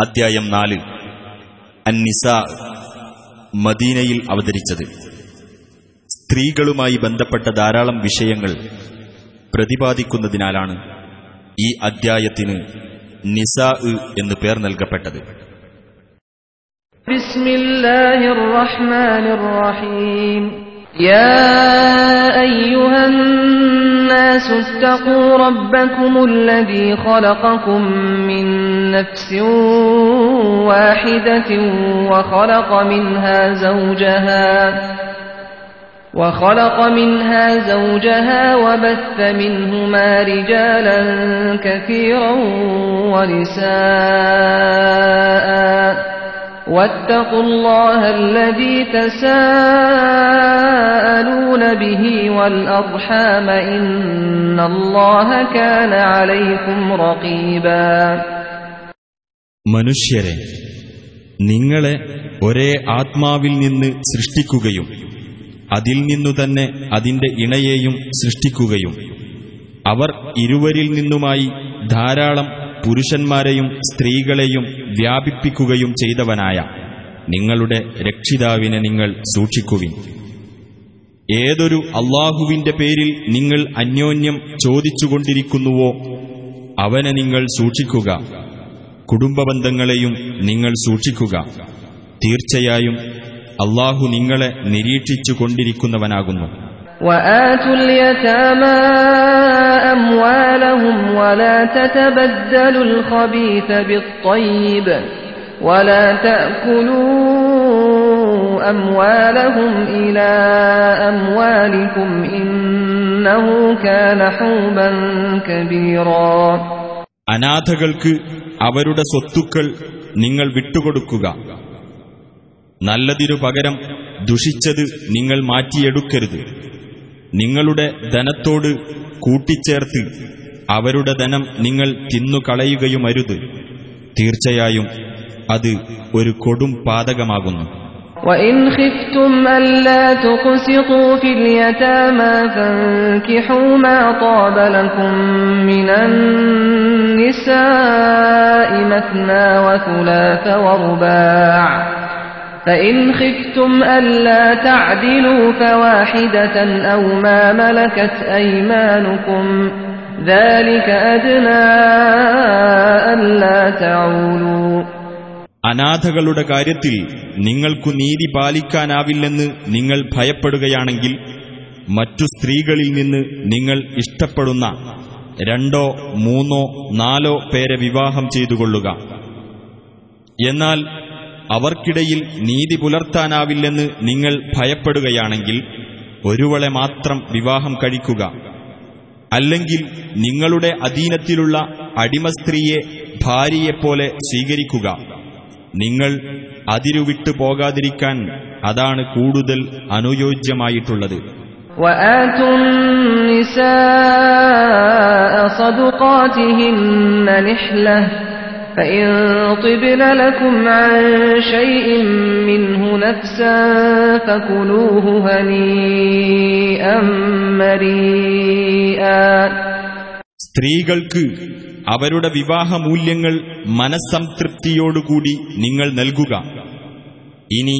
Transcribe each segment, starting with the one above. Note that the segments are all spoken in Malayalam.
അധ്യായം നാല് അന്നിസ മദീനയിൽ അവതരിച്ചത്. സ്ത്രീകളുമായി ബന്ധപ്പെട്ട ധാരാളം വിഷയങ്ങൾ പ്രതിപാദിക്കുന്നതിനാലാണ് ഈ അദ്ധ്യായത്തിന് നിസാ എന്ന് പേർ നൽകപ്പെട്ടത്. യാ അയ്യുഹൻ الناس اتقوا ربكم الذي خلقكم من نفس واحدة وخلق منها زوجها وخلق منها زوجها وبث منهما رجالا كثيرا ونساء واتقوا الله الذي تساءلون به والأرحام إن الله كان عليكم رقيبا മനുഷ്യരെ നിങ്ങളെ ഒരേ ആത്മാവിൽ നിന്ന് സൃഷ്ടിക്കുകയും അതിൽ നിന്നു തന്നെ അതിന്റെ ഇണയെയും സൃഷ്ടിക്കുകയും അവർ ഇരുവരിൽ നിന്നുമായി ധാരാളം പുരുഷന്മാരെയും സ്ത്രീകളെയും വ്യാപിപ്പിക്കുകയും ചെയ്തവനായ നിങ്ങളുടെ രക്ഷിതാവിനെ നിങ്ങൾ സൂക്ഷിക്കുവിൻ ഏതൊരു അള്ളാഹുവിന്റെ പേരിൽ നിങ്ങൾ അന്യോന്യം ചോദിച്ചുകൊണ്ടിരിക്കുന്നുവോ അവനെ നിങ്ങൾ സൂക്ഷിക്കുക കുടുംബബന്ധങ്ങളെയും നിങ്ങൾ സൂക്ഷിക്കുക തീർച്ചയായും അള്ളാഹു നിങ്ങളെ നിരീക്ഷിച്ചു കൊണ്ടിരിക്കുന്നവനാകുന്നു وآتوا اليتامى أموالهم ولا تتبدلوا الخبيث بالطيب ولا تأكلوا أموالهم إلى أموالكم إنه كان حوبا كبيرا അനാഥകൾക്ക് അവരുടെ സ്വത്തുക്കൾ നിങ്ങൾ വിട്ടുകൊടുക്കുക നല്ലതിനു പകരം ദുഷിച്ചത് നിങ്ങൾ മാറ്റിയെടുക്കരുത് നിങ്ങളുടെ ധനത്തോട് കൂട്ടിച്ചേർത്ത് അവരുടെ ധനം നിങ്ങൾ തിന്നുകളയുകയുമരുത് തീർച്ചയായും അത് ഒരു കൊടും പാതകമാകുന്നു وإن خفتم ألا تقسطوا في اليتامى فانكحوا ما طاب لكم من النساء مثنى وثلاث ورباع فإن خفتم ألا تعدلوا فواحدة أو ما ملكت أيمانكم ذلك أدنى ألا تعولوا അനാഥകളുടെ കാര്യത്തിൽ നിങ്ങൾക്കു നീതി പാലിക്കാനാവില്ലെന്ന് നിങ്ങൾ ഭയപ്പെടുകയാണെങ്കിൽ മറ്റു സ്ത്രീകളിൽ നിന്ന് നിങ്ങൾ ഇഷ്ടപ്പെടുന്ന രണ്ടോ മൂന്നോ നാലോ പേരെ വിവാഹം ചെയ്തുകൊള്ളുക എന്നാൽ അവർക്കിടയിൽ നീതി പുലർത്താനാവില്ലെന്ന് നിങ്ങൾ ഭയപ്പെടുകയാണെങ്കിൽ ഒരുവളെ മാത്രം വിവാഹം കഴിക്കുക അല്ലെങ്കിൽ നിങ്ങളുടെ അധീനത്തിലുള്ള അടിമസ്ത്രീയെ ഭാര്യയെപ്പോലെ സ്വീകരിക്കുക നിങ്ങൾ അതിരുവിട്ടു പോകാതിരിക്കാൻ അതാണ് കൂടുതൽ അനുയോജ്യമായിട്ടുള്ളത് وآتوا النساء صدقاتهن نحلة فإن طبن لكم عن شيء منه نفسا فكلوه هنيئا مريئا സ്ത്രീകൾക്ക് അവരുടെ വിവാഹമൂല്യങ്ങൾ മനസ്സംതൃപ്തിയോടുകൂടി നിങ്ങൾ നൽകുക ഇനി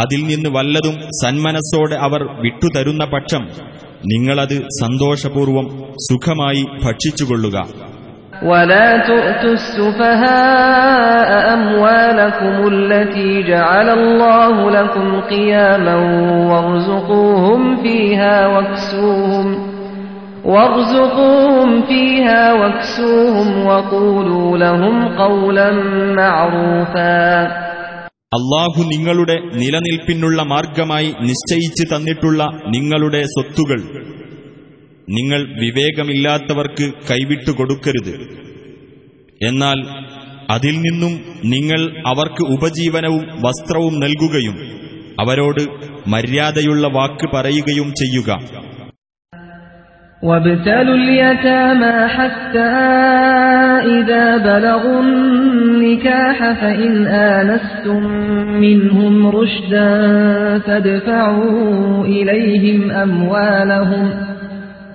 അതിൽ നിന്ന് വല്ലതും സന്മനസ്സോടെ അവർ വിട്ടുതരുന്ന പക്ഷം നിങ്ങളത് സന്തോഷപൂർവം സുഖമായി ഭക്ഷിച്ചുകൊള്ളുക ولا تؤتوا السفهاء أموالكم التي جعل الله لكم قياما وارزقوهم فيها واكسوهم وارزقوهم فيها واكسوهم وقولوا لهم قولا معروفا അള്ളാഹു നിങ്ങളുടെ നിലനിൽപ്പിനുള്ള മാർഗമായി നിശ്ചയിച്ചു തന്നിട്ടുള്ള നിങ്ങളുടെ സ്വത്തുകൾ നിങ്ങൾ വിവേകമില്ലാത്തവർക്ക് കൈവിട്ടു കൊടുക്കരുത് എന്നാൽ അതിൽ നിന്നും നിങ്ങൾ അവർക്ക് ഉപജീവനവും വസ്ത്രവും നൽകുകയും അവരോട് മര്യാദയുള്ള വാക്ക് പറയുകയും ചെയ്യുക وابتلوا اليتامى حتى إذا بلغوا النكاح فإن آنستم منهم رشدا فادفعوا إليهم أموالهم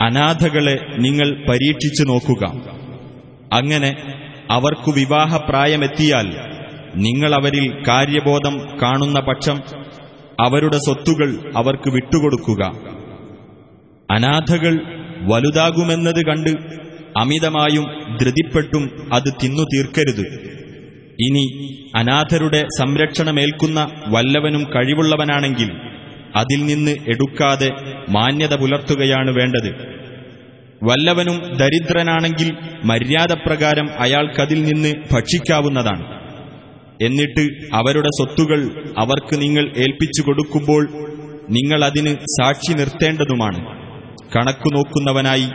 അനാഥകളെ നിങ്ങൾ പരീക്ഷിച്ചു നോക്കുക. അങ്ങനെ അവർക്കു വിവാഹപ്രായമെത്തിയാൽ നിങ്ങൾ അവരിൽ കാര്യബോധം കാണുന്ന പക്ഷം അവരുടെ സ്വത്തുകൾ അവർക്ക് വിട്ടുകൊടുക്കുക. അനാഥകൾ വലുതാകുമെന്നത് കണ്ട് അമിതമായും ധൃതിപ്പെട്ടും അത് തിന്നു തീർക്കരുത്. ഇനി അനാഥരുടെ സംരക്ഷണമേൽക്കുന്ന വല്ലവനും കഴിവുള്ളവനാണെങ്കിൽ അതിൽ നിന്ന് എടുക്കാതെ മാന്യത പുലർത്തുകയാണ് വേണ്ടത് വല്ലവനും ദരിദ്രനാണെങ്കിൽ മര്യാദപ്രകാരം അയാൾക്കതിൽ നിന്ന് ഭക്ഷിക്കാവുന്നതാണ് എന്നിട്ട് അവരുടെ സ്വത്തുകൾ അവർക്ക് നിങ്ങൾ ഏൽപ്പിച്ചു കൊടുക്കുമ്പോൾ നിങ്ങൾ അതിന് സാക്ഷി നിർത്തേണ്ടതുമാണ് കണക്കു നോക്കുന്നവനായി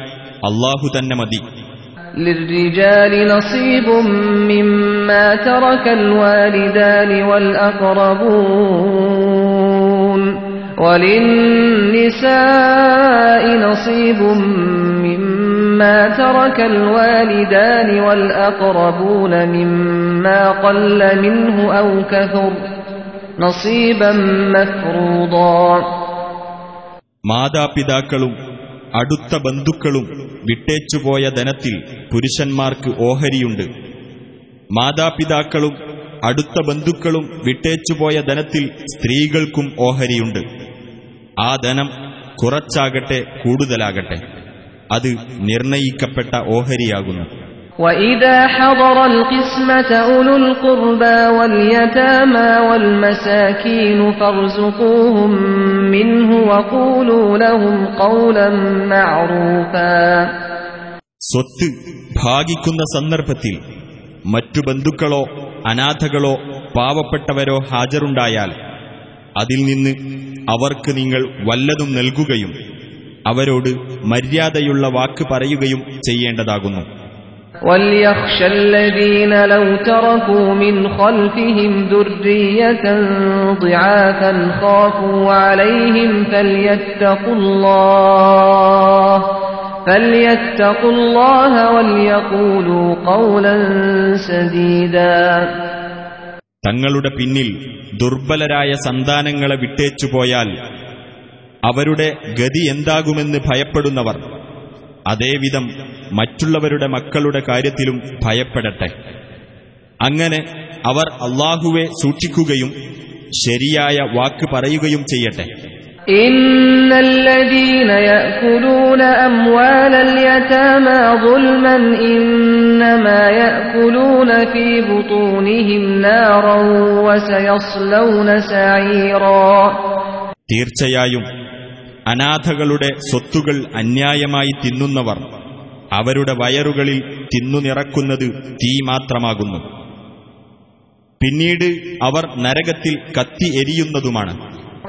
അള്ളാഹു തന്നെ മതി للرجال نصيب مما ترك الوالدان والأقربون وللنساء نصيب مما ترك الوالدان والأقربون مما قل منه أو كثر نصيبا مفروضا മാതാപിതാക്കളും അടുത്ത ബന്ധുക്കളും വിട്ടേച്ചുപോയ ധനത്തിൽ പുരുഷന്മാർക്ക് ഓഹരിയുണ്ട് മാതാപിതാക്കളും അടുത്ത ബന്ധുക്കളും വിട്ടേച്ചുപോയ ധനത്തിൽ സ്ത്രീകൾക്കും ഓഹരിയുണ്ട് ആ ധനം കുറച്ചാകട്ടെ കൂടുതലാകട്ടെ അത് നിർണയിക്കപ്പെട്ട ഓഹരിയാകുന്നു وإذا حضر القسمة أولو القربى واليتامى والمساكين فارزقوهم منه وقولوا لهم قولا معروفا സ്വത്ത് ഭാഗിക്കുന്ന സന്ദർഭത്തിൽ മറ്റു ബന്ധുക്കളോ അനാഥകളോ പാവപ്പെട്ടവരോ ഹാജരുണ്ടായാൽ അതിൽ നിന്ന് അവർക്ക് നിങ്ങൾ വല്ലതും നൽകുകയും അവരോട് മര്യാദയുള്ള വാക്ക് പറയുകയും ചെയ്യേണ്ടതാകുന്നു وليخشى الذين لو تركوا من خلفهم ذرية ضعافا خافوا عليهم فليتقوا الله فليتقوا الله وليقولوا قولا سديدا തങ്ങളുടെ പിന്നിൽ ദുർബലരായ സന്താനങ്ങളെ വിട്ടേച്ചുപോയാൽ അവരുടെ ഗതി എന്താകുമെന്ന് ഭയപ്പെടുന്നവർ. അതേവിധം മറ്റുള്ളവരുടെ മക്കളുടെ കാര്യത്തിലും ഭയപ്പെടട്ടെ. അങ്ങനെ അവർ അള്ളാഹുവെ സൂക്ഷിക്കുകയും ശരിയായ വാക്ക് പറയുകയും ചെയ്യട്ടെ. إن الذين يأكلون أموال اليتامى ظلما إنما يأكلون في بطونهم نارا وسيصلون سعيرا തീർച്ചയായും അനാഥകളുടെ സ്വത്തുകൾ അന്യായമായി തിന്നുന്നവർ അവരുടെ വയറുകളിൽ തിന്നു നിറക്കുന്നത് തീ മാത്രമാകുന്നു പിന്നീട് അവർ നരകത്തിൽ കത്തി എരിയുന്നതുമാണ്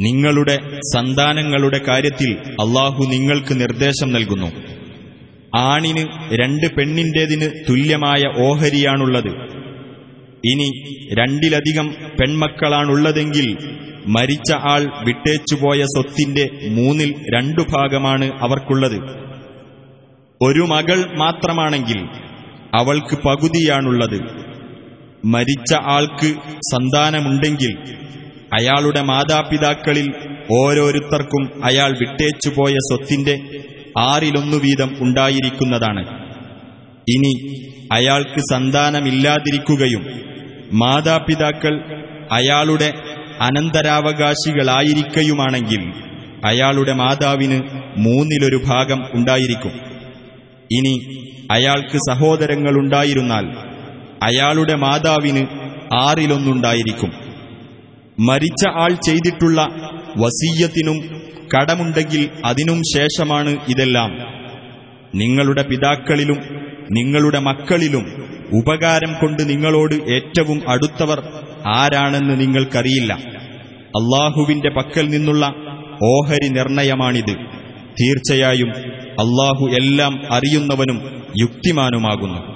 നിങ്ങളുടെ സന്താനങ്ങളുടെ കാര്യത്തിൽ അള്ളാഹു നിങ്ങൾക്ക് നിർദ്ദേശം നൽകുന്നു. ആണിന് രണ്ട് പെണ്ണിന്റേതിന് തുല്യമായ ഓഹരിയാണുള്ളത്. ഇനി രണ്ടിലധികം പെൺമക്കളാണുള്ളതെങ്കിൽ മരിച്ച ആൾ വിട്ടേച്ചുപോയ സ്വത്തിന്റെ മൂന്നിൽ രണ്ടു ഭാഗമാണ് അവർക്കുള്ളത്. ഒരു മകൾ മാത്രമാണെങ്കിൽ അവൾക്ക് പകുതിയാണുള്ളത്. മരിച്ച ആൾക്ക് സന്താനമുണ്ടെങ്കിൽ അയാളുടെ മാതാപിതാക്കളിൽ ഓരോരുത്തർക്കും അയാൾ വിട്ടേച്ചുപോയ സ്വത്തിന്റെ ആറിലൊന്നു വീതം ഉണ്ടായിരിക്കുന്നതാണ്. ഇനി അയാൾക്ക് സന്താനമില്ലാതിരിക്കുകയും മാതാപിതാക്കൾ അയാളുടെ അനന്തരാവകാശികളായിരിക്കയുമാണെങ്കിൽ അയാളുടെ മാതാവിന് മൂന്നിലൊരു ഭാഗം ഉണ്ടായിരിക്കും. ഇനി അയാൾക്ക് സഹോദരങ്ങളുണ്ടായിരുന്നാൽ അയാളുടെ മാതാവിന് ആറിലൊന്നുണ്ടായിരിക്കും. മരിച്ച ആൾ ചെയ്തിട്ടുള്ള വസീയത്തിനും കടമുണ്ടെങ്കിൽ അതിനും ശേഷമാണ് ഇതെല്ലാം. നിങ്ങളുടെ പിതാക്കളിലും നിങ്ങളുടെ മക്കളിലും ഉപകാരം കൊണ്ട് നിങ്ങളോട് ഏറ്റവും അടുത്തവർ ആരാണെന്ന് നിങ്ങൾക്കറിയില്ല. അള്ളാഹുവിന്റെ പക്കൽ നിന്നുള്ള ഓഹരി നിർണയമാണിത്. തീർച്ചയായും അള്ളാഹു എല്ലാം അറിയുന്നവനും യുക്തിമാനുമാകുന്നു.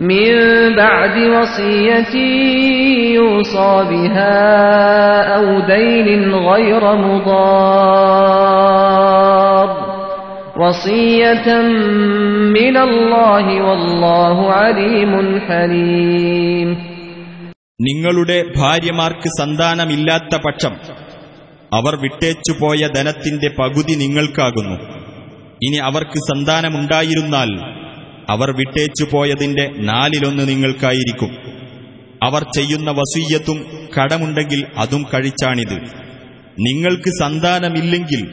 من بعد وصية يوصى بها أو دين غير مضار وصية من الله والله عليم حليم നിങ്ങളുടെ ഭാര്യമാർക്ക് സന്താനമില്ലാത്ത പക്ഷം അവർ വിട്ടേച്ചുപോയ ധനത്തിന്റെ പകുതി നിങ്ങൾക്കാകുന്നു ഇനി അവർക്ക് സന്താനമുണ്ടായിരുന്നാൽ അവർ വിട്ടേച്ചു പോയതിന്റെ നാലിലൊന്ന് നിങ്ങൾക്കായിരിക്കും. അവർ ചെയ്യുന്ന വസീയത്തും കടമുണ്ടെങ്കിൽ അതും കഴിച്ചാണിത്. നിങ്ങൾക്ക് സന്താനമില്ലെങ്കിൽ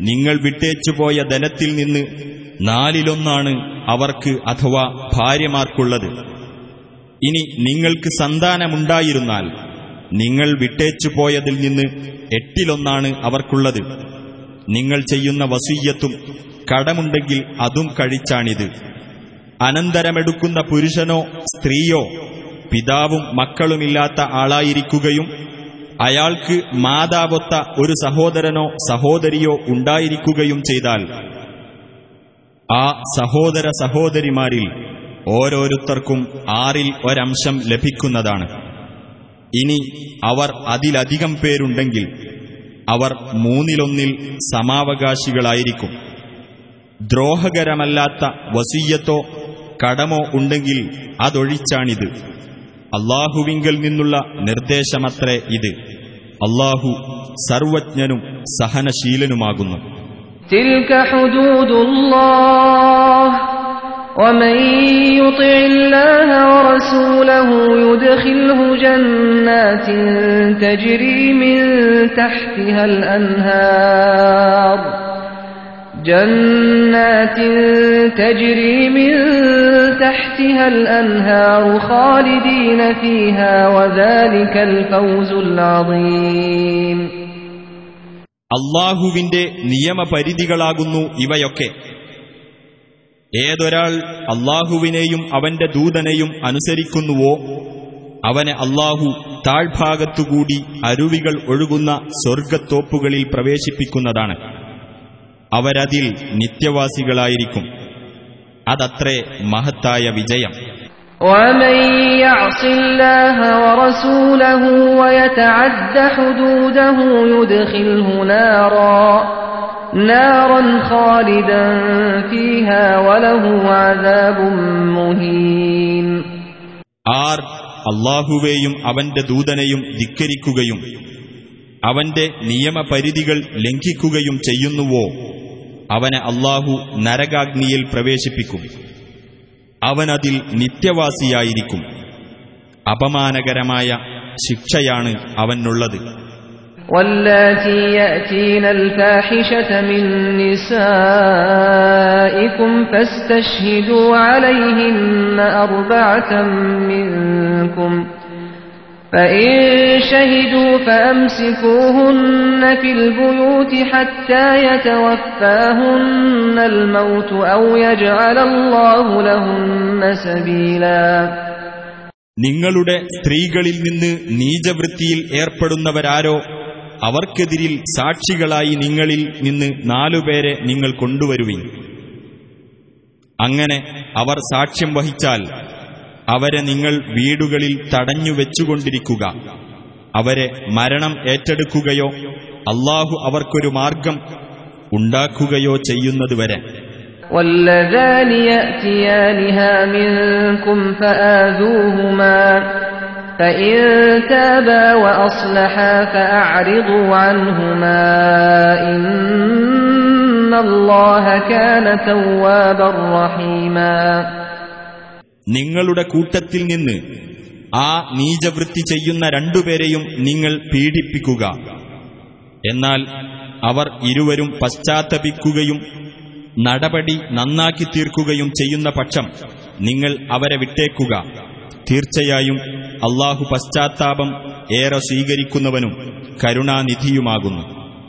നിങ്ങൾ വിട്ടേച്ചു പോയ ധനത്തിൽ നിന്ന് നാലിലൊന്നാണ് അവർക്ക് അഥവാ ഭാര്യമാർക്കുള്ളത്. ഇനി നിങ്ങൾക്ക് സന്താനമുണ്ടായിരുന്നാൽ നിങ്ങൾ വിട്ടേച്ചു പോയതിൽ നിന്ന് എട്ടിലൊന്നാണ് അവർക്കുള്ളത്. നിങ്ങൾ ചെയ്യുന്ന വസീയത്തും കടമുണ്ടെങ്കിൽ അതും കഴിച്ചാണിത്. അനന്തരമെടുക്കുന്ന പുരുഷനോ സ്ത്രീയോ പിതാവും മക്കളുമില്ലാത്ത ആളായിരിക്കുകയും അയാൾക്ക് മാതാവൊത്ത ഒരു സഹോദരനോ സഹോദരിയോ ഉണ്ടായിരിക്കുകയും ചെയ്താൽ ആ സഹോദര സഹോദരിമാരിൽ ഓരോരുത്തർക്കും ആറിൽ ഒരംശം ലഭിക്കുന്നതാണ്. ഇനി അവർ അതിലധികം പേരുണ്ടെങ്കിൽ അവർ മൂന്നിലൊന്നിൽ സമാവകാശികളായിരിക്കും. ദ്രോഹകരമല്ലാത്ത വസീയത്തോ കടമോ ഉണ്ടെങ്കിൽ അതൊഴിച്ചാണിത് അള്ളാഹുവിങ്കൽ നിന്നുള്ള നിർദ്ദേശമത്രേ ഇത് അള്ളാഹു സർവജ്ഞനും സഹനശീലനുമാകുന്നു تلك حدود الله ومن يطع الله ورسوله يدخله جنات تجري من تحتها الأنهار جنات تجري من تحتها الأنهار خالدين فيها وذلك الفوز العظيم അള്ളാഹുവിന്റെ നിയമപരിധികളാകുന്നു ഇവയൊക്കെ ഏതൊരാൾ അള്ളാഹുവിനെയും അവന്റെ ദൂതനെയും അനുസരിക്കുന്നുവോ അവനെ അള്ളാഹു താഴ്ഭാഗത്തുകൂടി അരുവികൾ ഒഴുകുന്ന സ്വർഗത്തോപ്പുകളിൽ പ്രവേശിപ്പിക്കുന്നതാണ് അവരതിൽ നിത്യവാസികളായിരിക്കും അതത്രേ മഹത്തായ വിജയം ومن يعص الله ورسوله ويتعد حدوده يدخله نارا نارا خالدا فيها وله عذاب مهين ആർ അള്ളാഹുവേയും അവന്റെ ദൂതനെയും ധിക്കരിക്കുകയും അവന്റെ നിയമപരിധികൾ ലംഘിക്കുകയും ചെയ്യുന്നുവോ അവനെ അള്ളാഹു നരകാഗ്നിയിൽ പ്രവേശിപ്പിക്കും അവനതിൽ നിത്യവാസിയായിരിക്കും അപമാനകരമായ ശിക്ഷയാണ് അവനുള്ളത് واللاتي يأتين الفاحشة من نسائكم فاستشهدوا عليهن أربعة منكم فإن شهدوا فأمسكوهن في البيوت حتى يتوفاهن الموت أو يجعل الله لهن سبيلا നിങ്ങളുടെ സ്ത്രീകളിൽ നിന്ന് നീചവൃത്തിയിൽ ഏർപ്പെടുന്നവരാരോ അവർക്കെതിരിൽ സാക്ഷികളായി നിങ്ങളിൽ നിന്ന് നാലുപേരെ നിങ്ങൾ കൊണ്ടുവരുവിൻ അങ്ങനെ അവർ സാക്ഷ്യം വഹിച്ചാൽ അവരെ നിങ്ങൾ വീടുകളിൽ തടഞ്ഞു വെച്ചുകൊണ്ടിരിക്കുക അവരെ മരണം ഏറ്റെടുക്കുകയോ അള്ളാഹു അവർക്കൊരു മാർഗം ഉണ്ടാക്കുകയോ ചെയ്യുന്നതുവരെ واللذان يأتيانها منكم فآذوهما فإن تابا وأصلحا فأعرضوا عنهما إن الله كان توابا رحيما നിങ്ങളുടെ കൂട്ടത്തിൽ നിന്ന് ആ നീചവൃത്തി ചെയ്യുന്ന രണ്ടുപേരെയും നിങ്ങൾ പീഡിപ്പിക്കുക. എന്നാൽ അവർ ഇരുവരും പശ്ചാത്തപിക്കുകയും നടപടി നന്നാക്കി തീർക്കുകയും ചെയ്യുന്ന പക്ഷം നിങ്ങൾ അവരെ വിട്ടേക്കുക. തീർച്ചയായും അള്ളാഹു പശ്ചാത്താപം ഏറെ സ്വീകരിക്കുന്നവനും കരുണാനിധിയുമാകുന്നു.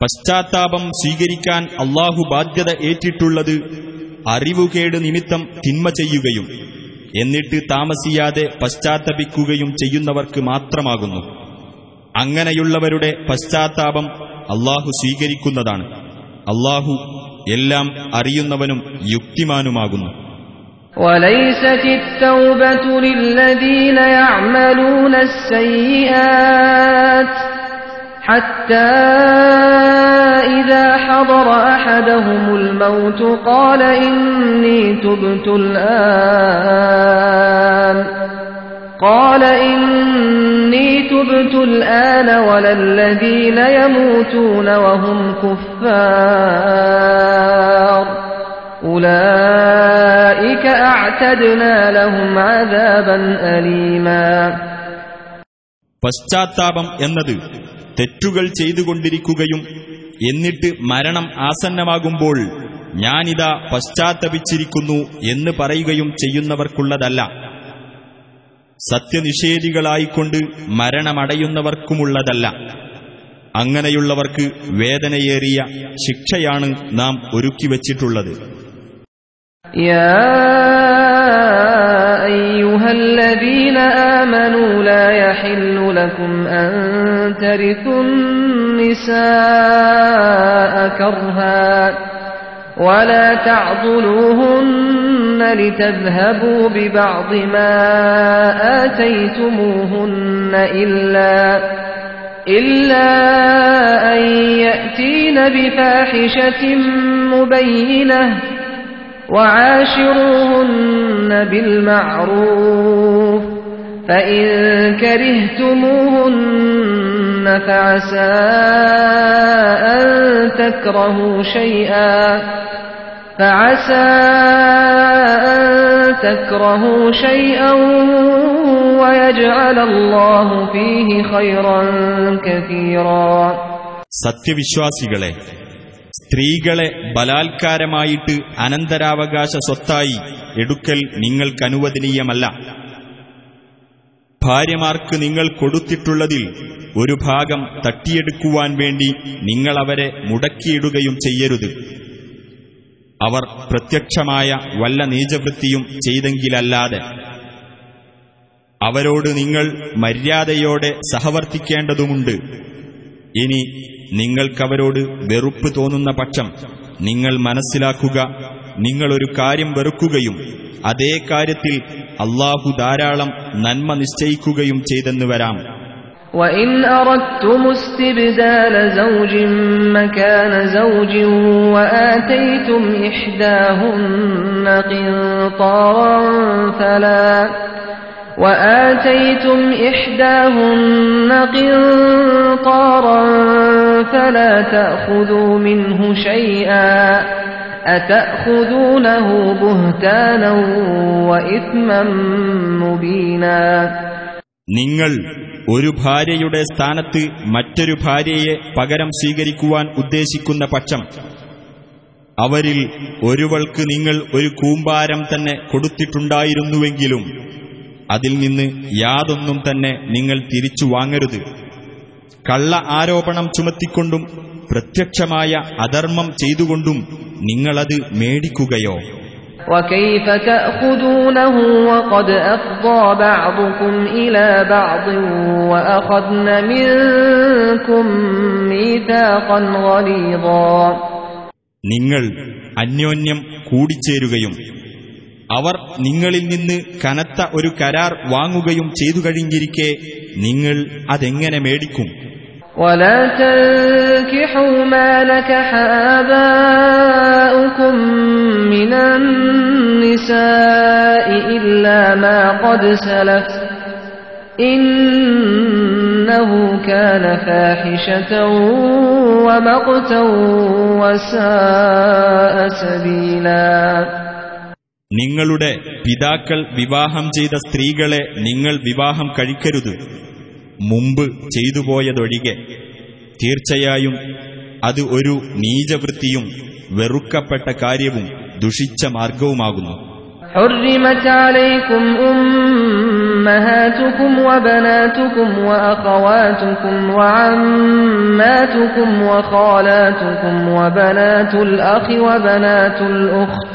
പശ്ചാത്താപം സ്വീകരിക്കാൻ അള്ളാഹു ബാധ്യത ഏറ്റിട്ടുള്ളത് അറിവുകേട് നിമിത്തം തിന്മ ചെയ്യുകയും എന്നിട്ട് താമസിയാതെ പശ്ചാത്തപിക്കുകയും ചെയ്യുന്നവർക്ക് മാത്രമാകുന്നു അങ്ങനെയുള്ളവരുടെ പശ്ചാത്താപം അള്ളാഹു സ്വീകരിക്കുന്നതാണ് അള്ളാഹു എല്ലാം അറിയുന്നവനും യുക്തിമാനുമാകുന്നു وليست التوبة للذين يعملون السيئات حتى إذا حضر أحدهم الموت قال إني تبت الآن قال إني تبت الآن ولا الذين يموتون وهم كفار أولئك أعتدنا لهم عذابا أليما പശ്ചാത്താപം എന്നത് തെറ്റുകൾ ചെയ്തുകൊണ്ടിരിക്കുകയും എന്നിട്ട് മരണം ആസന്നമാകുമ്പോൾ ഞാനിതാ പശ്ചാത്തപിച്ചിരിക്കുന്നു എന്ന് പറയുകയും ചെയ്യുന്നവർക്കുള്ളതല്ല. സത്യനിഷേധികളായിക്കൊണ്ട് മരണമടയുന്നവർക്കുമുള്ളതല്ല. അങ്ങനെയുള്ളവർക്ക് വേദനയേറിയ ശിക്ഷയാണ് നാം ഒരുക്കിവച്ചിട്ടുള്ളത് ترثوا النساء كرها ولا تعضلوهن لتذهبوا ببعض ما آتيتموهن إلا إلا أن يأتين بفاحشة مبينة وعاشروهن بالمعروف فإن كرهتموهن فعسى أن تكرهوا شيئا فعسى أن تكرهوا شيئا ويجعل الله فيه خيرا كثيرا സത്യവിശ്വാസികളെ സ്ത്രീകളെ ബലാത്കാരമായിട്ട് അനന്തരാവകാശ സ്വത്തായി എടുക്കൽ നിങ്ങൾക്കനുവദനീയമല്ല ഭാര്യമാർക്ക് നിങ്ങൾ കൊടുത്തിട്ടുള്ളതിൽ ഒരു ഭാഗം തട്ടിയെടുക്കുവാൻ വേണ്ടി നിങ്ങൾ അവരെ മുടക്കിയിടുകയും ചെയ്യരുത്. അവർ പ്രത്യക്ഷമായ വല്ല നീചവൃത്തിയും ചെയ്തെങ്കിലല്ലാതെ. അവരോട് നിങ്ങൾ മര്യാദയോടെ സഹവർത്തിക്കേണ്ടതുമുണ്ട്. ഇനി നിങ്ങൾക്കവരോട് വെറുപ്പ് തോന്നുന്ന പക്ഷം നിങ്ങൾ മനസ്സിലാക്കുക നിങ്ങളൊരു കാര്യം വെറുക്കുകയും അതേ കാര്യത്തിൽ അള്ളാഹു ധാരാളം നന്മ നിശ്ചയിക്കുകയും ചെയ്തെന്ന് വരാം وإن أردتم استبدال زوج مكان زوج وآتيتم إحداهن قنطارا فلا وآتيتم إحداهن قنطارا فلا تأخذوا منه شيئا أتأخذونه بهتانا وإثما مبينا നിങ്ങൾ ഒരു ഭാര്യയുടെ സ്ഥാനത്ത് മറ്റൊരു ഭാര്യയെ പകരം സ്വീകരിക്കുവാൻ ഉദ്ദേശിക്കുന്ന പക്ഷം അവരിൽ ഒരുവൾക്ക് നിങ്ങൾ ഒരു കൂമ്പാരം തന്നെ കൊടുത്തിട്ടുണ്ടായിരുന്നുവെങ്കിലും അതിൽ നിന്ന് യാതൊന്നും തന്നെ നിങ്ങൾ തിരിച്ചു വാങ്ങരുത് കള്ള ആരോപണം ചുമത്തിക്കൊണ്ടും പ്രത്യക്ഷമായ അധർമ്മം ചെയ്തുകൊണ്ടും നിങ്ങളത് മേടിക്കുകയോ وكيف تأخذونه وقد أفضى بعضكم إلى بعض وأخذن منكم ميثاقا غليظا നിങ്ങൾ അന്യോന്യം കൂടിച്ചേരുകയും അവർ നിങ്ങളിൽ നിന്ന് കനത്ത ഒരു കരാർ വാങ്ങുകയും ചെയ്തു കഴിഞ്ഞിരിക്കെ നിങ്ങൾ അതെങ്ങനെ മേടിക്കും ولا تنكحوا ما نكح آباؤكم من النساء إلا ما قد سلف إنه كان فاحشة ومقتا وساء سبيلا നിങ്ങളുടെ പിതാക്കൾ വിവാഹം ചെയ്ത സ്ത്രീകളെ നിങ്ങൾ വിവാഹം കഴിക്കരുത് മുമ്പ് ചെയ്തുപോയതൊഴികെ തീർച്ചയായും അത് ഒരു നീചവൃത്തിയും വെറുക്കപ്പെട്ട കാര്യവും ദുഷിച്ച മാർഗവുമാകുന്നു حرمت عليكم أمهاتكم وبناتكم وأخواتكم وعماتكم وخالاتكم وبنات الأخ وبنات الأخت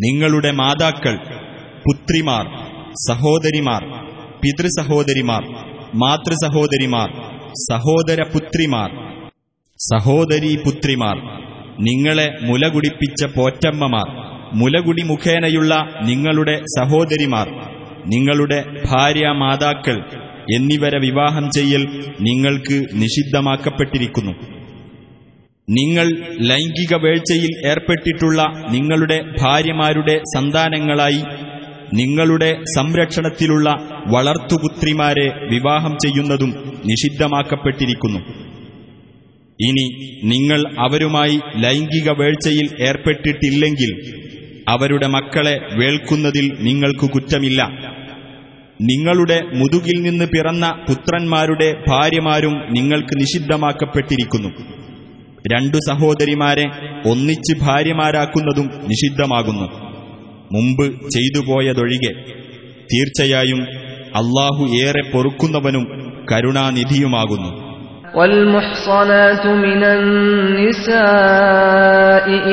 നിങ്ങളുടെ മാതാക്കൾ പുത്രിമാർ സഹോദരിമാർ പിതൃസഹോദരിമാർ മാതൃസഹോദരിമാർ സഹോദരി പുത്രിമാർ നിങ്ങളെ മുലകുടിപ്പിച്ച പോറ്റമ്മമാർ മുലകുടി മുഖേനയുള്ള നിങ്ങളുടെ സഹോദരിമാർ നിങ്ങളുടെ ഭാര്യ മാതാക്കൾ എന്നിവരെ വിവാഹം ചെയ്യൽ നിങ്ങൾക്ക് നിഷിദ്ധമാക്കപ്പെട്ടിരിക്കുന്നു. നിങ്ങൾ ലൈംഗിക വേഴ്ചയിൽ ഏർപ്പെട്ടിട്ടുള്ള നിങ്ങളുടെ ഭാര്യമാരുടെ സന്താനങ്ങളായി നിങ്ങളുടെ സംരക്ഷണത്തിലുള്ള വളർത്തുപുത്രിമാരെ വിവാഹം ചെയ്യുന്നതും നിഷിദ്ധമാക്കപ്പെട്ടിരിക്കുന്നു. ഇനി നിങ്ങൾ അവരുമായി ലൈംഗിക വേഴ്ചയിൽ ഏർപ്പെട്ടിട്ടില്ലെങ്കിൽ അവരുടെ മക്കളെ വേൾക്കുന്നതിൽ നിങ്ങൾക്ക് കുറ്റമില്ല. നിങ്ങളുടെ മുതുകിൽ നിന്ന് പിറന്ന പുത്രന്മാരുടെ ഭാര്യമാരും നിങ്ങൾക്ക് നിഷിദ്ധമാക്കപ്പെട്ടിരിക്കുന്നു. രണ്ടു സഹോദരിമാരെ ഒന്നിച്ച് ഭാര്യമാരാക്കുന്നതും നിഷിദ്ധമാകുന്നു മുമ്പ് ചെയ്തുപോയതൊഴികെ തീർച്ചയായും അള്ളാഹു ഏറെ പൊറുക്കുന്നവനും കരുണാനിധിയുമാകുന്നു والمحصنات من النساء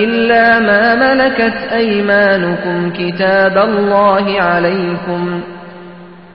إلا ما ملكت أيمانكم كتاب الله عليكم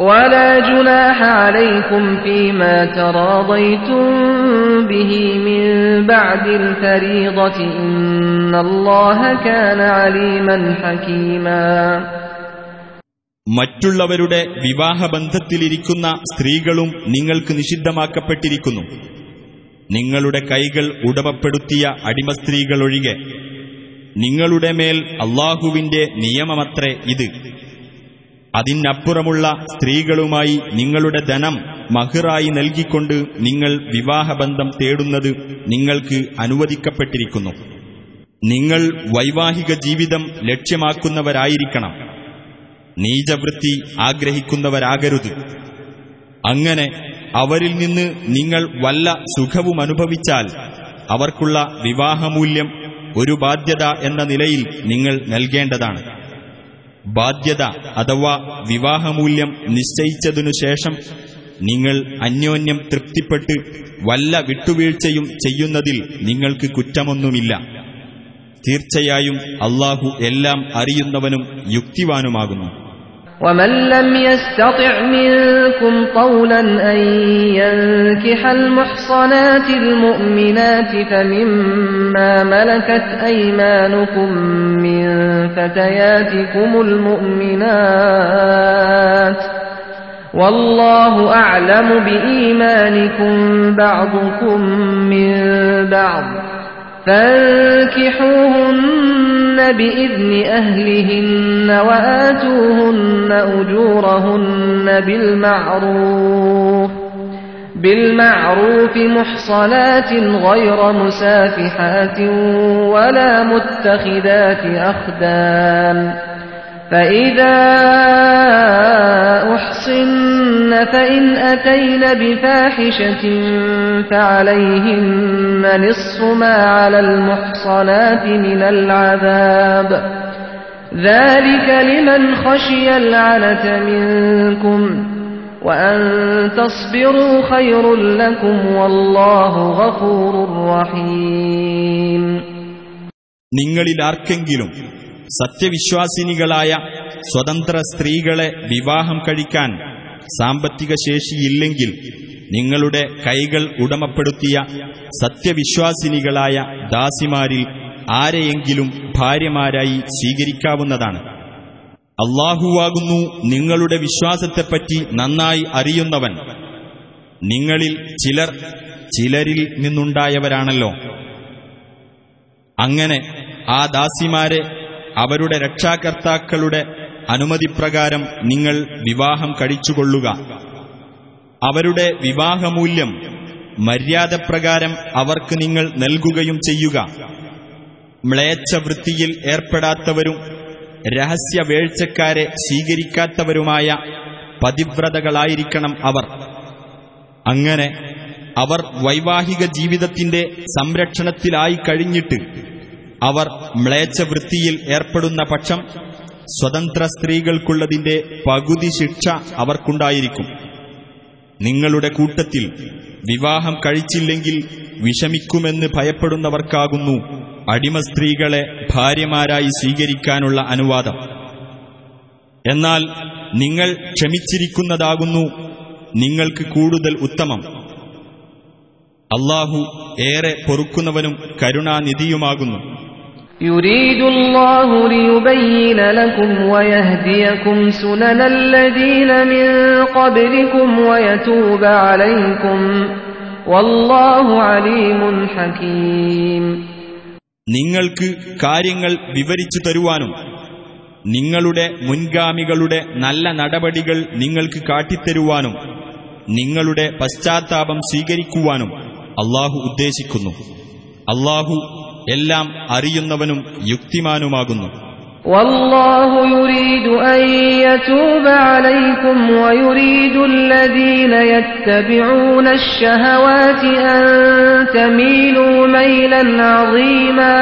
ولا جناح عليكم فيما تراضيتم به من بعد الفريضة إن الله كان عليما حكيما മറ്റുള്ളവരുടെ വിവാഹബന്ധത്തിലിരിക്കുന്ന സ്ത്രീകളും നിങ്ങൾക്ക് നിഷിദ്ധമാക്കപ്പെട്ടിരിക്കുന്നു നിങ്ങളുടെ കൈകൾ ഉടമപ്പെടുത്തിയ അടിമസ്ത്രീകളൊഴികെ നിങ്ങളുടെ മേൽ അള്ളാഹുവിന്റെ നിയമമത്രേ ഇത് അതിനപ്പുറമുള്ള സ്ത്രീകളുമായി നിങ്ങളുടെ ധനം മഹിറായി നൽകിക്കൊണ്ട് നിങ്ങൾ വിവാഹബന്ധം തേടുന്നത് നിങ്ങൾക്ക് അനുവദിക്കപ്പെട്ടിരിക്കുന്നു. നിങ്ങൾ വൈവാഹിക ജീവിതം ലക്ഷ്യമാക്കുന്നവരായിരിക്കണം. നീചവൃത്തി ആഗ്രഹിക്കുന്നവരാകരുത്. അങ്ങനെ അവരിൽ നിന്ന് നിങ്ങൾ വല്ല സുഖവും അനുഭവിച്ചാൽ അവർക്കുള്ള വിവാഹമൂല്യം ഒരു ബാധ്യത എന്ന നിലയിൽ നിങ്ങൾ നൽകേണ്ടതാണ്. ബാധ്യത അഥവാ വിവാഹമൂല്യം നിശ്ചയിച്ചതിനു ശേഷം നിങ്ങൾ അന്യോന്യം തൃപ്തിപ്പെട്ട് വല്ല വിട്ടുവീഴ്ചയും ചെയ്യുന്നതിൽ നിങ്ങൾക്ക് കുറ്റമൊന്നുമില്ല തീർച്ചയായും അള്ളാഹു എല്ലാം അറിയുന്നവനും യുക്തിവാനുമാകുന്നു ومن لم يستطع منكم طولا أن ينكح المحصنات المؤمنات فمما ملكت أيمانكم من فتياتكم المؤمنات. والله أعلم بإيمانكم بعضكم من بعض. فانكحوهن بإذن أهلهن وآتوهن أجورهن بالمعروف. بالمعروف محصنات غير مسافحات ولا متخذات أخدان فإذا أحصن فإن أتين بفاحشة فعليهن نصف ما على المحصنات من العذاب. ذلك لمن خشي العنة منكم. وأن تصبروا خير لكم والله غفور رحيم നിങ്ങളിൽ ആർക്കെങ്കിലും സത്യവിശ്വാസിനികളായ സ്വതന്ത്ര സ്ത്രീകളെ വിവാഹം കഴിക്കാൻ സാമ്പത്തിക ശേഷിയില്ലെങ്കിൽ നിങ്ങളുടെ കൈകൾ ഉടമപ്പെടുത്തിയ സത്യവിശ്വാസിനികളായ ദാസിമാരിൽ ആരെയെങ്കിലും ഭാര്യമാരായി സ്വീകരിക്കാവുന്നതാണ് അള്ളാഹുവാകുന്നു നിങ്ങളുടെ വിശ്വാസത്തെപ്പറ്റി നന്നായി അറിയുന്നവൻ. നിങ്ങളിൽ ചിലർ ചിലരിൽ നിന്നുണ്ടായവരാണല്ലോ. അങ്ങനെ ആ ദാസിമാരെ അവരുടെ രക്ഷാകർത്താക്കളുടെ അനുമതിപ്രകാരം നിങ്ങൾ വിവാഹം കഴിച്ചുകൊള്ളുക. അവരുടെ വിവാഹമൂല്യം മര്യാദപ്രകാരം അവർക്ക് നിങ്ങൾ നൽകുകയും ചെയ്യുക. മ്ലേച്ഛവൃത്തിയിൽ ഏർപ്പെടാത്തവരും രഹസ്യവേഴ്ചക്കാരെ സ്വീകരിക്കാത്തവരുമായ പതിവ്രതകളായിരിക്കണം അവർ. അങ്ങനെ അവർ വൈവാഹിക ജീവിതത്തിന്റെ സംരക്ഷണത്തിലായി കഴിഞ്ഞിട്ട് അവർ മ്ലേച്ഛവൃത്തിയിൽ ഏർപ്പെടുന്ന പക്ഷം സ്വതന്ത്ര സ്ത്രീകൾക്കുള്ളതിന്റെ പകുതി ശിക്ഷ അവർക്കുണ്ടായിരിക്കും. നിങ്ങളുടെ കൂട്ടത്തിൽ വിവാഹം കഴിച്ചില്ലെങ്കിൽ വിഷമിക്കുമെന്ന് ഭയപ്പെടുന്നവർക്കാകുന്നു. അടിമ സ്ത്രീകളെ ഭാര്യമാരായി സ്വീകരിക്കാനുള്ള അനുവാദം എന്നാൽ നിങ്ങൾ ക്ഷമിച്ചിരിക്കുന്നതാകുന്നു നിങ്ങൾക്ക് കൂടുതൽ ഉത്തമം അള്ളാഹു ഏറെ പൊറുക്കുന്നവനും കരുണാനിധിയുമാകുന്നു يريد الله ليبين لكم ويهديكم سنن الذين من قبلكم ويتوب عليكم والله عليم حكيم നിങ്ങൾക്ക് കാര്യങ്ങൾ വിവരിച്ചു തരുവാനും നിങ്ങളുടെ മുൻഗാമികളുടെ നല്ല നടപടികൾ നിങ്ങൾക്ക് കാട്ടിത്തരുവാനും നിങ്ങളുടെ പശ്ചാത്താപം സ്വീകരിക്കുവാനും അള്ളാഹു ഉദ്ദേശിക്കുന്നു. അള്ളാഹു എല്ലാം അറിയുന്നവനും യുക്തിമാനുമാകുന്നു. والله يريد أن يتوب عليكم ويريد الذين يتبعون الشهوات أن تميلوا ميلا عظيما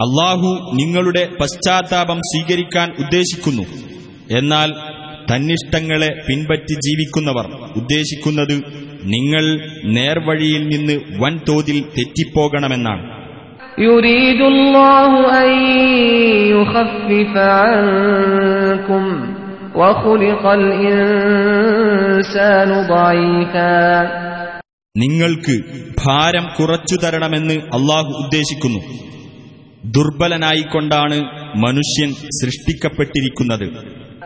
അള്ളാഹു നിങ്ങളുടെ പശ്ചാത്താപം സ്വീകരിക്കാൻ ഉദ്ദേശിക്കുന്നു എന്നാൽ തന്നിഷ്ടങ്ങളെ പിൻപറ്റി ജീവിക്കുന്നവർ ഉദ്ദേശിക്കുന്നത് നിങ്ങൾ നേർവഴിയിൽ നിന്ന് വൻതോതിൽ തെറ്റിപ്പോകണമെന്നാണ് يريد الله أن يخفف عنكم وخلق الإنسان ضعيفا നിങ്ങൾക്ക് ഭാരം കുറച്ചു തരണമെന്ന് അള്ളാഹു ഉദ്ദേശിക്കുന്നു ദുർബലനായിക്കൊണ്ടാണ് മനുഷ്യൻ സൃഷ്ടിക്കപ്പെട്ടിരിക്കുന്നത്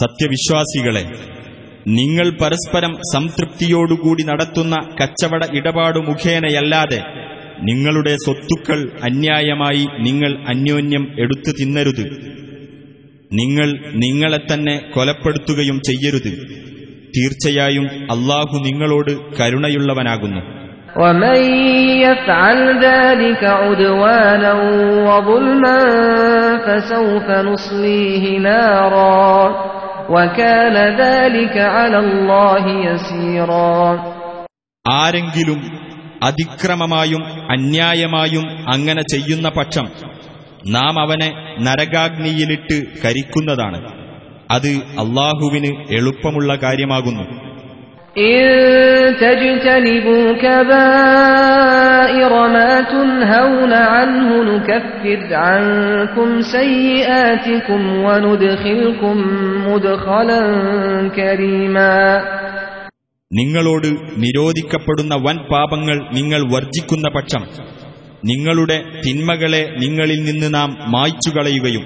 സത്യവിശ്വാസികളെ നിങ്ങൾ പരസ്പരം സംതൃപ്തിയോടുകൂടി നടത്തുന്ന കച്ചവട ഇടപാടു മുഖേനയല്ലാതെ നിങ്ങളുടെ സ്വത്തുക്കൾ അന്യായമായി നിങ്ങൾ അന്യോന്യം എടുത്തു തിന്നരുത്. നിങ്ങൾ നിങ്ങളെ തന്നെ കൊലപ്പെടുത്തുകയും ചെയ്യരുത്. തീർച്ചയായും അള്ളാഹു നിങ്ങളോട് കരുണയുള്ളവനാകുന്നു. ഒമയ്യ يفعل ذلك عدوانا وظلما فسوف نصليه نارا وكان ذلك على الله يسيرا ആരെങ്കിലും അതിക്രമമായും അന്യായമായും അങ്ങനെ ചെയ്യുന്ന പക്ഷം നാം അവനെ നരകാഗ്നിയിലിട്ട് കരിക്കുന്നതാണ് അത് അള്ളാഹുവിന് എളുപ്പമുള്ള കാര്യമാകുന്നു إن تجتنبوا كبائر ما تنهون عنه نكفر عنكم سيئاتكم وندخلكم مدخلا كريما നിങ്ങളോട് നിരോധിക്കപ്പെടുന്ന വൻ പാപങ്ങൾ നിങ്ങൾ വർജിക്കുന്ന പക്ഷം നിങ്ങളുടെ തിന്മകളെ നിങ്ങളിൽ നിന്ന് നാം മായ്ച്ചുകളയുകയും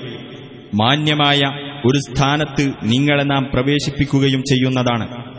മാന്യമായ ഒരു സ്ഥാനത്ത് നിങ്ങളെ നാം പ്രവേശിപ്പിക്കുകയും ചെയ്യുന്നതാണ്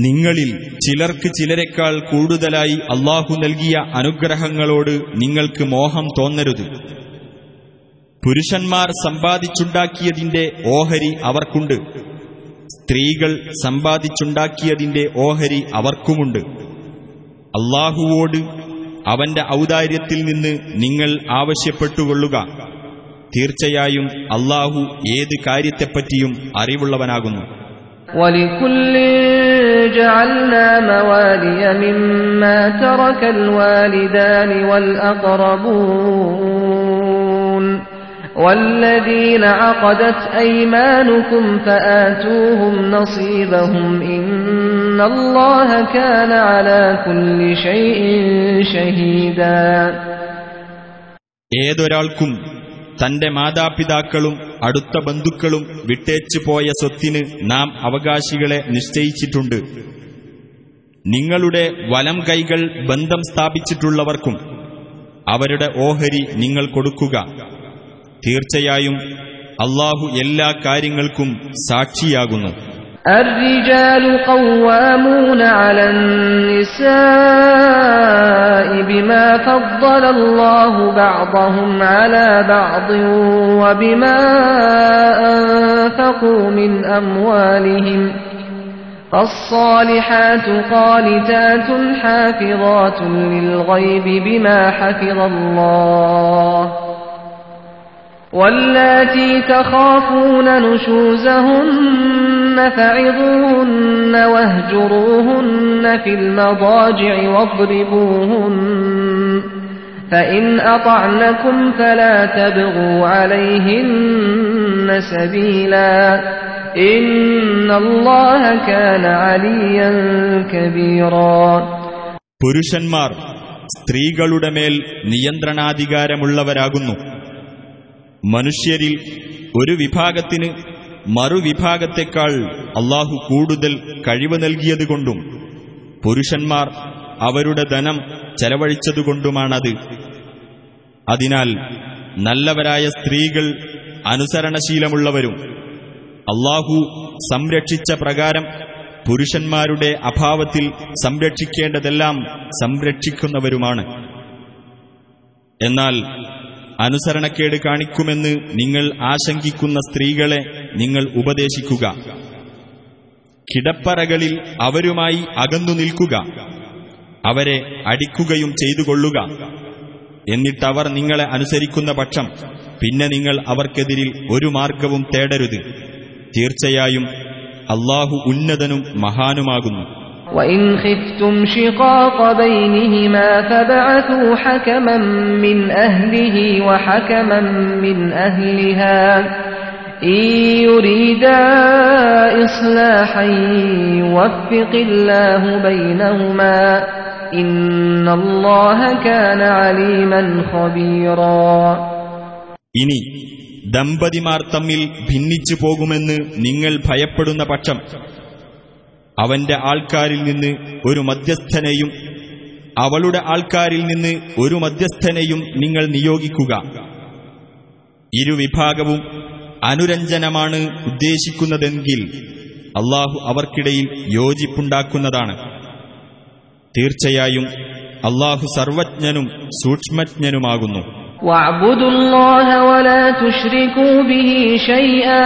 നിങ്ങളിൽ ചിലർക്ക് ചിലരെക്കാൾ കൂടുതലായി അള്ളാഹു നൽകിയ അനുഗ്രഹങ്ങളോട് നിങ്ങൾക്ക് മോഹം തോന്നരുത്. പുരുഷന്മാർ സമ്പാദിച്ചുണ്ടാക്കിയതിന്റെ ഓഹരി അവർക്കുണ്ട്. സ്ത്രീകൾ സമ്പാദിച്ചുണ്ടാക്കിയതിന്റെ ഓഹരി അവർക്കുമുണ്ട്. അള്ളാഹുവോട് അവന്റെ ഔദാര്യത്തിൽ നിന്ന് നിങ്ങൾ ആവശ്യപ്പെട്ടുകൊള്ളുക. തീർച്ചയായും അള്ളാഹു ഏത് കാര്യത്തെപ്പറ്റിയും അറിവുള്ളവനാകുന്നു. ولكل جعلنا موالي مما ترك الوالدان والأقربون والذين عقدت أيمانكم فآتوهم نصيبهم إن الله كان على كل شيء شهيدا ഏതൊരാൾക്കും തന്റെ മാതാപിതാക്കളും അടുത്ത ബന്ധുക്കളും വിട്ടേച്ചു പോയ സ്വത്തിന് നാം അവകാശികളെ നിശ്ചയിച്ചിട്ടുണ്ട്. നിങ്ങളുടെ വലം കൈകൾ ബന്ധം സ്ഥാപിച്ചിട്ടുള്ളവർക്കും അവരുടെ ഓഹരി നിങ്ങൾ കൊടുക്കുക. തീർച്ചയായും അള്ളാഹു എല്ലാ കാര്യങ്ങൾക്കും സാക്ഷിയാകുന്നു. الرجال قوامون على النساء بما فضل الله بعضهم على بعض وبما أنفقوا من أموالهم فالصالحات قانتات حافظات للغيب بما حفظ الله واللاتي تخافون نشوزهن فعظوهن واهجروهن في المضاجع واضربوهن فإن أطعنكم فلا تبغوا عليهن سبيلا إن إن الله كان عليا كبيرا പുരുഷന്മാർ സ്ത്രീകളുടെ മേൽ നിയന്ത്രണാധികാരമുള്ളവരാകുന്നു മനുഷ്യരിൽ ഒരു വിഭാഗത്തിന് മറുവിഭാഗത്തെക്കാൾ അള്ളാഹു കൂടുതൽ കഴിവ് നൽകിയതുകൊണ്ടും പുരുഷന്മാർ അവരുടെ ധനം ചെലവഴിച്ചതുകൊണ്ടുമാണത്. അതിനാൽ നല്ലവരായ സ്ത്രീകൾ അനുസരണശീലമുള്ളവരും അള്ളാഹു സംരക്ഷിച്ച പ്രകാരം പുരുഷന്മാരുടെ അഭാവത്തിൽ സംരക്ഷിക്കേണ്ടതെല്ലാം സംരക്ഷിക്കുന്നവരുമാണ്. എന്നാൽ അനുസരണക്കേട് കാണിക്കുമെന്ന് നിങ്ങൾ ആശങ്കിക്കുന്ന സ്ത്രീകളെ നിങ്ങൾ ഉപദേശിക്കുക. കിടപ്പറകളിൽ അവരുമായി അകന്നു നിൽക്കുക. അവരെ അടിക്കുകയും ചെയ്തുകൊള്ളുക. എന്നിട്ടവർ നിങ്ങളെ അനുസരിക്കുന്ന പക്ഷം പിന്നെ നിങ്ങൾ അവർക്കെതിരിൽ ഒരു മാർഗവും തേടരുത്. തീർച്ചയായും അള്ളാഹു ഉന്നതനും മഹാനുമാകുന്നു. وإن خفتم شقاق بينهما فابعثوا حكما من أهله وحكما من أهلها إن يريدا إصلاحا يوفق الله بينهما إن الله كان عليما خبيرا ഇനി ദമ്പതിമാർ തമ്മിൽ ഭിന്നിച്ചു പോകുമെന്ന് നിങ്ങൾ ഭയപ്പെടുന്ന പക്ഷം അവന്റെ ആൾക്കാരിൽ നിന്ന് ഒരു മധ്യസ്ഥനെയും അവളുടെ ആൾക്കാരിൽ നിന്ന് ഒരു മധ്യസ്ഥനെയും നിങ്ങൾ നിയോഗിക്കുക ഇരുവിഭാഗവും അനുരഞ്ജനമാണ് ഉദ്ദേശിക്കുന്നതെങ്കിൽ അള്ളാഹു അവർക്കിടയിൽ യോജിപ്പുണ്ടാക്കുന്നതാണ് തീർച്ചയായും അള്ളാഹു സർവജ്ഞനും സൂക്ഷ്മജ്ഞനുമാകുന്നു واعبدوا الله ولا تشركوا به شيئا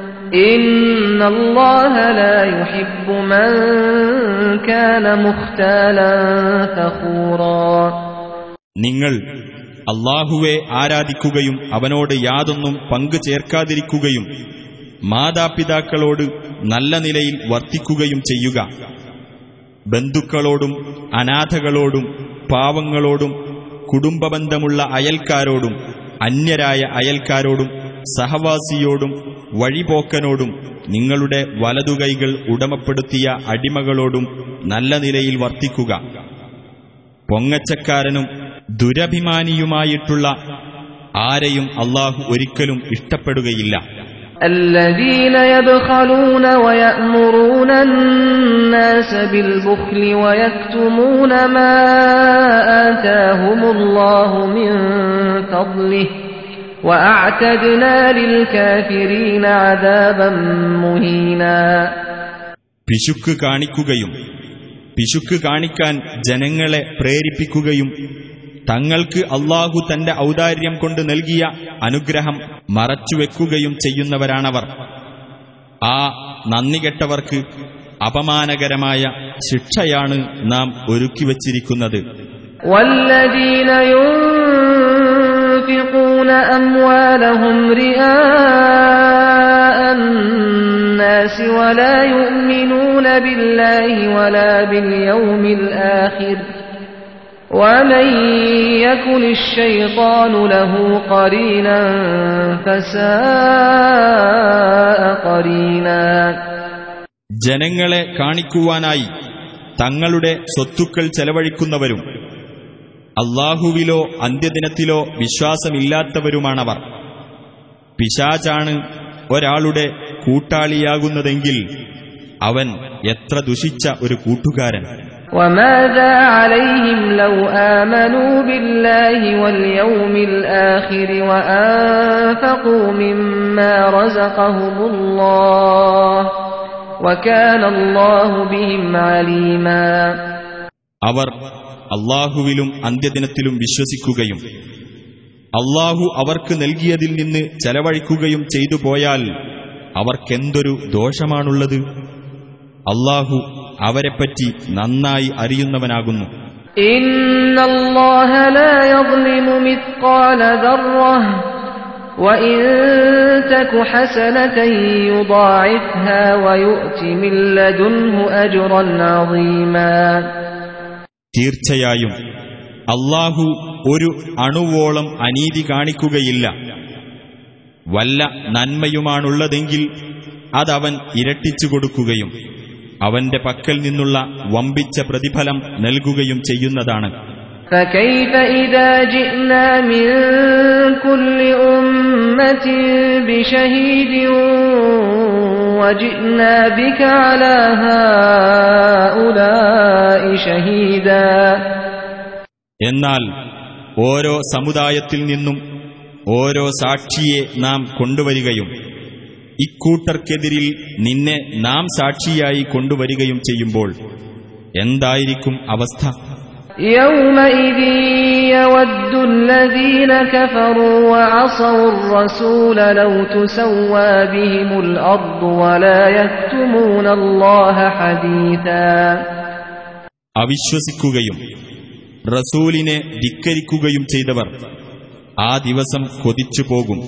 നിങ്ങൾ അള്ളാഹുവെ ആരാധിക്കുകയും അവനോട് യാതൊന്നും പങ്കു ചേർക്കാതിരിക്കുകയും മാതാപിതാക്കളോട് നല്ല നിലയിൽ വർത്തിക്കുകയും ചെയ്യുക. ബന്ധുക്കളോടും അനാഥകളോടും പാവങ്ങളോടും കുടുംബബന്ധമുള്ള അയൽക്കാരോടും അന്യരായ അയൽക്കാരോടും സഹവാസിയോടും വഴിപോക്കനോടും നിങ്ങളുടെ വലതുകൈകൾ ഉടമപ്പെടുത്തിയ അടിമകളോടും നല്ല നിലയിൽ വർത്തിക്കുക പൊങ്ങച്ചക്കാരനും ദുരഭിമാനിയുമായിട്ടുള്ള ആരെയും അള്ളാഹു ഒരിക്കലും ഇഷ്ടപ്പെടുകയില്ല الذين يبخلون ويأمرون الناس بالبخل ويكتمون ما آتاهم الله من فضله പിശുക്ക് കാണിക്കുകയും പിശുക്ക് കാണിക്കാൻ ജനങ്ങളെ പ്രേരിപ്പിക്കുകയും തങ്ങൾക്ക് അള്ളാഹു തന്റെ ഔദാര്യം കൊണ്ട് നൽകിയ അനുഗ്രഹം മറച്ചുവെക്കുകയും ചെയ്യുന്നവരാണവർ. ആ നന്ദികെട്ടവർക്ക് അപമാനകരമായ ശിക്ഷയാണ് നാം ഒരുക്കിവച്ചിരിക്കുന്നത്. വല്ലതീനയോ ينفقون أموالهم رئاء الناس ولا يؤمنون بالله ولا باليوم الآخر ومن يكن الشيطان له قرينا فساء قرينا ജനങ്ങളെ കാണിക്കുവാനായി തങ്ങളുടെ സ്വത്തുക്കൾ ചെലവഴിക്കുന്നവരും അള്ളാഹുവിലോ അന്ത്യദിനത്തിലോ വിശ്വാസമില്ലാത്തവരുമാണവർ പിശാചാണ് ഒരാളുടെ കൂട്ടാളിയാകുന്നതെങ്കിൽ അവൻ എത്ര ദുഷിച്ച ഒരു കൂട്ടുകാരൻ وماذا عليهم لو آمنوا بالله واليوم الآخر وأنفقوا مما رزقهم الله وكان الله بهم عليما അവർ അള്ളാഹുവിലും അന്ത്യദിനത്തിലും വിശ്വസിക്കുകയും അള്ളാഹു അവർക്ക് നൽകിയതിൽ നിന്ന് ചെലവഴിക്കുകയും ചെയ്തു പോയാൽ അവർക്കെന്തൊരു ദോഷമാണുള്ളത്? അള്ളാഹു അവരെപ്പറ്റി നന്നായി അറിയുന്നവനാകുന്നു. തീർച്ചയായും അള്ളാഹു ഒരു അണുവോളം അനീതി കാണിക്കുകയില്ല. വല്ല നന്മയുമാണുള്ളതെങ്കിൽ അതവൻ ഇരട്ടിച്ചു കൊടുക്കുകയും അവന്റെ പക്കൽ നിന്നുള്ള വമ്പിച്ച പ്രതിഫലം നൽകുകയും ചെയ്യുന്നതാണ്. فكيف إذا جئنا من كل أمة بشهيد وجئنا بك على هؤلاء شهيدا എന്നാൽ ഓരോ സമുദായത്തിൽ നിന്നും ഓരോ സാക്ഷിയെ നാം കൊണ്ടുവരികയും ഇക്കൂട്ടർക്കെതിരിൽ നിന്നെ നാം സാക്ഷിയായി കൊണ്ടുവരികയും ചെയ്യുമ്പോൾ എന്തായിരിക്കും അവസ്ഥ يومئذ يود الذين كفروا وعصوا الرسول لو تسوى بهم الأرض ولا يكتمون الله حديثا അവിശ്വസിക്കുകയും റസൂലിനെ ധിക്കരിക്കുകയും ചെയ്തവർ ആ ദിവസം കൊതിച്ചു പോകും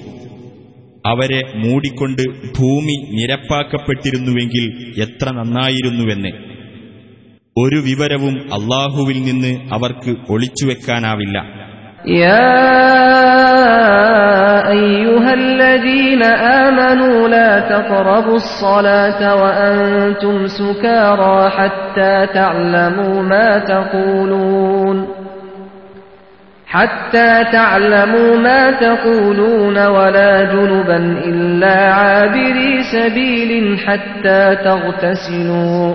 അവരെ മൂടിക്കൊണ്ട് ഭൂമി നിരപ്പാക്കപ്പെട്ടിരുന്നുവെങ്കിൽ എത്ര നന്നായിരുന്നുവെന്ന് ഒരു വിവരവും അള്ളാഹുവിൽ നിന്ന് അവർക്ക് ഒളിച്ചുവെക്കാനാവില്ല يا أيها الذين آمنوا لا تقربوا الصلاة وأنتم سكارى حتى تعلموا ما تقولون حتى تعلموا ما تقولون ولا جنبا إلا عابري سبيل حتى تغتسلوا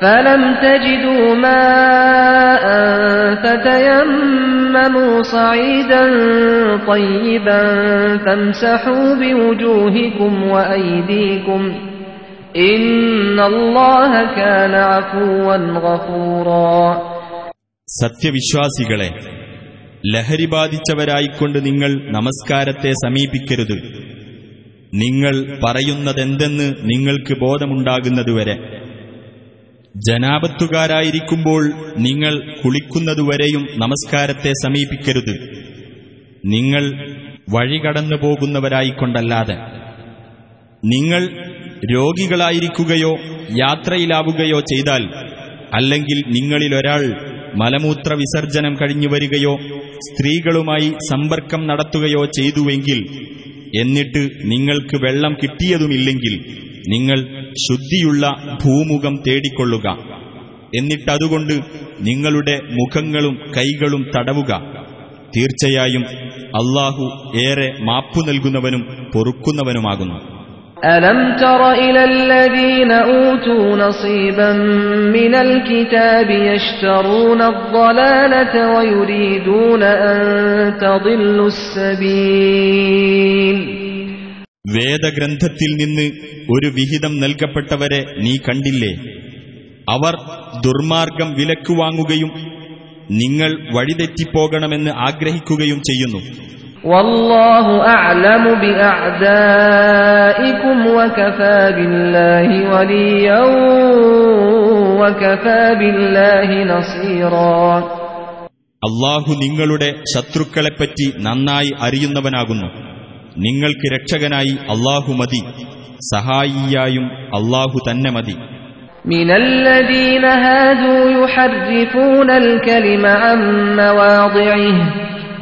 فلم تجدوا ماء فتيمموا صعيدا طيبا فامسحوا بوجوهكم وأيديكم إن الله كان عفوا غفورا സത്യവിശ്വാസികളെ ലഹരി ബാധിച്ചവരായിക്കൊണ്ട് നിങ്ങൾ നമസ്കാരത്തെ സമീപിക്കരുത് നിങ്ങൾ പറയുന്നതെന്തെന്ന് നിങ്ങൾക്ക് ബോധമുണ്ടാകുന്നതുവരെ ജനാപത്തുകാരായിരിക്കുമ്പോൾ നിങ്ങൾ കുളിക്കുന്നതുവരെയും നമസ്കാരത്തെ സമീപിക്കരുത്. നിങ്ങൾ വഴികടന്നു പോകുന്നവരായിക്കൊണ്ടല്ലാതെ നിങ്ങൾ രോഗികളായിരിക്കുകയോ യാത്രയിലാവുകയോ ചെയ്താൽ അല്ലെങ്കിൽ നിങ്ങളിലൊരാൾ മലമൂത്ര വിസർജനം കഴിഞ്ഞു വരികയോ സ്ത്രീകളുമായി സമ്പർക്കം നടത്തുകയോ ചെയ്തുവെങ്കിൽ എന്നിട്ട് നിങ്ങൾക്ക് വെള്ളം കിട്ടിയതുമില്ലെങ്കിൽ നിങ്ങൾ ശുദ്ധിയുള്ള ഭൂമുഖം തേടിക്കൊള്ളുക. എന്നിട്ടതുകൊണ്ട് നിങ്ങളുടെ മുഖങ്ങളും കൈകളും തടവുക. തീർച്ചയായും അള്ളാഹു ഏറെ മാപ്പു നൽകുന്നവനും പൊറുക്കുന്നവനുമാകുന്നു. ألم تر إلى الذين أوتوا نصيبا من الكتاب يشترون الضلالة ويريدون أن تضلوا السبيل വേദഗ്രന്ഥത്തിൽ നിന്ന് ഒരു വിഹിതം നൽകപ്പെട്ടവരെ നീ കണ്ടില്ലേ അവർ ദുർമാർഗം വിലക്കു വാങ്ങുകയും നിങ്ങൾ വഴിതെറ്റിപ്പോകണമെന്ന് ആഗ്രഹിക്കുകയും ചെയ്യുന്നു والله أعلم بأعدائكم وكفى بالله وليا وكفى بالله نصيرا അള്ളാഹു നിങ്ങളുടെ ശത്രുക്കളെപ്പറ്റി നന്നായി അറിയുന്നവനാകുന്നു നിങ്ങൾക്ക് രക്ഷകനായി അള്ളാഹു മതി സഹായിയായും അള്ളാഹു തന്നെ മതി من الذين هادوا يحرفون الكلم عن مواضعه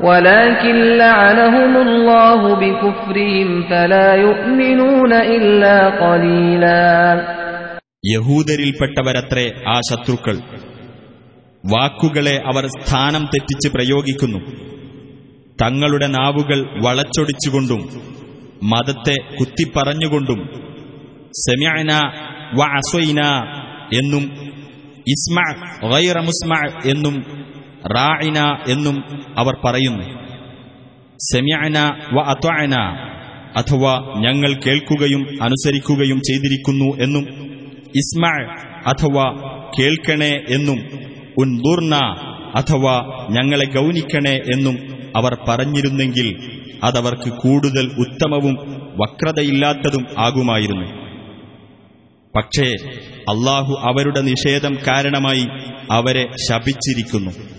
ولكن لعنهم الله بكفرهم فلا يؤمنون إلا قليلا യഹൂദരിൽപ്പെട്ടവരത്രേ ആ ശത്രുക്കൾ വാക്കുകളെ അവർ സ്ഥാനം തെറ്റിച്ച് പ്രയോഗിക്കുന്നു തങ്ങളുടെ നാവുകൾ വളച്ചൊടിച്ചുകൊണ്ടും മതത്തെ കുത്തിപ്പറഞ്ഞുകൊണ്ടും സെമ്യന വ അസ്വൈന എന്നും ഇസ്മ ഗൈറ മുസ്മ എന്നും റായിന എന്നും അവർ പറയുന്നു. സെമ്യന വ അത്വന അഥവാ ഞങ്ങൾ കേൾക്കുകയും അനുസരിക്കുകയും ചെയ്തിരിക്കുന്നു എന്നും ഇസ്മാ അഥവാ കേൾക്കണേ എന്നും ഉൻദൂർണ അഥവാ ഞങ്ങളെ ഗൗനിക്കണേ എന്നും അവർ പറഞ്ഞിരുന്നെങ്കിൽ അതവർക്ക് കൂടുതൽ ഉത്തമവും വക്രതയില്ലാത്തതും ആകുമായിരുന്നു. പക്ഷേ അള്ളാഹു അവരുടെ നിഷേധം കാരണമായി അവരെ ശപിച്ചിരിക്കുന്നു.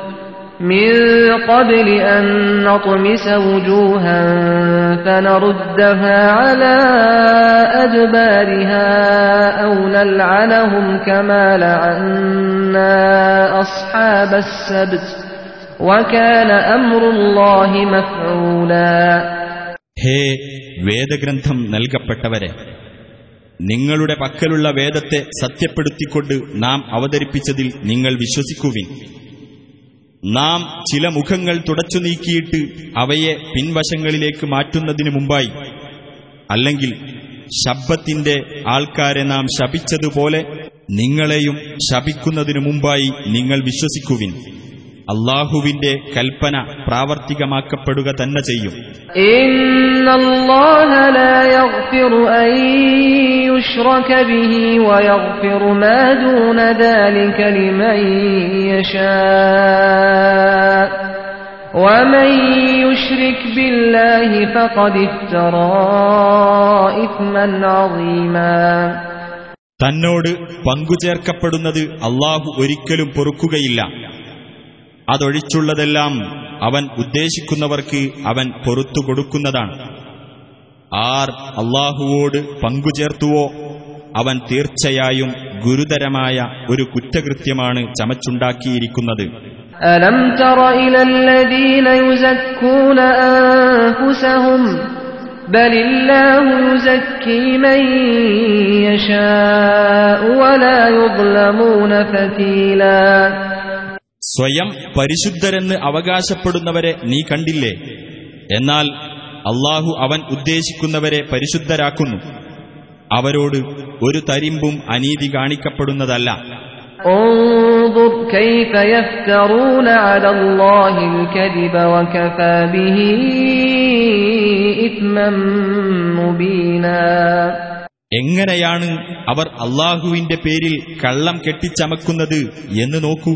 من قبل أن نطمس وجوها فنردها على أدبارها أو نلعنهم كما لعنا أصحاب السبت وكان أمر الله مفعولا ഹേ വേദഗ്രന്ഥം നൽകപ്പെട്ടവരെ നിങ്ങളുടെ പക്കലുള്ള വേദത്തെ സത്യപ്പെടുത്തിക്കൊണ്ട് നാം അവതരിപ്പിച്ചതിൽ നിങ്ങൾ വിശ്വസിക്കുവിൻ നാം ചില മുഖങ്ങൾ തുടച്ചു നീക്കിയിട്ട് അവയെ പിൻവശങ്ങളിലേക്ക് മാറ്റുന്നതിനു മുമ്പായി. അല്ലെങ്കിൽ ശബ്ദത്തിന്റെ ആൾക്കാരെ നാം ശപിച്ചതുപോലെ നിങ്ങളെയും ശപിക്കുന്നതിനു മുമ്പായി നിങ്ങൾ വിശ്വസിക്കുവിൻ. അള്ളാഹുവിന്റെ കൽപ്പന പ്രാവർത്തികമാക്കപ്പെടുക തന്നെ ചെയ്യും إن الله لا يغفر أن يشرك به ويغفر ما دون ذلك لمن يشاء ومن يشرك بالله فقد افترى إثما عظيما തന്നോട് പങ്കുചേർക്കപ്പെടുന്നത് അള്ളാഹു ഒരിക്കലും പൊറുക്കുകയില്ല അതൊഴിച്ചുള്ളതെല്ലാം അവൻ ഉദ്ദേശിക്കുന്നവർക്ക് അവൻ പൊറത്തു കൊടുക്കുന്നതാണ് ആർ അള്ളാഹുവോട് പങ്കുചേർത്തുവോ അവൻ തീർച്ചയായും ഗുരുതരമായ ഒരു കുറ്റകൃത്യമാണ് ചമച്ചുണ്ടാക്കിയിരിക്കുന്നത് ألم تر إلى الذين يزكون أنفسهم بل الله يزكي من يشاء ولا يظلمون فتيلا സ്വയം പരിശുദ്ധരെന്ന് അവകാശപ്പെടുന്നവരെ നീ കണ്ടില്ലേ? എന്നാൽ അള്ളാഹു അവൻ ഉദ്ദേശിക്കുന്നവരെ പരിശുദ്ധരാക്കുന്നു. അവരോട് ഒരു തരിമ്പും അനീതി കാണിക്കപ്പെടുന്നതല്ല. എങ്ങനെയാണ് അവർ അള്ളാഹുവിന്റെ പേരിൽ കള്ളം കെട്ടിച്ചമക്കുന്നത് എന്ന് നോക്കൂ.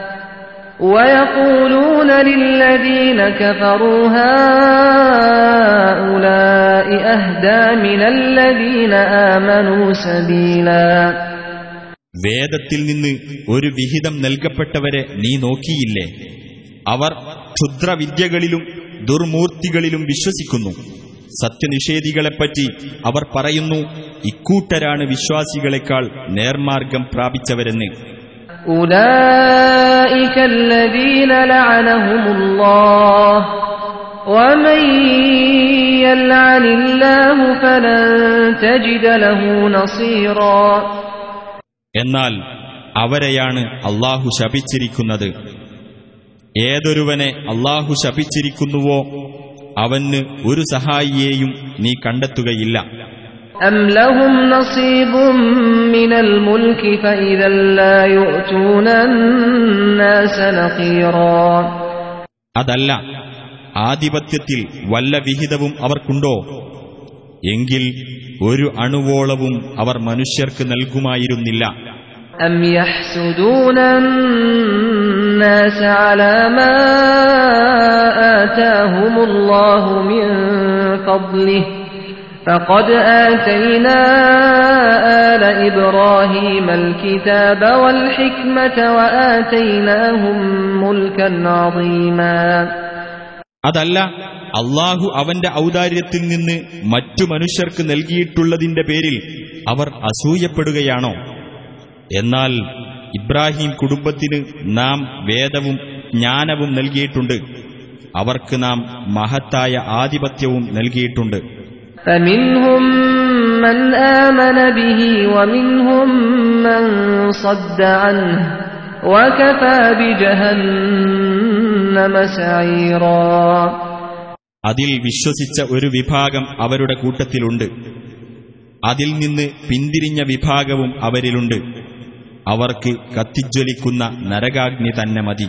ويقولون للذين كفروا هؤلاء أهدى من الذين آمنوا سبيلا വേദത്തിൽ നിന്ന് ഒരു വിഹിതം നൽകപ്പെട്ടവരെ നീ നോക്കിയില്ലേ അവർ ക്ഷുദ്രവിദ്യകളിലും ദുർമൂർത്തികളിലും വിശ്വസിക്കുന്നു സത്യനിഷേധികളെപ്പറ്റി അവർ പറയുന്നു ഇക്കൂട്ടരാണ് വിശ്വാസികളെക്കാൾ നേർമാർഗം പ്രാപിച്ചവരെന്ന് أولئك الذين لعنهم الله ومن يلعن الله فلن تجد له نصيرا എന്നാൽ അവരെയാണ് അള്ളാഹു ശപിച്ചിരിക്കുന്നത് ഏതൊരുവനെ അള്ളാഹു ശപിച്ചിരിക്കുന്നുവോ അവന് ഒരു സഹായിയെയും നീ കണ്ടെത്തുകയില്ല أم لهم نصيب من الملك فإذا لا يؤتون الناس نقيرا അതല്ല ആധിപത്യത്തിൽ വല്ല വിഹിതവും അവർക്കുണ്ടോ എങ്കിൽ ഒരു അണുവോളവും അവർ മനുഷ്യർക്ക് നൽകുമായിരുന്നില്ല أم فقد آتينا آل إبراهيم الكتاب والحكمة وآتيناهم ملكا عظيما അതല്ല അള്ളാഹു അവന്റെ ഔദാര്യത്തിൽ നിന്ന് മറ്റു മനുഷ്യർക്ക് നൽകിയിട്ടുള്ളതിന്റെ പേരിൽ അവർ അസൂയപ്പെടുകയാണോ എന്നാൽ ഇബ്രാഹിം കുടുംബത്തിന് നാം വേദവും ജ്ഞാനവും നൽകിയിട്ടുണ്ട് അവർക്ക് നാം മഹത്തായ ആധിപത്യവും നൽകിയിട്ടുണ്ട് فمنهم من آمن به ومنهم من صد عنه وكفى بجهنم سعيرا അതിൽ വിശ്വസിച്ച ഒരു വിഭാഗം അവരുടെ കൂട്ടത്തിലുണ്ട് അതിൽ നിന്ന് പിന്തിരിഞ്ഞ വിഭാഗവും അവരിലുണ്ട് അവർക്ക് കത്തിജ്വലിക്കുന്ന നരകാഗ്നി തന്നെ മതി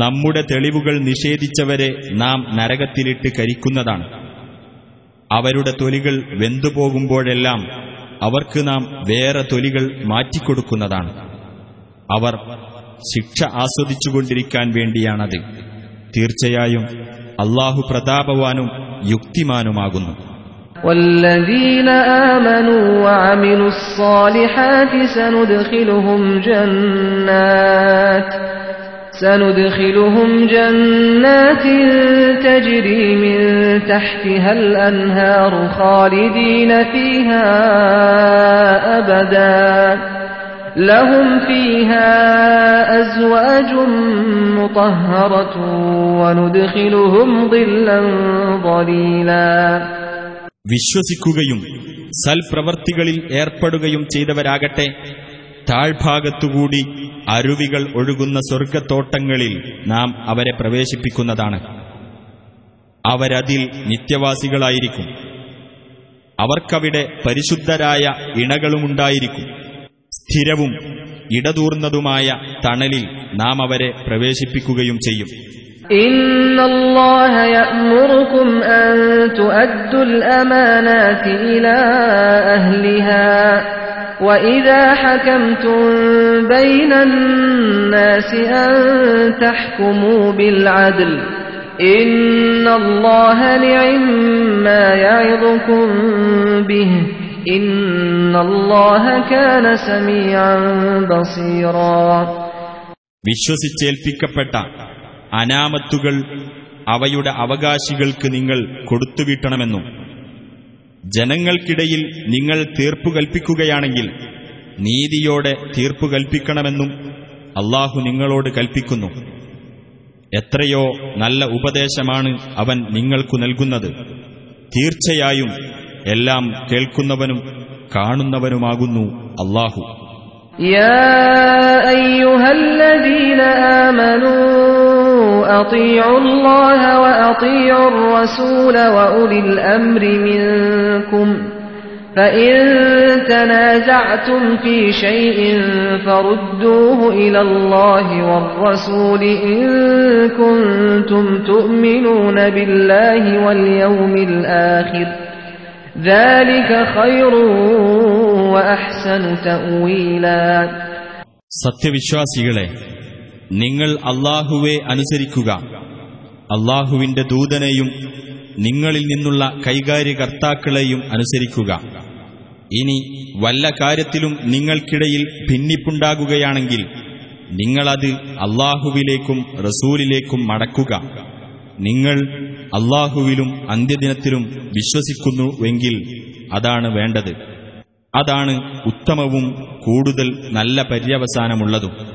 നമ്മുടെ തെളിവുകൾ നിഷേധിച്ചവരെ നാം നരകത്തിലിട്ട് കരിക്കുന്നതാണ് അവരുടെ തൊലികൾ വെന്തുപോകുമ്പോഴെല്ലാം അവർക്ക് നാം വേറെ തൊലികൾ മാറ്റിക്കൊടുക്കുന്നതാണ് അവർ ശിക്ഷ ആസ്വദിച്ചുകൊണ്ടിരിക്കാൻ വേണ്ടിയാണത് തീർച്ചയായും അള്ളാഹു പ്രതാപവാനും യുക്തിമാനുമാകുന്നു والذين آمنوا وعملوا الصالحات سندخلهم جنات سندخلهم جنات تجري من تحتها الأنهار خالدين فيها أبدا لهم فيها أزواج مطهرة وندخلهم ظلا ظليلا വിശ്വസിക്കുകയും സൽപ്രവർത്തികളിൽ ഏർപ്പെടുകയും ചെയ്തവരാകട്ടെ താഴ്ഭാഗത്തുകൂടി അരുവികൾ ഒഴുകുന്ന സ്വർഗത്തോട്ടങ്ങളിൽ നാം അവരെ പ്രവേശിപ്പിക്കുന്നതാണ് അവരതിൽ നിത്യവാസികളായിരിക്കും അവർക്കവിടെ പരിശുദ്ധരായ ഇണകളുമുണ്ടായിരിക്കും സ്ഥിരവും ഇടതൂർന്നതുമായ തണലിൽ നാം അവരെ പ്രവേശിപ്പിക്കുകയും ചെയ്യും إن الله يأمركم أن تؤدوا الأمانات إلى أهلها وإذا حكمتم بين الناس أن تحكموا بالعدل إن الله نعم ما يعظكم به إن الله كان سميعا بصيرا വിശ്വസിച്ചേൽപ്പിക്കപ്പെട്ട അനാമത്തുകൾ അവയുടെ അവകാശികൾക്ക് നിങ്ങൾ കൊടുത്തുവിട്ടണമെന്നും ജനങ്ങൾക്കിടയിൽ നിങ്ങൾ തീർപ്പു കൽപ്പിക്കുകയാണെങ്കിൽ നീതിയോടെ തീർപ്പു കൽപ്പിക്കണമെന്നും അള്ളാഹു നിങ്ങളോട് കൽപ്പിക്കുന്നു. എത്രയോ നല്ല ഉപദേശമാണ് അവൻ നിങ്ങൾക്കു നൽകുന്നത്. തീർച്ചയായും എല്ലാം കേൾക്കുന്നവനും കാണുന്നവനുമാകുന്നു അള്ളാഹു. يا أيها الذين آمنوا أطيعوا الله وأطيعوا الرسول وأولي الأمر منكم فإن تنازعتم في شيء فردوه إلى الله والرسول إن كنتم تؤمنون بالله واليوم الآخر ذلك خير وأحسن تأويلا സത്യവിശ്വാസികളെ നിങ്ങൾ അള്ളാഹുവെ അനുസരിക്കുക അള്ളാഹുവിന്റെ ദൂതനെയും നിങ്ങളിൽ നിന്നുള്ള കൈകാര്യകർത്താക്കളെയും അനുസരിക്കുക. ഇനി വല്ല കാര്യത്തിലും നിങ്ങൾക്കിടയിൽ ഭിന്നിപ്പുണ്ടാകുകയാണെങ്കിൽ നിങ്ങളത് അള്ളാഹുവിലേക്കും റസൂലിലേക്കും മടക്കുക. നിങ്ങൾ അള്ളാഹുവിലും അന്ത്യദിനത്തിലും വിശ്വസിക്കുന്നുവെങ്കിൽ അതാണ് വേണ്ടത്. അതാണ് ഉത്തമവും കൂടുതൽ നല്ല പര്യവസാനമുള്ളതും.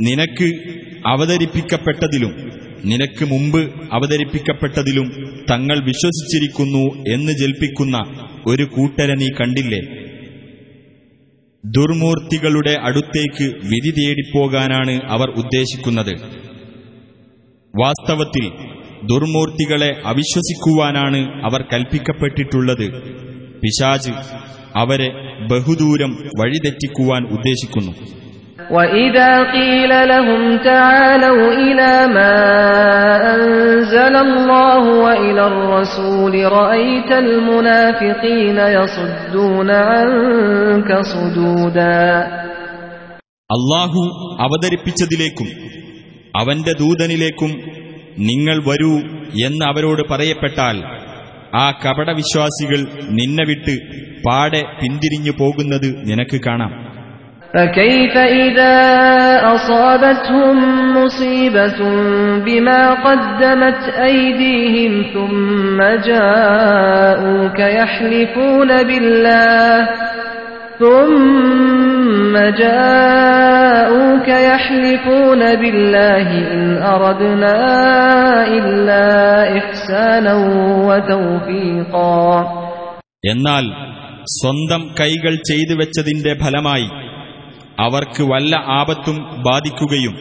നിനക്ക് അവതരിപ്പിക്കപ്പെട്ടതിലും നിനക്ക് മുമ്പ് അവതരിപ്പിക്കപ്പെട്ടതിലും തങ്ങൾ വിശ്വസിച്ചിരിക്കുന്നു എന്ന് ജൽപ്പിക്കുന്ന ഒരു കൂട്ടരെ നീ കണ്ടില്ലേ? ദുർമൂർത്തികളുടെ അടുത്തേക്ക് വിധി തേടിപ്പോകാനാണ് അവർ ഉദ്ദേശിക്കുന്നത്. വാസ്തവത്തിൽ ദുർമൂർത്തികളെ അവിശ്വസിക്കുവാനാണ് അവർ കൽപ്പിക്കപ്പെട്ടിട്ടുള്ളത് പിശാജ് അവരെ ബഹുദൂരം വഴിതെറ്റിക്കുവാൻ ഉദ്ദേശിക്കുന്നു وإذا قيل لهم تعالوا إلى ما أنزل الله وإلى الرسول رأيت المنافقين يصدون عنك صدودا അള്ളാഹു അവതരിപ്പിച്ചതിലേക്കും അവന്റെ ദൂതനിലേക്കും നിങ്ങൾ വരൂ എന്ന് അവരോട് പറയപ്പെട്ടാൽ ആ കപടവിശ്വാസികൾ നിന്നെ വിട്ട് പാടെ പിന്തിരിഞ്ഞു പോകുന്നത് നിനക്ക് കാണാം فكيف إذا أصابتهم مصيبة بما قدمت أيديهم ثم جاءوك يحلفون بالله ثم جاءوك يحلفون بالله إن أردنا إلا إحسانا وتوفيقا എന്നാൽ സ്വന്തം കൈകൾ ചെയ്തു വെച്ചതിന്റെ ഫലമായി അവർക്ക് വല്ല ആപത്തും ബാധിക്കുകയും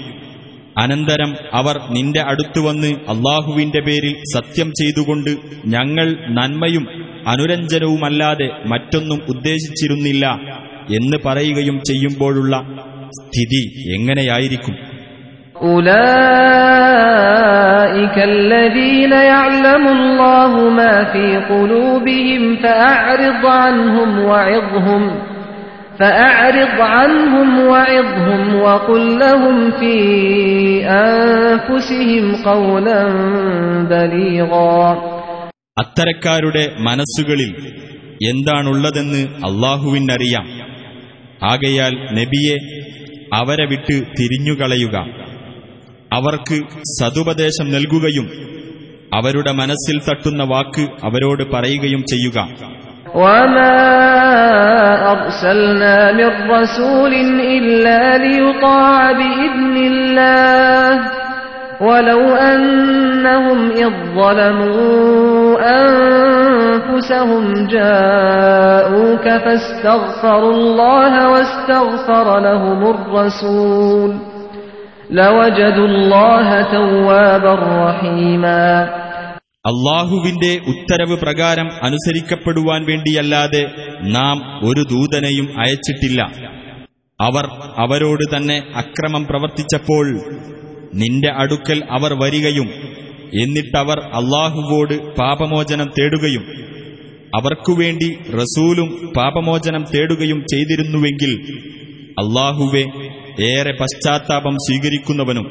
അനന്തരം അവർ നിന്റെ അടുത്തു വന്ന് അള്ളാഹുവിന്റെ പേരിൽ സത്യം ചെയ്തുകൊണ്ട് ഞങ്ങൾ നന്മയും അനുരഞ്ജനവുമല്ലാതെ മറ്റൊന്നും ഉദ്ദേശിച്ചിരുന്നില്ല എന്ന് പറയുകയും ചെയ്യുമ്പോഴുള്ള സ്ഥിതി എങ്ങനെയായിരിക്കും أولئك الذين يعلم الله ما في قلوبهم فأعرض عنهم وعظهم فأعرض عنهم وعظهم وقل لهم في أنفسهم قولا بليغا അത്തരക്കാരുടെ മനസ്സുകളിൽ എന്താണുള്ളതെന്ന് അള്ളാഹുവിനറിയാം ആകയാൽ നബിയെ അവരെ വിട്ട് തിരിഞ്ഞുകളയുക അവർക്ക് സതുപദേശം നൽകുകയും അവരുടെ മനസ്സിൽ തട്ടുന്ന വാക്ക് അവരോട് പറയുകയും ചെയ്യുക وما أرسلنا من رسول إلا ليطاع بإذن الله ولو أنهم إذ ظلموا أنفسهم جاءوك فاستغفروا الله واستغفر لهم الرسول لوجدوا الله توابا رحيما അള്ളാഹുവിന്റെ ഉത്തരവ് പ്രകാരം അനുസരിക്കപ്പെടുവാൻ വേണ്ടിയല്ലാതെ നാം ഒരു ദൂതനെയും അയച്ചിട്ടില്ല അവർ അവരോട് തന്നെ അക്രമം പ്രവർത്തിച്ചപ്പോൾ നിന്റെ അടുക്കൽ അവർ വരികയും എന്നിട്ടവർ അള്ളാഹുവോട് പാപമോചനം തേടുകയും അവർക്കുവേണ്ടി റസൂലും പാപമോചനം തേടുകയും ചെയ്തിരുന്നുവെങ്കിൽ അള്ളാഹുവെ ഏറെ പശ്ചാത്താപം സ്വീകരിക്കുന്നവനും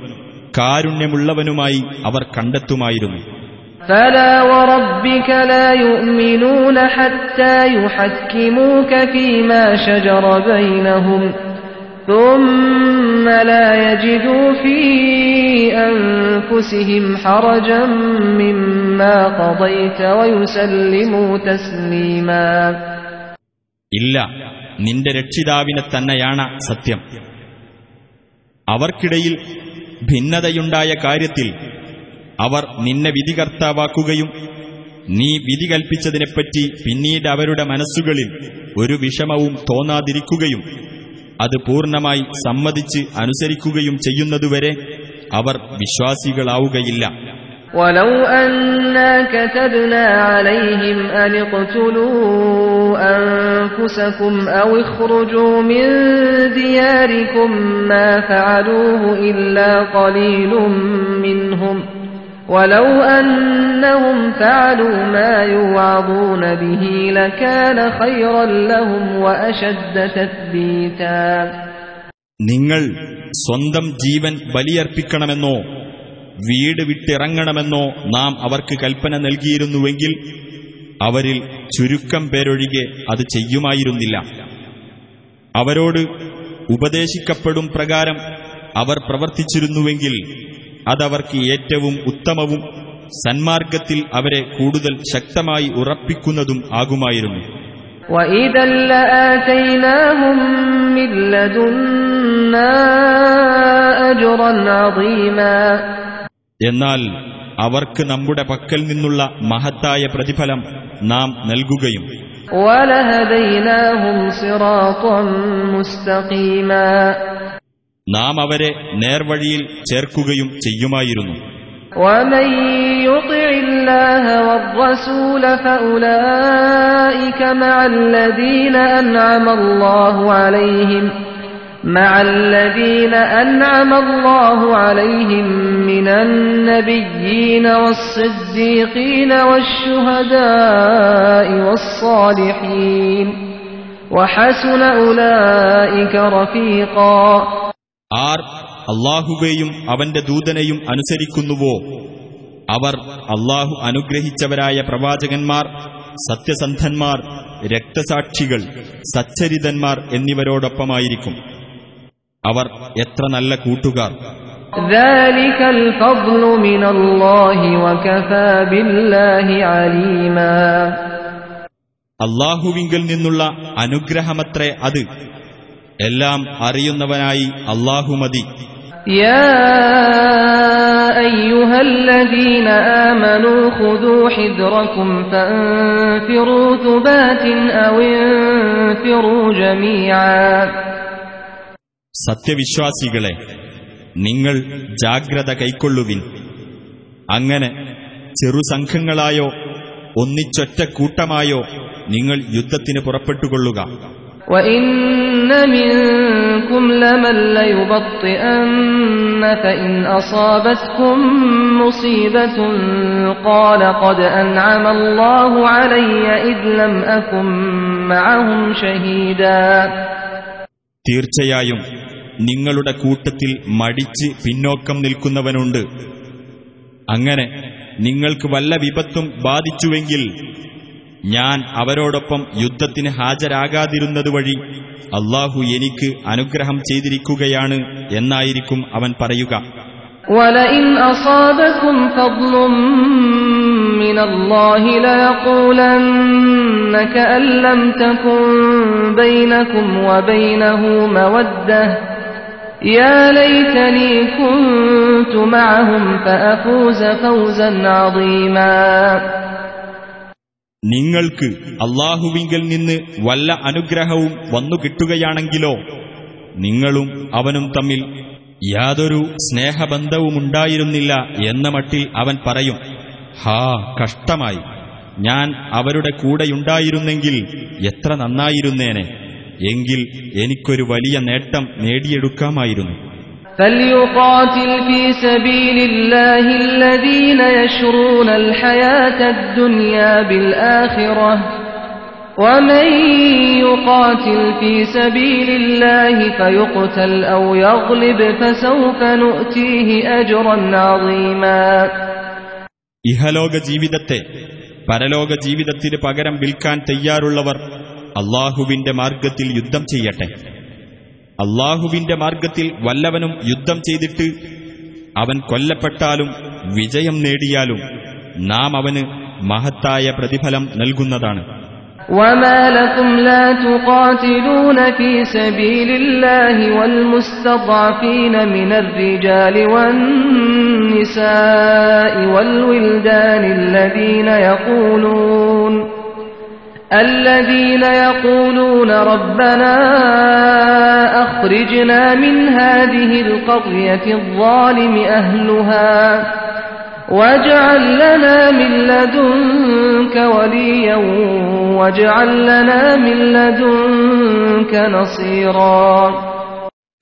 കാരുണ്യമുള്ളവനുമായി അവർ കണ്ടെത്തുമായിരുന്നു فلا وربك لا يؤمنون حتى يحكموك فيما شجر بينهم ثم لا يجدوا في أنفسهم حرجا مما قضيت ويسلموا تسليما ഇല്ല നിന്റെ രക്ഷിതാവിനെ തന്നെയാണ് സത്യം അവർക്കിടയിൽ ഭിന്നതയുണ്ടായ കാര്യത്തിൽ അവർ നിന്നെ വിധികർത്താവാക്കുകയും നീ വിധി കൽപ്പിച്ചതിനെപ്പറ്റി പിന്നീട് അവരുടെ മനസ്സുകളിൽ ഒരു വിഷമവും തോന്നാതിരിക്കുകയും അത് പൂർണ്ണമായി സമ്മതിച്ച് അനുസരിക്കുകയും ചെയ്യുന്നതുവരെ അവർ വിശ്വാസികളാവുകയില്ല ولو أنا كتبنا عليهم أن اقتلوا أنفسكم أو اخرجوا من دياركم ما فعلوه إلا قليل منهم ولو أنهم فعلوا ما يوعظون به لكان خيرا لهم وأشد تثبيتا നിങ്ങൾ സ്വന്തം ജീവൻ ബലിയർപ്പിക്കണമെന്നോ വീട് വിട്ടിറങ്ങണമെന്നോ നാം അവർക്ക് കൽപ്പന നൽകിയിരുന്നുവെങ്കിൽ അവരിൽ ചുരുക്കം പേരൊഴികെ അത് ചെയ്യുമായിരുന്നില്ല അവരോട് ഉപദേശിക്കപ്പെടും പ്രകാരം അവർ പ്രവർത്തിച്ചിരുന്നുവെങ്കിൽ അതവർക്ക് ഏറ്റവും ഉത്തമവും സന്മാർഗത്തിൽ അവരെ കൂടുതൽ ശക്തമായി ഉറപ്പിക്കുന്നതും ആകുമായിരുന്നു. എന്നാൽ അവർക്ക് നമ്മുടെ പക്കൽ നിന്നുള്ള മഹത്തായ പ്രതിഫലം നാം നൽകുകയും ും നാം അവരെ നേർവഴിയിൽ ചേർക്കുകയും ചെയ്യുമായിരുന്നു ومن يطع الله والرسول فأولئك مع الذين أنعم الله عليهم مع الذين أنعم الله عليهم من النبيين والصديقين والشهداء والصالحين وحسن أولئك رفيقا ആർ അള്ളാഹുവേയും അവന്റെ ദൂതനെയും അനുസരിക്കുന്നുവോ? അവർ അള്ളാഹു അനുഗ്രഹിച്ചവരായ പ്രവാചകന്മാർ സത്യസന്ധന്മാർ രക്തസാക്ഷികൾ സച്ചരിതന്മാർ എന്നിവരോടൊപ്പമായിരിക്കും. അവർ എത്ര നല്ല കൂട്ടുകാർ. അള്ളാഹുവിങ്കിൽ നിന്നുള്ള അനുഗ്രഹമത്രേ അത്. എല്ലാം അറിയുന്നവനായി അള്ളാഹു മതി. സത്യവിശ്വാസികളെ നിങ്ങൾ ജാഗ്രത കൈക്കൊള്ളുവിൻ. അങ്ങനെ ചെറുസംഘങ്ങളായോ ഒന്നിച്ചൊറ്റ കൂട്ടമായോ നിങ്ങൾ യുദ്ധത്തിന് പുറപ്പെട്ടുകൊള്ളുക. وإن منكم لمن ليبطئن فإن أصابتكم مصيبة قال قد أنعم الله علي إذ لم أكن معهم شهيدا തീർച്ചയായും നിങ്ങളുടെ കൂട്ടത്തിൽ മടിച്ച് പിന്നോക്കം നിൽക്കുന്നവനുണ്ട് അങ്ങനെ നിങ്ങൾക്ക് വല്ല വിപത്തും ബാധിച്ചുവെങ്കിൽ ഞാൻ അവരോടൊപ്പം യുദ്ധത്തിന് ഹാജരാകാതിരുന്നത് വഴി അള്ളാഹു എനിക്ക് അനുഗ്രഹം ചെയ്തിരിക്കുകയാണ് എന്നായിരിക്കും അവൻ പറയുക ولئن أصابكم فضل من الله ليقولن كأن لم تكن بينكم وبينه مودة يا ليتني كنت معهم فأفوز فوزا عظيما നിങ്ങൾക്ക് അള്ളാഹുവിങ്കിൽ നിന്ന് വല്ല അനുഗ്രഹവും വന്നു കിട്ടുകയാണെങ്കിലോ നിങ്ങളും അവനും തമ്മിൽ യാതൊരു സ്നേഹബന്ധവുമുണ്ടായിരുന്നില്ല എന്ന മട്ടിൽ അവൻ പറയും ഹാ കഷ്ടമായി. ഞാൻ അവരുടെ കൂടെയുണ്ടായിരുന്നെങ്കിൽ എത്ര നന്നായിരുന്നേനെ. എങ്കിൽ എനിക്കൊരു വലിയ നേട്ടം നേടിയെടുക്കാമായിരുന്നു. فليقاتل في سبيل الله الذين يشرون الحياة الدنيا بالآخرة ومن يقاتل في سبيل الله فيقتل أو يغلب فسوف نؤتيه أجرا عظيما ഇഹലോക ജീവിതത്തെ പരലോക ജീവിതത്തിന് പകരം വിൽക്കാൻ തയ്യാറുള്ളവർ അള്ളാഹുവിന്റെ മാർഗത്തിൽ യുദ്ധം ചെയ്യട്ടെ അള്ളാഹുവിന്റെ മാർഗത്തിൽ വല്ലവനും യുദ്ധം ചെയ്തിട്ട് അവൻ കൊല്ലപ്പെട്ടാലും വിജയം നേടിയാലും നാം അവന് മഹത്തായ പ്രതിഫലം നൽകുന്നതാണ് وما لكم لا تقاتلون في سبيل الله والمستضعفين من الرجال والنساء والولدان الذين يقولون الذين يقولون ربنا أخرجنا من هذه القرية الظالم أهلها واجعل لنا من لدنك وليا واجعل لنا من لدنك نصيرا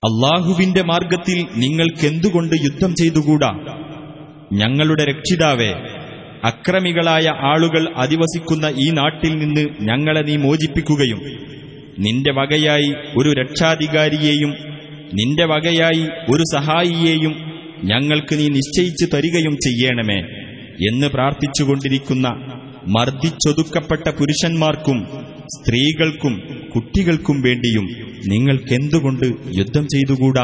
അള്ളാഹുവിന്റെ മാർഗത്തിൽ നിങ്ങൾക്കെന്തുകൊണ്ട് യുദ്ധം ചെയ്തുകൂടാ ഞങ്ങളുടെ രക്ഷിതാവേ അക്രമികളായ ആളുകൾ അധിവസിക്കുന്ന ഈ നാട്ടിൽ നിന്ന് ഞങ്ങളെ നീ മോചിപ്പിക്കുകയും നിന്റെ വകയായി ഒരു രക്ഷാധികാരിയെയും നിന്റെ വകയായി ഒരു സഹായിയെയും ഞങ്ങൾക്ക് നീ നിശ്ചയിച്ചു തരികയും ചെയ്യണമേ എന്ന് പ്രാർത്ഥിച്ചുകൊണ്ടിരിക്കുന്ന മർദ്ദിച്ചൊതുക്കപ്പെട്ട പുരുഷന്മാർക്കും സ്ത്രീകൾക്കും കുട്ടികൾക്കും വേണ്ടിയും നിങ്ങൾക്കെന്തുകൊണ്ട് യുദ്ധം ചെയ്തുകൂടാ?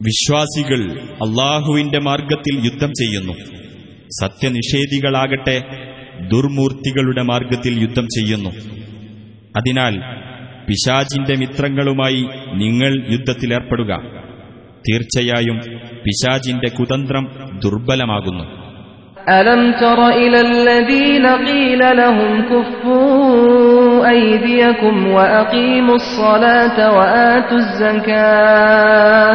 വിശ്വാസികൾ അള്ളാഹുവിന്റെ മാർഗത്തിൽ യുദ്ധം ചെയ്യുന്നു സത്യനിഷേധികളാകട്ടെ ദുർമൂർത്തികളുടെ മാർഗത്തിൽ യുദ്ധം ചെയ്യുന്നു അതിനാൽ പിശാചിന്റെ മിത്രങ്ങളുമായി നിങ്ങൾ യുദ്ധത്തിലേർപ്പെടുക തീർച്ചയായും പിശാചിന്റെ കുതന്ത്രം ദുർബലമാകുന്നു ألم تر إلى الذين قيل لهم كفوا أيديكم وأقيموا الصلاة وآتوا الزكاة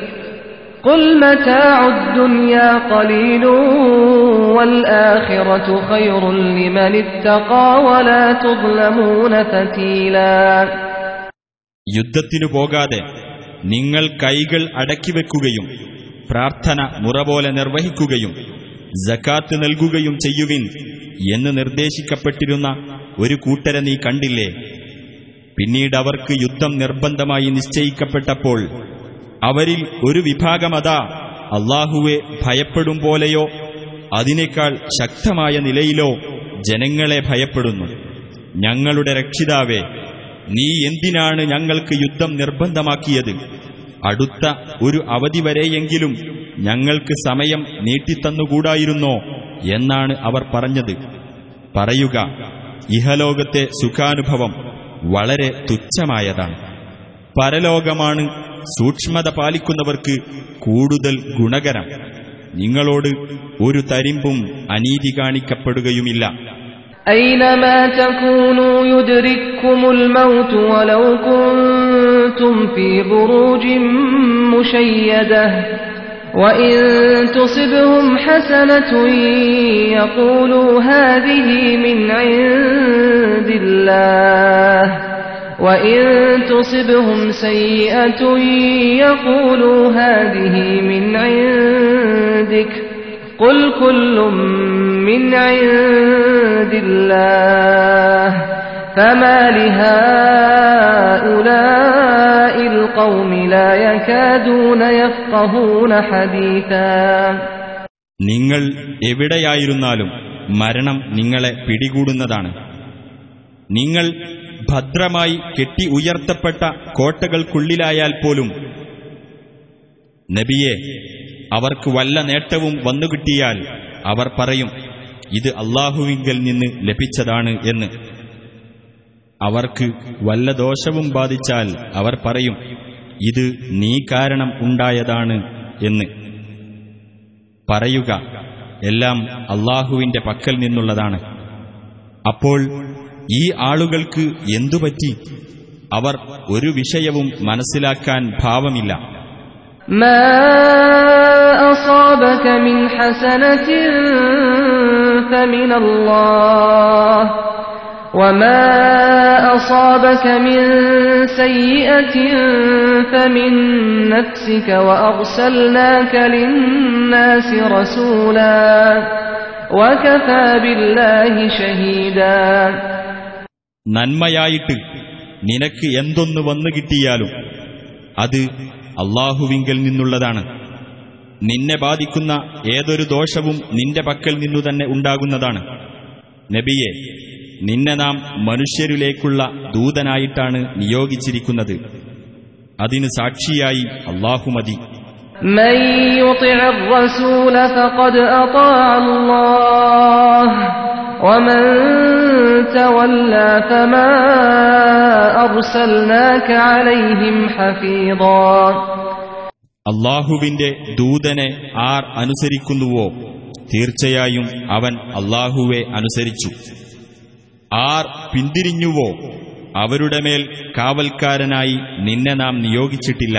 قل متاع الدنيا قليل والآخرة خير لمن اتقى ولا تظلمون فتيلا യുദ്ധത്തിനു പോകാതെ നിങ്ങൾ കൈകൾ അടക്കിവെക്കുകയും പ്രാർത്ഥന മുറ പോലെ നിർവഹിക്കുകയും ജക്കാത്ത് നൽകുകയും ചെയ്യുവിൻ എന്ന് നിർദ്ദേശിക്കപ്പെട്ടിരുന്ന ഒരു കൂട്ടരെ നീ കണ്ടില്ലേ പിന്നീട് അവർക്ക് യുദ്ധം നിർബന്ധമായി നിശ്ചയിക്കപ്പെട്ടപ്പോൾ അവരിൽ ഒരു വിഭാഗമതാ അള്ളാഹുവെ ഭയപ്പെടും പോലെയോ അതിനേക്കാൾ ശക്തമായ നിലയിലോ ജനങ്ങളെ ഭയപ്പെടുന്നു. ഞങ്ങളുടെ രക്ഷിതാവേ നീ എന്തിനാണ് ഞങ്ങൾക്ക് യുദ്ധം നിർബന്ധമാക്കിയത്? അടുത്ത ഒരു അവധി വരെയെങ്കിലും ഞങ്ങൾക്ക് സമയം നീട്ടിത്തന്നുകൂടായിരുന്നോ എന്നാണ് അവർ പറഞ്ഞത്. പറയുക ഇഹലോകത്തെ സുഖാനുഭവം വളരെ തുച്ഛമായതാണ്. പരലോകമാണ് സൂക്ഷ്മത പാലിക്കുന്നവർക്ക് കൂടുതൽ ഗുണകരം നിങ്ങളോട് ഒരു തരിമ്പും അനീതി കാണിക്കപ്പെടുകയുമില്ല أينما تكونوا يدرككم الموت ولو كنتم في بروج مشيدة وإن تصبهم حسنة يقولوا هذه من عند الله وإن تصبهم سيئة يقولوا هذه من عندك قل كل من عند الله فما لهؤلاء القوم لا يكادون يفقهون حديثا നിങ്ങൾ എവിടെയായിരുന്നാലും മരണം നിങ്ങളെ പിടികൂടുന്നതാണ് നിങ്ങൾ ഭദ്രമായി കെട്ടി ഉയർത്തപ്പെട്ട കോട്ടകൾക്കുള്ളിലായാൽ പോലും നബിയെ അവർക്ക് വല്ല നേട്ടവും വന്നുകിട്ടിയാൽ അവർ പറയും ഇത് അള്ളാഹുവിങ്കൽ നിന്ന് ലഭിച്ചതാണ് എന്ന്. അവർക്ക് വല്ല ദോഷവും ബാധിച്ചാൽ അവർ പറയും ഇത് നീ കാരണം ഉണ്ടായതാണ് എന്ന്. പറയുക എല്ലാം അള്ളാഹുവിന്റെ പക്കൽ നിന്നുള്ളതാണ്. അപ്പോൾ ഈ ആളുകൾക്ക് എന്തുപറ്റി അവർ ഒരു വിഷയവും മനസ്സിലാക്കാൻ ഭാവമില്ല ما أصابك من حسنة فمن الله وما أصابك من سيئة فمن نفسك وأرسلناك للناس رسولا وكفى بالله شهيدا നന്മയായിട്ട് നിനക്ക് എന്തൊന്ന് വന്നു കിട്ടിയാലും അത് അള്ളാഹുവിങ്കൽ നിന്നുള്ളതാണ്. നിന്നെ ബാധിക്കുന്ന ഏതൊരു ദോഷവും നിന്റെ പക്കൽ നിന്നു തന്നെ ഉണ്ടാകുന്നതാണ്. നബിയെ നിന്നെ നാം മനുഷ്യരിലേക്കുള്ള ദൂതനായിട്ടാണ് നിയോഗിച്ചിരിക്കുന്നത്. അതിന് സാക്ഷിയായി അള്ളാഹു മതി. من يطع الرسول فقد أطاع الله ومن تولى فما أرسلناك عليهم حفيظا അള്ളാഹുവിന്റെ ദൂതനെ ആർ അനുസരിക്കുന്നുവോ തീർച്ചയായും അവൻ അള്ളാഹുവെ അനുസരിച്ചു ആർ പിന്തിരിഞ്ഞുവോ അവരുടെ മേൽ കാവൽക്കാരനായി നിന്നെ നാം നിയോഗിച്ചിട്ടില്ല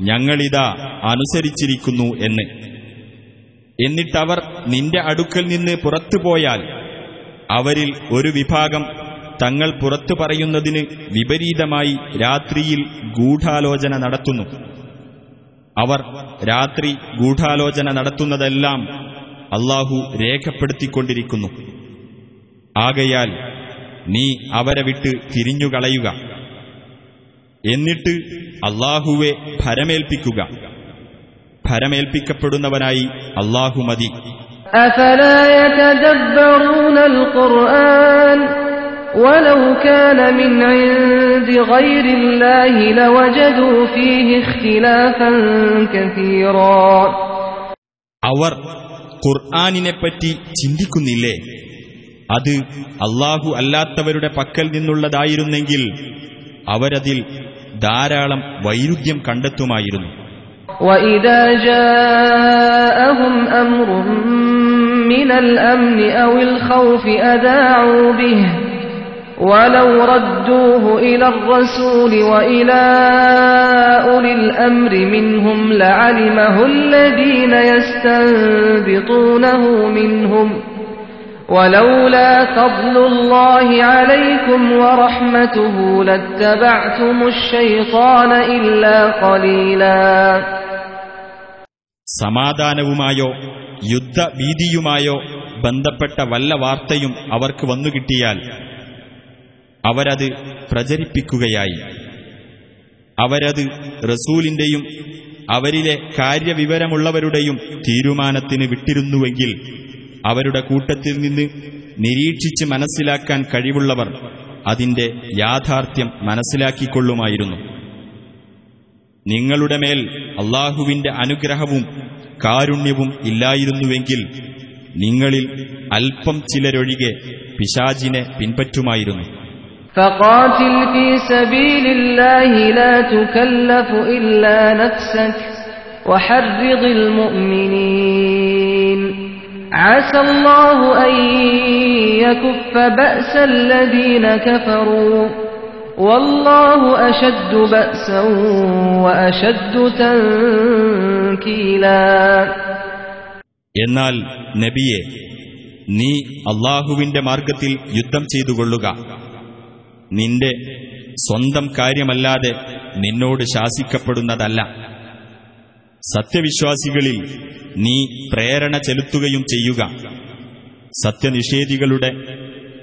ഞങ്ങളിതാ അനുസരിച്ചിരിക്കുന്നു എന്ന്. എന്നിട്ടവർ നിന്റെ അടുക്കൽ നിന്ന് പുറത്തുപോയാൽ അവരിൽ ഒരു വിഭാഗം തങ്ങൾ പുറത്തു പറയുന്നതിന് വിപരീതമായി രാത്രിയിൽ ഗൂഢാലോചന നടത്തുന്നു. അവർ രാത്രി ഗൂഢാലോചന നടത്തുന്നതെല്ലാം അള്ളാഹു രേഖപ്പെടുത്തിക്കൊണ്ടിരിക്കുന്നു. ആകയാൽ നീ അവരെ വിട്ട് തിരിഞ്ഞുകളയുക. എന്നിട്ട് അള്ളാഹുവെ ഭരമേൽപ്പിക്കുക. ഭരമേൽപ്പിക്കപ്പെടുന്നവനായി അള്ളാഹു മതി. അവർ ഖുർആാനിനെപ്പറ്റി ചിന്തിക്കുന്നില്ലേ? അത് അള്ളാഹു അല്ലാത്തവരുടെ പക്കൽ നിന്നുള്ളതായിരുന്നെങ്കിൽ അവരതിൽ ധാരാളം വൈരുദ്ധ്യം കണ്ടെത്തുമായിരുന്നു وإذا جاءهم أمر من الأمن أو الخوف أذاعوا به ولو ردوه إلى الرسول وإلى أولي الأمر منهم لعلمه الذين يستنبطونه منهم ولولا فضل الله عليكم ورحمته لاتبعتم الشيطان إلا قليلا സമാധാനവുമായോ യുദ്ധഭീതിയുമായോ ബന്ധപ്പെട്ട വല്ല വാർത്തയും അവർക്ക് വന്നു കിട്ടിയാൽ അവരത് പ്രചരിപ്പിക്കുകയായി അവരത് റസൂലിന്റെയും അവരിലെ കാര്യവിവരമുള്ളവരുടെയും തീരുമാനത്തിന് വിട്ടിരുന്നുവെങ്കിൽ അവരുടെ കൂട്ടത്തിൽ നിന്ന് നിരീക്ഷിച്ച് മനസ്സിലാക്കാൻ കഴിവുള്ളവർ അതിന്റെ യാഥാർത്ഥ്യം മനസ്സിലാക്കിക്കൊള്ളുമായിരുന്നു നിങ്ങളുടെ മേൽ അള്ളാഹുവിന്റെ അനുഗ്രഹവും കാരുണ്യവും ഇല്ലായിരുന്നുവെങ്കിൽ നിങ്ങളിൽ അല്പം ചിലരൊഴികെ പിശാജിനെ പിൻപറ്റുമായിരുന്നു فقاتل في سبيل الله لا تكلف إلا نفسك وحرض المؤمنين عسى الله أن يكف بأس الذين كفروا والله أشد بأسا وأشد تنكيلا എന്നാൽ നബിയെ നീ അള്ളാഹുവിന്റെ മാർഗത്തിൽ യുദ്ധം ചെയ്തുകൊള്ളുക നിന്റെ സ്വന്തം കാര്യമല്ലാതെ നിന്നോട് ശാസിക്കപ്പെടുന്നതല്ല സത്യവിശ്വാസികളിൽ നീ പ്രേരണ ചെലുത്തുകയും ചെയ്യുക. സത്യനിഷേധികളുടെ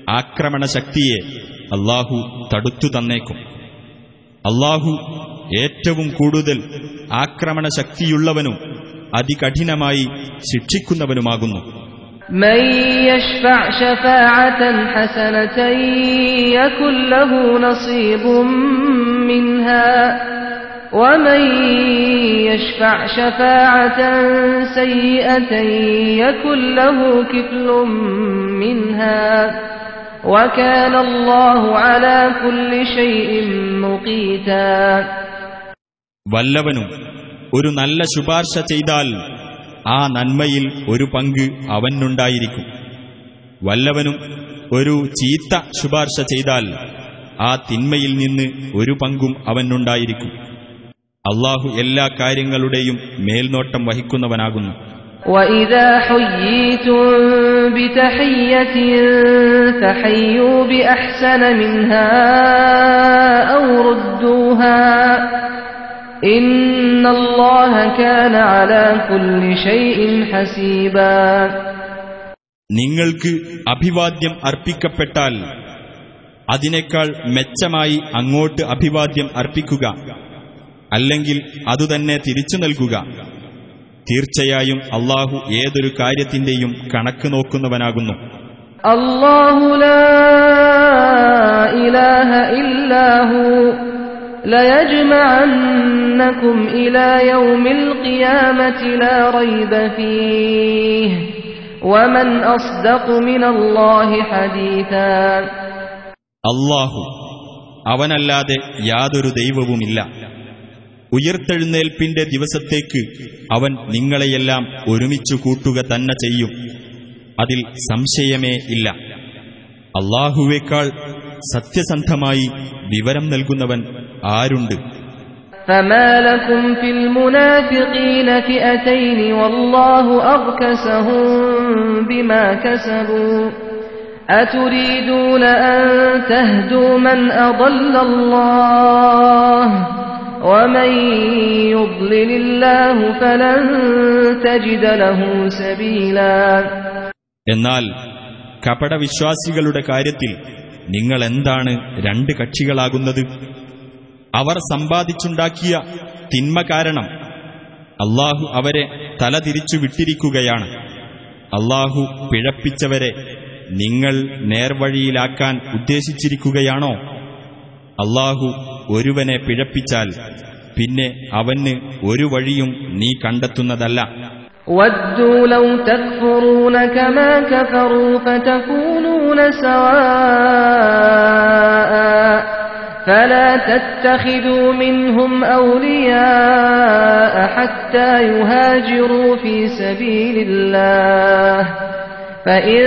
ആക്രമണശക്തിയെ അള്ളാഹു തടുത്തു തന്നേക്കും. അള്ളാഹു ഏറ്റവും കൂടുതൽ ആക്രമണശക്തിയുള്ളവനും അതികഠിനമായി ശിക്ഷിക്കുന്നവനുമാകുന്നു. ومن يشفع شفاعة سيئة يكن له كفل منها وكان الله على كل شيء مقيتا വല്ലവനും ഒരു നല്ല ശുപാർശ ചെയ്താൽ ആ നന്മയിൽ ഒരു പങ്ക് അവനുണ്ടായിരിക്കും വല്ലവനും ഒരു ചീത്ത ശുപാർശ ചെയ്താൽ ആ തിന്മയിൽ നിന്ന് ഒരു പങ്കും അവനുണ്ടായിരിക്കും അള്ളാഹു എല്ലാ കാര്യങ്ങളുടെയും മേൽനോട്ടം വഹിക്കുന്നവനാകുന്നു. നിങ്ങൾക്ക് അഭിവാദ്യം അർപ്പിക്കപ്പെട്ടാൽ അതിനേക്കാൾ മെച്ചമായി അങ്ങോട്ട് അഭിവാദ്യം അർപ്പിക്കുക. അല്ലെങ്കിൽ അതുതന്നെ തിരിച്ചു നൽകുക. തീർച്ചയായും അള്ളാഹു ഏതൊരു കാര്യത്തിന്റെയും കണക്ക് നോക്കുന്നവനാകുന്നു. അള്ളാഹു അവനല്ലാതെ യാതൊരു ദൈവവുമില്ല. ഉയർത്തെഴുന്നേൽപ്പിന്റെ ദിവസത്തേക്ക് അവൻ നിങ്ങളെയെല്ലാം ഒരുമിച്ചു കൂട്ടുക തന്നെ ചെയ്യും അതിൽ സംശയമേ ഇല്ല അള്ളാഹുവേക്കാൾ സത്യസന്ധമായി വിവരം നൽകുന്നവൻ ആരുണ്ട് فما لكم في المنافقين فئتين والله أركسهم بما كسبوا أتريدون أن تهدوا من أضل الله ومن يضلل الله فلن تجد له سبيلا എന്നാൽ കപടവിശ്വാസികളുടെ കാര്യത്തിൽ നിങ്ങൾ എന്താണ് രണ്ട് കക്ഷികളാകുന്നത് അവർ സമ്പാദിച്ചുണ്ടാക്കിയ തിന്മ കാരണം അള്ളാഹു അവരെ തലതിരിച്ചു വിട്ടിരിക്കുകയാണ് അള്ളാഹു പിഴപ്പിച്ചവരെ നിങ്ങൾ നേർവഴിയിലാക്കാൻ ഉദ്ദേശിച്ചിരിക്കുകയാണോ അള്ളാഹു ഒരുവനെ പിഴപ്പിച്ചാൽ പിന്നെ അവന് ഒരു വഴിയും നീ കണ്ടെത്തുന്നതല്ല ودوا لو تكفرون كما كفروا فتكونون سواء فلا تتخذوا منهم أولياء حتى يهاجروا في سبيل الله فإن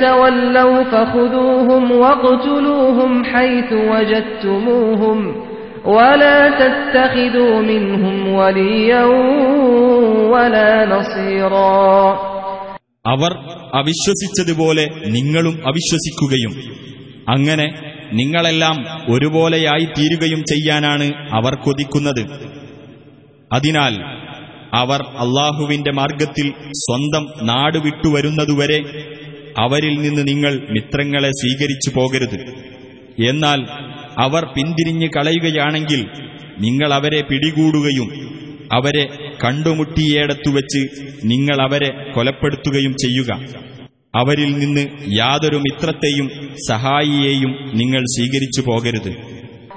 تولوا فخذوهم واقتلوهم حيث وجدتموهم ولا تتخذوا منهم وليا ولا نصيرا അവർ അവിശ്വസിച്ചതുപോലെ നിങ്ങളും അവിശ്വസിക്കുകയും അങ്ങനെ നിങ്ങളെല്ലാം ഒരുപോലെയായി തീരുകയും ചെയ്യാനാണ് അവർ കൊതിക്കുന്നത് അതിനാൽ അവർ അള്ളാഹുവിന്റെ മാർഗത്തിൽ സ്വന്തം നാട് വിട്ടുവരുന്നതുവരെ അവരിൽ നിന്ന് നിങ്ങൾ മിത്രങ്ങളെ സ്വീകരിച്ചു പോകരുത്. എന്നാൽ അവർ പിന്തിരിഞ്ഞ് കളയുകയാണെങ്കിൽ നിങ്ങൾ അവരെ പിടികൂടുകയും അവരെ കണ്ടുമുട്ടിയേടത്തുവെച്ച് നിങ്ങൾ അവരെ കൊലപ്പെടുത്തുകയും ചെയ്യുക. അവരിൽ നിന്ന് യാതൊരു മിത്രത്തെയും സഹായിയെയും നിങ്ങൾ സ്വീകരിച്ചു പോകരുത്.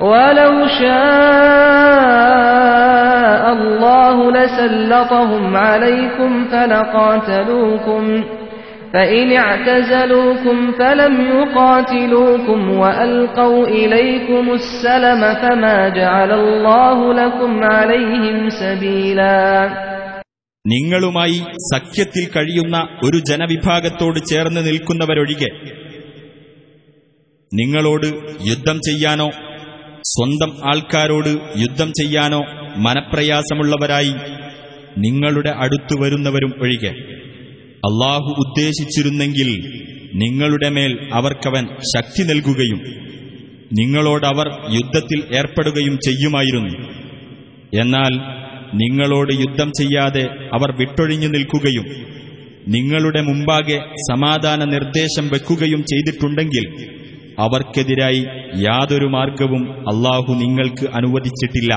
ولو شاء الله لسلطهم عليكم فلقاتلوكم فإن اعتزلوكم فلم يقاتلوكم وألقوا إليكم السلم فما جعل الله لكم عليهم سبيلا നിങ്ങളുമായി സഖ്യത്തിൽ കഴിയുന്ന ഒരു ജനവിഭാഗത്തോട് ചേർന്ന് നിൽക്കുന്നവരൊഴികെ നിങ്ങളോട് യുദ്ധം ചെയ്യാനോ സ്വന്തം ആൾക്കാരോട് യുദ്ധം ചെയ്യാനോ മനപ്രയാസമുള്ളവരായി നിങ്ങളുടെ അടുത്തു വരുന്നവരും ഒഴികെ. അള്ളാഹു ഉദ്ദേശിച്ചിരുന്നെങ്കിൽ നിങ്ങളുടെ മേൽ അവർക്കവൻ ശക്തി നൽകുകയും നിങ്ങളോടവർ യുദ്ധത്തിൽ ഏർപ്പെടുകയും ചെയ്യുമായിരുന്നു. എന്നാൽ നിങ്ങളോട് യുദ്ധം ചെയ്യാതെ അവർ വിട്ടൊഴിഞ്ഞു നിൽക്കുകയും നിങ്ങളുടെ മുമ്പാകെ സമാധാന നിർദ്ദേശം വെക്കുകയും ചെയ്തിട്ടുണ്ടെങ്കിൽ അവർക്കെതിരായി യാതൊരു മാർഗവും അള്ളാഹു നിങ്ങൾക്ക് അനുവദിച്ചിട്ടില്ല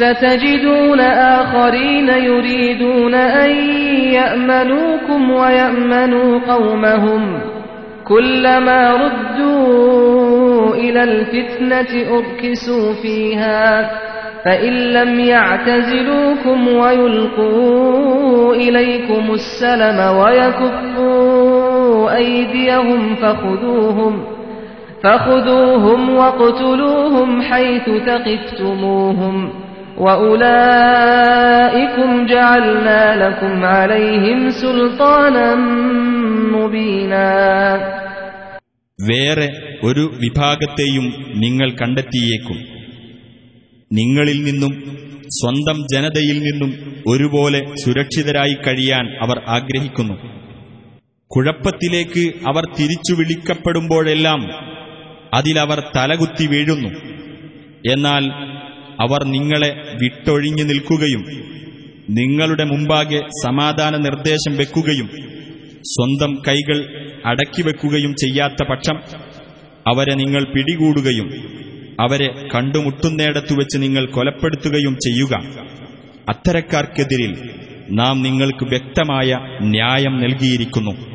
ستجدون آخرين يريدون أن يأمنوكم ويأمنوا قومهم كلما ردوا إلى الفتنة أركسوا فيها فإن لم يعتزلوكم ويلقوا إليكم السلم ويكفوا أيديهم فخذوهم فخذوهم واقتلوهم حيث ثقفتموهم وأولئكم جعلنا لكم عليهم سلطانا مبينا വേറെ ഒരു വിഭാഗത്തെയും നിങ്ങൾ കണ്ടെത്തിയേക്കും നിങ്ങളിൽ നിന്നും സ്വന്തം ജനതയിൽ നിന്നും ഒരുപോലെ സുരക്ഷിതരായി കഴിയാൻ അവർ ആഗ്രഹിക്കുന്നു കുഴപ്പത്തിലേക്ക് അവർ തിരിച്ചു വിളിക്കപ്പെടുമ്പോഴെല്ലാം അതിലവർ തലകുത്തി വീഴുന്നു. എന്നാൽ അവർ നിങ്ങളെ വിട്ടൊഴിഞ്ഞു നിൽക്കുകയും നിങ്ങളുടെ മുമ്പാകെ സമാധാന നിർദ്ദേശം വെക്കുകയും സ്വന്തം കൈകൾ അടക്കിവെക്കുകയും ചെയ്യാത്ത പക്ഷം അവരെ നിങ്ങൾ പിടികൂടുകയും അവരെ കണ്ടുമുട്ടുന്നിടത്തു വെച്ച് നിങ്ങൾ കൊലപ്പെടുത്തുകയും ചെയ്യുക. അത്തരക്കാർക്കെതിരിൽ നാം നിങ്ങൾക്ക് വ്യക്തമായ ന്യായം നൽകിയിരിക്കുന്നു.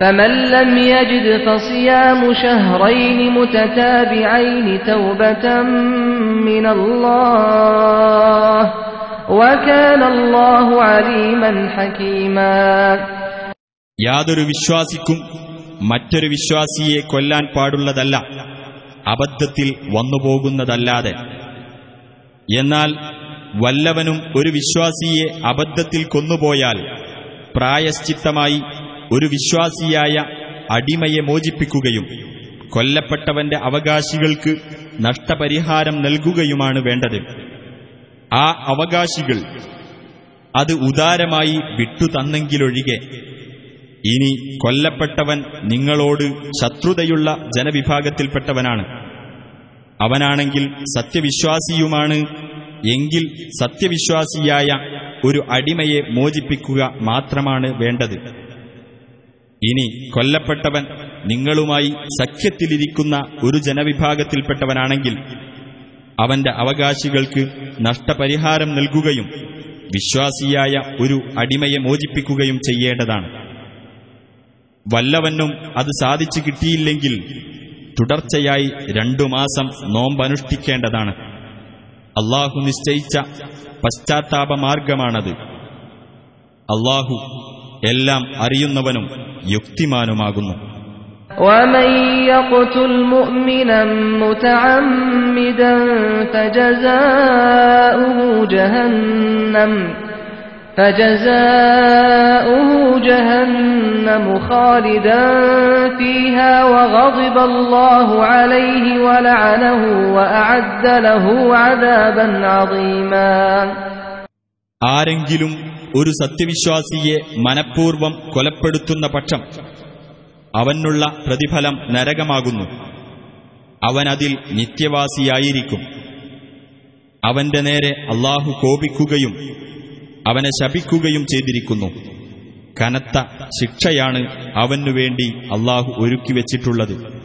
فمن لم يجد فصيام شهرين متتابعين توبة من الله وكان الله عليما حكيما യാതൊരു വിശ്വാസിക്കും മറ്റൊരു വിശ്വാസിയെ കൊല്ലാൻ പാടുള്ളതല്ല അബദ്ധത്തിൽ വന്നുപോകുന്നതല്ലാതെ എന്നാൽ വല്ലവനും ഒരു വിശ്വാസിയെ അബദ്ധത്തിൽ കൊന്നുപോയാൽ പ്രായശ്ചിത്തമായി ഒരു വിശ്വാസിയായ അടിമയെ മോചിപ്പിക്കുകയും കൊല്ലപ്പെട്ടവന്റെ അവകാശികൾക്ക് നഷ്ടപരിഹാരം നൽകുകയുമാണ് വേണ്ടത്. ആ അവകാശികൾ അത് ഉദാരമായി വിട്ടുതന്നെങ്കിലൊഴികെ ഇനി കൊല്ലപ്പെട്ടവൻ നിങ്ങളോട് ശത്രുതയുള്ള ജനവിഭാഗത്തിൽപ്പെട്ടവനാണ്. അവനാണെങ്കിൽ സത്യവിശ്വാസിയുമാണ് എങ്കിൽ സത്യവിശ്വാസിയായ ഒരു അടിമയെ മോചിപ്പിക്കുക മാത്രമാണ് വേണ്ടത്. ഇനി കൊല്ലപ്പെട്ടവൻ നിങ്ങളുമായി സഖ്യത്തിലിരിക്കുന്ന ഒരു ജനവിഭാഗത്തിൽപ്പെട്ടവനാണെങ്കിൽ അവന്റെ അവകാശികൾക്ക് നഷ്ടപരിഹാരം നൽകുകയും വിശ്വാസിയായ ഒരു അടിമയെ മോചിപ്പിക്കുകയും ചെയ്യേണ്ടതാണ്. വല്ലവനും അത് സാധിച്ചു കിട്ടിയില്ലെങ്കിൽ തുടർച്ചയായി രണ്ടു മാസം നോമ്പനുഷ്ഠിക്കേണ്ടതാണ്. അള്ളാഹു നിശ്ചയിച്ച പശ്ചാത്താപ മാർഗമാണത് അള്ളാഹു എല്ലാം അറിയുന്നവനും യുക്തിമാനുമാകുന്നു ومن يقتل مؤمنا متعمدا فجزاؤه جهنم فجزاؤه جهنم خالدا فيها وغضب الله عليه ولعنه وأعد له عذابا عظيما ആരെങ്കിലും ഒരു സത്യവിശ്വാസിയെ മനഃപൂർവം കൊലപ്പെടുത്തുന്ന പക്ഷം അവനുള്ള പ്രതിഫലം നരകമാകുന്നു. അവനതിൽ നിത്യവാസിയായിരിക്കും. അവന്റെ നേരെ അള്ളാഹു കോപിക്കുകയും അവനെ ശപിക്കുകയും ചെയ്തിരിക്കുന്നു. കനത്ത ശിക്ഷയാണ് അവനുവേണ്ടി അള്ളാഹു ഒരുക്കിവെച്ചിട്ടുള്ളത്.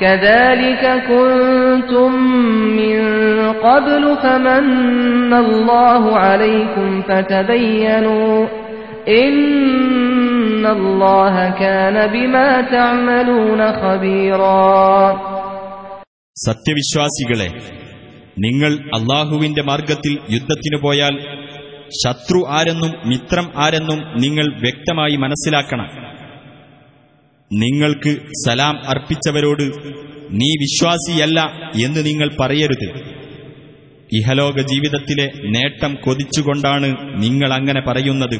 كذلك كنتم من قبل فمن الله عليكم فتبينوا إن الله كان بما تعملون خبيرا സത്യവിശ്വാസികളെ നിങ്ങൾ അള്ളാഹുവിന്റെ മാർഗത്തിൽ യുദ്ധത്തിനു പോയാൽ ശത്രു ആരെന്നും മിത്രം ആരെന്നും നിങ്ങൾ വ്യക്തമായി മനസ്സിലാക്കണം നിങ്ങൾക്ക് സലാം അർപ്പിച്ചവരോട് നീ വിശ്വാസിയല്ല എന്ന് നിങ്ങൾ പറയരുത്. ഇഹലോക ജീവിതത്തിലെ നേട്ടം കൊതിച്ചുകൊണ്ടാണ് നിങ്ങൾ അങ്ങനെ പറയുന്നത്.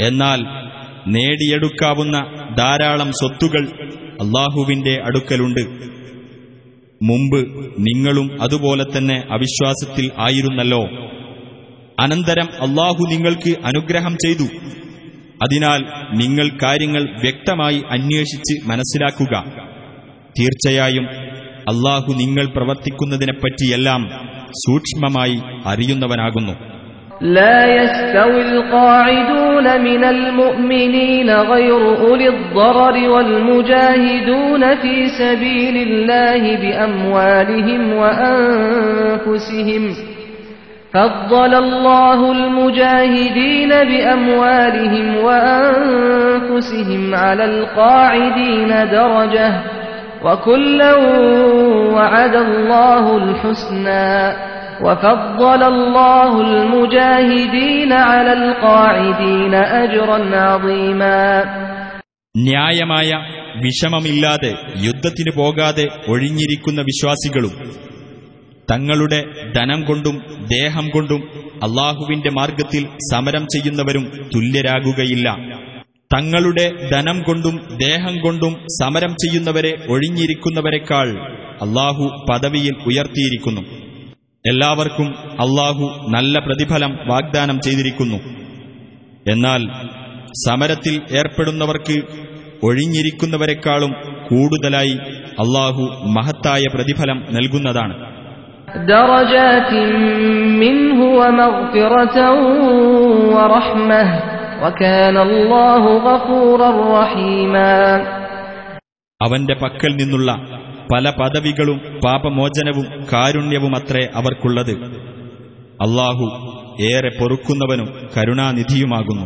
എന്നാൽ നേടിയെടുക്കാവുന്ന ധാരാളം സ്വത്തുകൾ അള്ളാഹുവിന്റെ അടുക്കലുണ്ട്. മുമ്പ് നിങ്ങളും അതുപോലെ തന്നെ അവിശ്വാസത്തിൽ ആയിരുന്നല്ലോ. അനന്തരം അള്ളാഹു നിങ്ങൾക്ക് അനുഗ്രഹം ചെയ്തു. അതിനാൽ നിങ്ങൾ കാര്യങ്ങൾ വ്യക്തമായി അന്വേഷിച്ച് മനസ്സിലാക്കുക തീർച്ചയായും അള്ളാഹു നിങ്ങൾ പ്രവർത്തിക്കുന്നതിനെപ്പറ്റിയെല്ലാം സൂക്ഷ്മമായി അറിയുന്നവനാകുന്നു لا يستوي القاعدون من المؤمنين غير أولي الضرر والمجاهدون في سبيل الله بأموالهم وأنفسهم فضل الله المجاهدين بأموالهم وأنفسهم على القاعدين درجة وكلا وعد الله الحسنى وفضل الله المجاهدين على القاعدين أجرا عظيما ന്യായമായ വിഷമമില്ലാതെ യുദ്ധത്തിനു പോകാതെ ഒഴിഞ്ഞിരിക്കുന്ന വിശ്വാസികളും തങ്ങളുടെ ധനം കൊണ്ടും ദേഹം കൊണ്ടും അള്ളാഹുവിന്റെ മാർഗത്തിൽ സമരം ചെയ്യുന്നവരും തുല്യരാകുകയില്ല. തങ്ങളുടെ ധനം കൊണ്ടും ദേഹം കൊണ്ടും സമരം ചെയ്യുന്നവരെ ഒഴിഞ്ഞിരിക്കുന്നവരെക്കാൾ അള്ളാഹു പദവിയിൽ ഉയർത്തിയിരിക്കുന്നു. എല്ലാവർക്കും അള്ളാഹു നല്ല പ്രതിഫലം വാഗ്ദാനം ചെയ്തിരിക്കുന്നു. എന്നാൽ സമരത്തിൽ ഏർപ്പെടുന്നവർക്ക് ഒഴിഞ്ഞിരിക്കുന്നവരെക്കാളും കൂടുതലായി അള്ളാഹു മഹത്തായ പ്രതിഫലം നൽകുന്നതാണ്. درجات منه ومغفرة ورحمة وكان الله غفورا رحيما അവന്റെ പക്കൽ നിന്നുള്ള പല പദവികളും പാപമോചനവും കാരുണ്യവുമത്രേ അവർക്കുള്ളത് അള്ളാഹു ഏറെ പൊറുക്കുന്നവനും കരുണാനിധിയുമാകുന്നു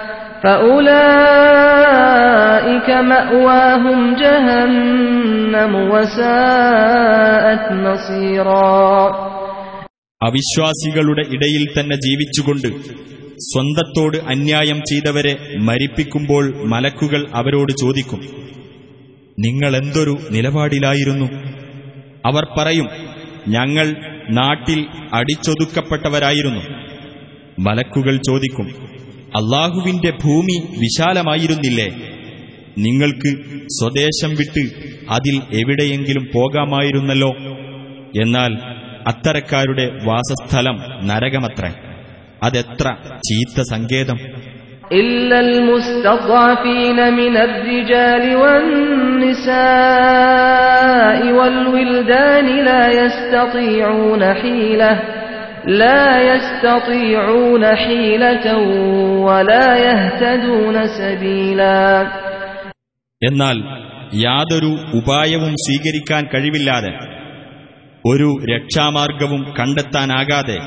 فأولئك مأواهم جهنم وساءت مصيرا അവിശ്വാസികളുടെ ഇടയിൽ തന്നെ ജീവിച്ചുകൊണ്ട് സ്വന്തത്തോട് അന്യായം ചെയ്തവരെ മരിപ്പിക്കുമ്പോൾ മലക്കുകൾ അവരോട് ചോദിക്കും നിങ്ങൾ എന്തൊരു നിലപാടിലായിരുന്നു അവർ പറയും ഞങ്ങൾ നാട്ടിൽ അടിച്ചൊതുക്കപ്പെട്ടവരായിരുന്നു മലക്കുകൾ ചോദിക്കും അള്ളാഹുവിന്റെ ഭൂമി വിശാലമായിരുന്നില്ലേ നിങ്ങൾക്ക് സ്വദേശം വിട്ട് അതിൽ എവിടെയെങ്കിലും പോകാമായിരുന്നല്ലോ എന്നാൽ അത്തരക്കാരുടെ വാസസ്ഥലം നരകമത്രേ അതെത്ര ചീത്ത സങ്കേതം إلا المستضعفين من الرجال والنساء والولدان لا يستطيعون حيلة لا يستطيعون حيلة ولا يهتدون سبيلا എന്നാൽ യാതൊരു ഉപായവും സ്വീകരിക്കാൻ കഴിവില്ലാതെ ഒരു രക്ഷാമാർഗവും കണ്ടെത്താനാകാതെ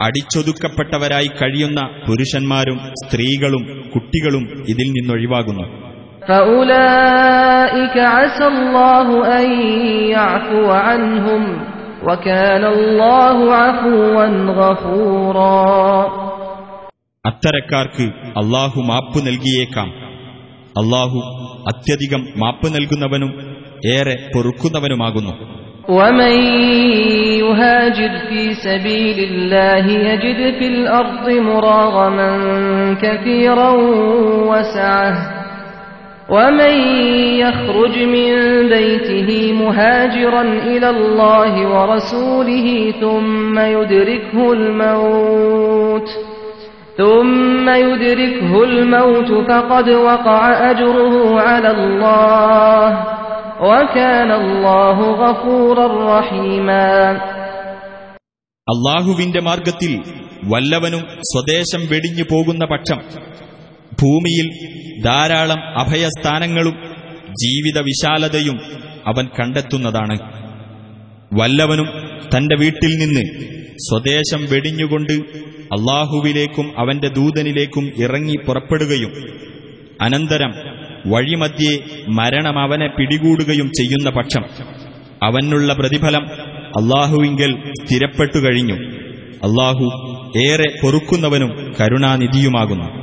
അടിച്ചൊതുക്കപ്പെട്ടവരായി കഴിയുന്ന പുരുഷന്മാരും സ്ത്രീകളും കുട്ടികളും ഇതിൽ നിന്നൊഴിവാകുന്നു فأولئك عسى الله أن يعفو عنهم وكان الله عفوا غفورا അത്തരക്കാർക്ക് അള്ളാഹു മാപ്പ് നൽകിയേക്കാം അള്ളാഹു അത്യധികം മാപ്പ് നൽകുന്നവനും ഏറെ പൊറുക്കുന്നവനുമാകുന്നു ومن يهاجر في سبيل الله يجد في الأرض مراغما كثيرا وسعه ومن يخرج من بيته مهاجرا إلى الله ورسوله ثم يدركه الموت ثم يدركه الموت فقد وقع أجره على الله وكان الله غفورا رحيما അള്ളാഹുവിന്റെ മാർഗത്തിൽ വല്ലവനും സ്വദേശം വെടിഞ്ഞു പോകുന്ന പക്ഷം ഭൂമിയിൽ ധാരാളം അഭയസ്ഥാനങ്ങളും ജീവിത വിശാലതയും അവൻ കണ്ടെത്തുന്നതാണ്. വല്ലവനും തന്റെ വീട്ടിൽ നിന്ന് സ്വദേശം വെടിഞ്ഞുകൊണ്ട് അള്ളാഹുവിലേക്കും അവന്റെ ദൂതനിലേക്കും ഇറങ്ങി പുറപ്പെടുകയും അനന്തരം വഴിമധ്യേ മരണം അവനെ പിടികൂടുകയും ചെയ്യുന്ന പക്ഷം അവനുള്ള പ്രതിഫലം അള്ളാഹുവിങ്കൽ സ്ഥിരപ്പെട്ടു കഴിഞ്ഞു. അള്ളാഹു ഏറെ പൊറുക്കുന്നവനും കരുണാനിധിയുമാകുന്നു.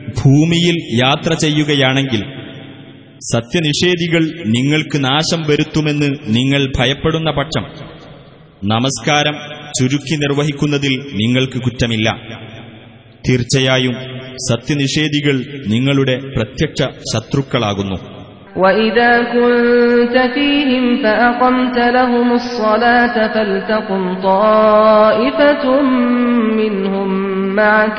ഭൂമിയിൽ യാത്ര ചെയ്യുകയാണെങ്കിൽ സത്യനിഷേധികൾ നിങ്ങൾക്ക് നാശം വരുത്തുമെന്ന് നിങ്ങൾ ഭയപ്പെടുന്ന പക്ഷം നമസ്കാരം ചുരുക്കി നിർവഹിക്കുന്നതിൽ നിങ്ങൾക്ക് കുറ്റമില്ല തീർച്ചയായും സത്യനിഷേധികൾ നിങ്ങളുടെ പ്രത്യക്ഷ ശത്രുക്കളാകുന്നു وإذا كنت فيهم فأقمت لهم الصلاة فلتقم طائفة منهم معك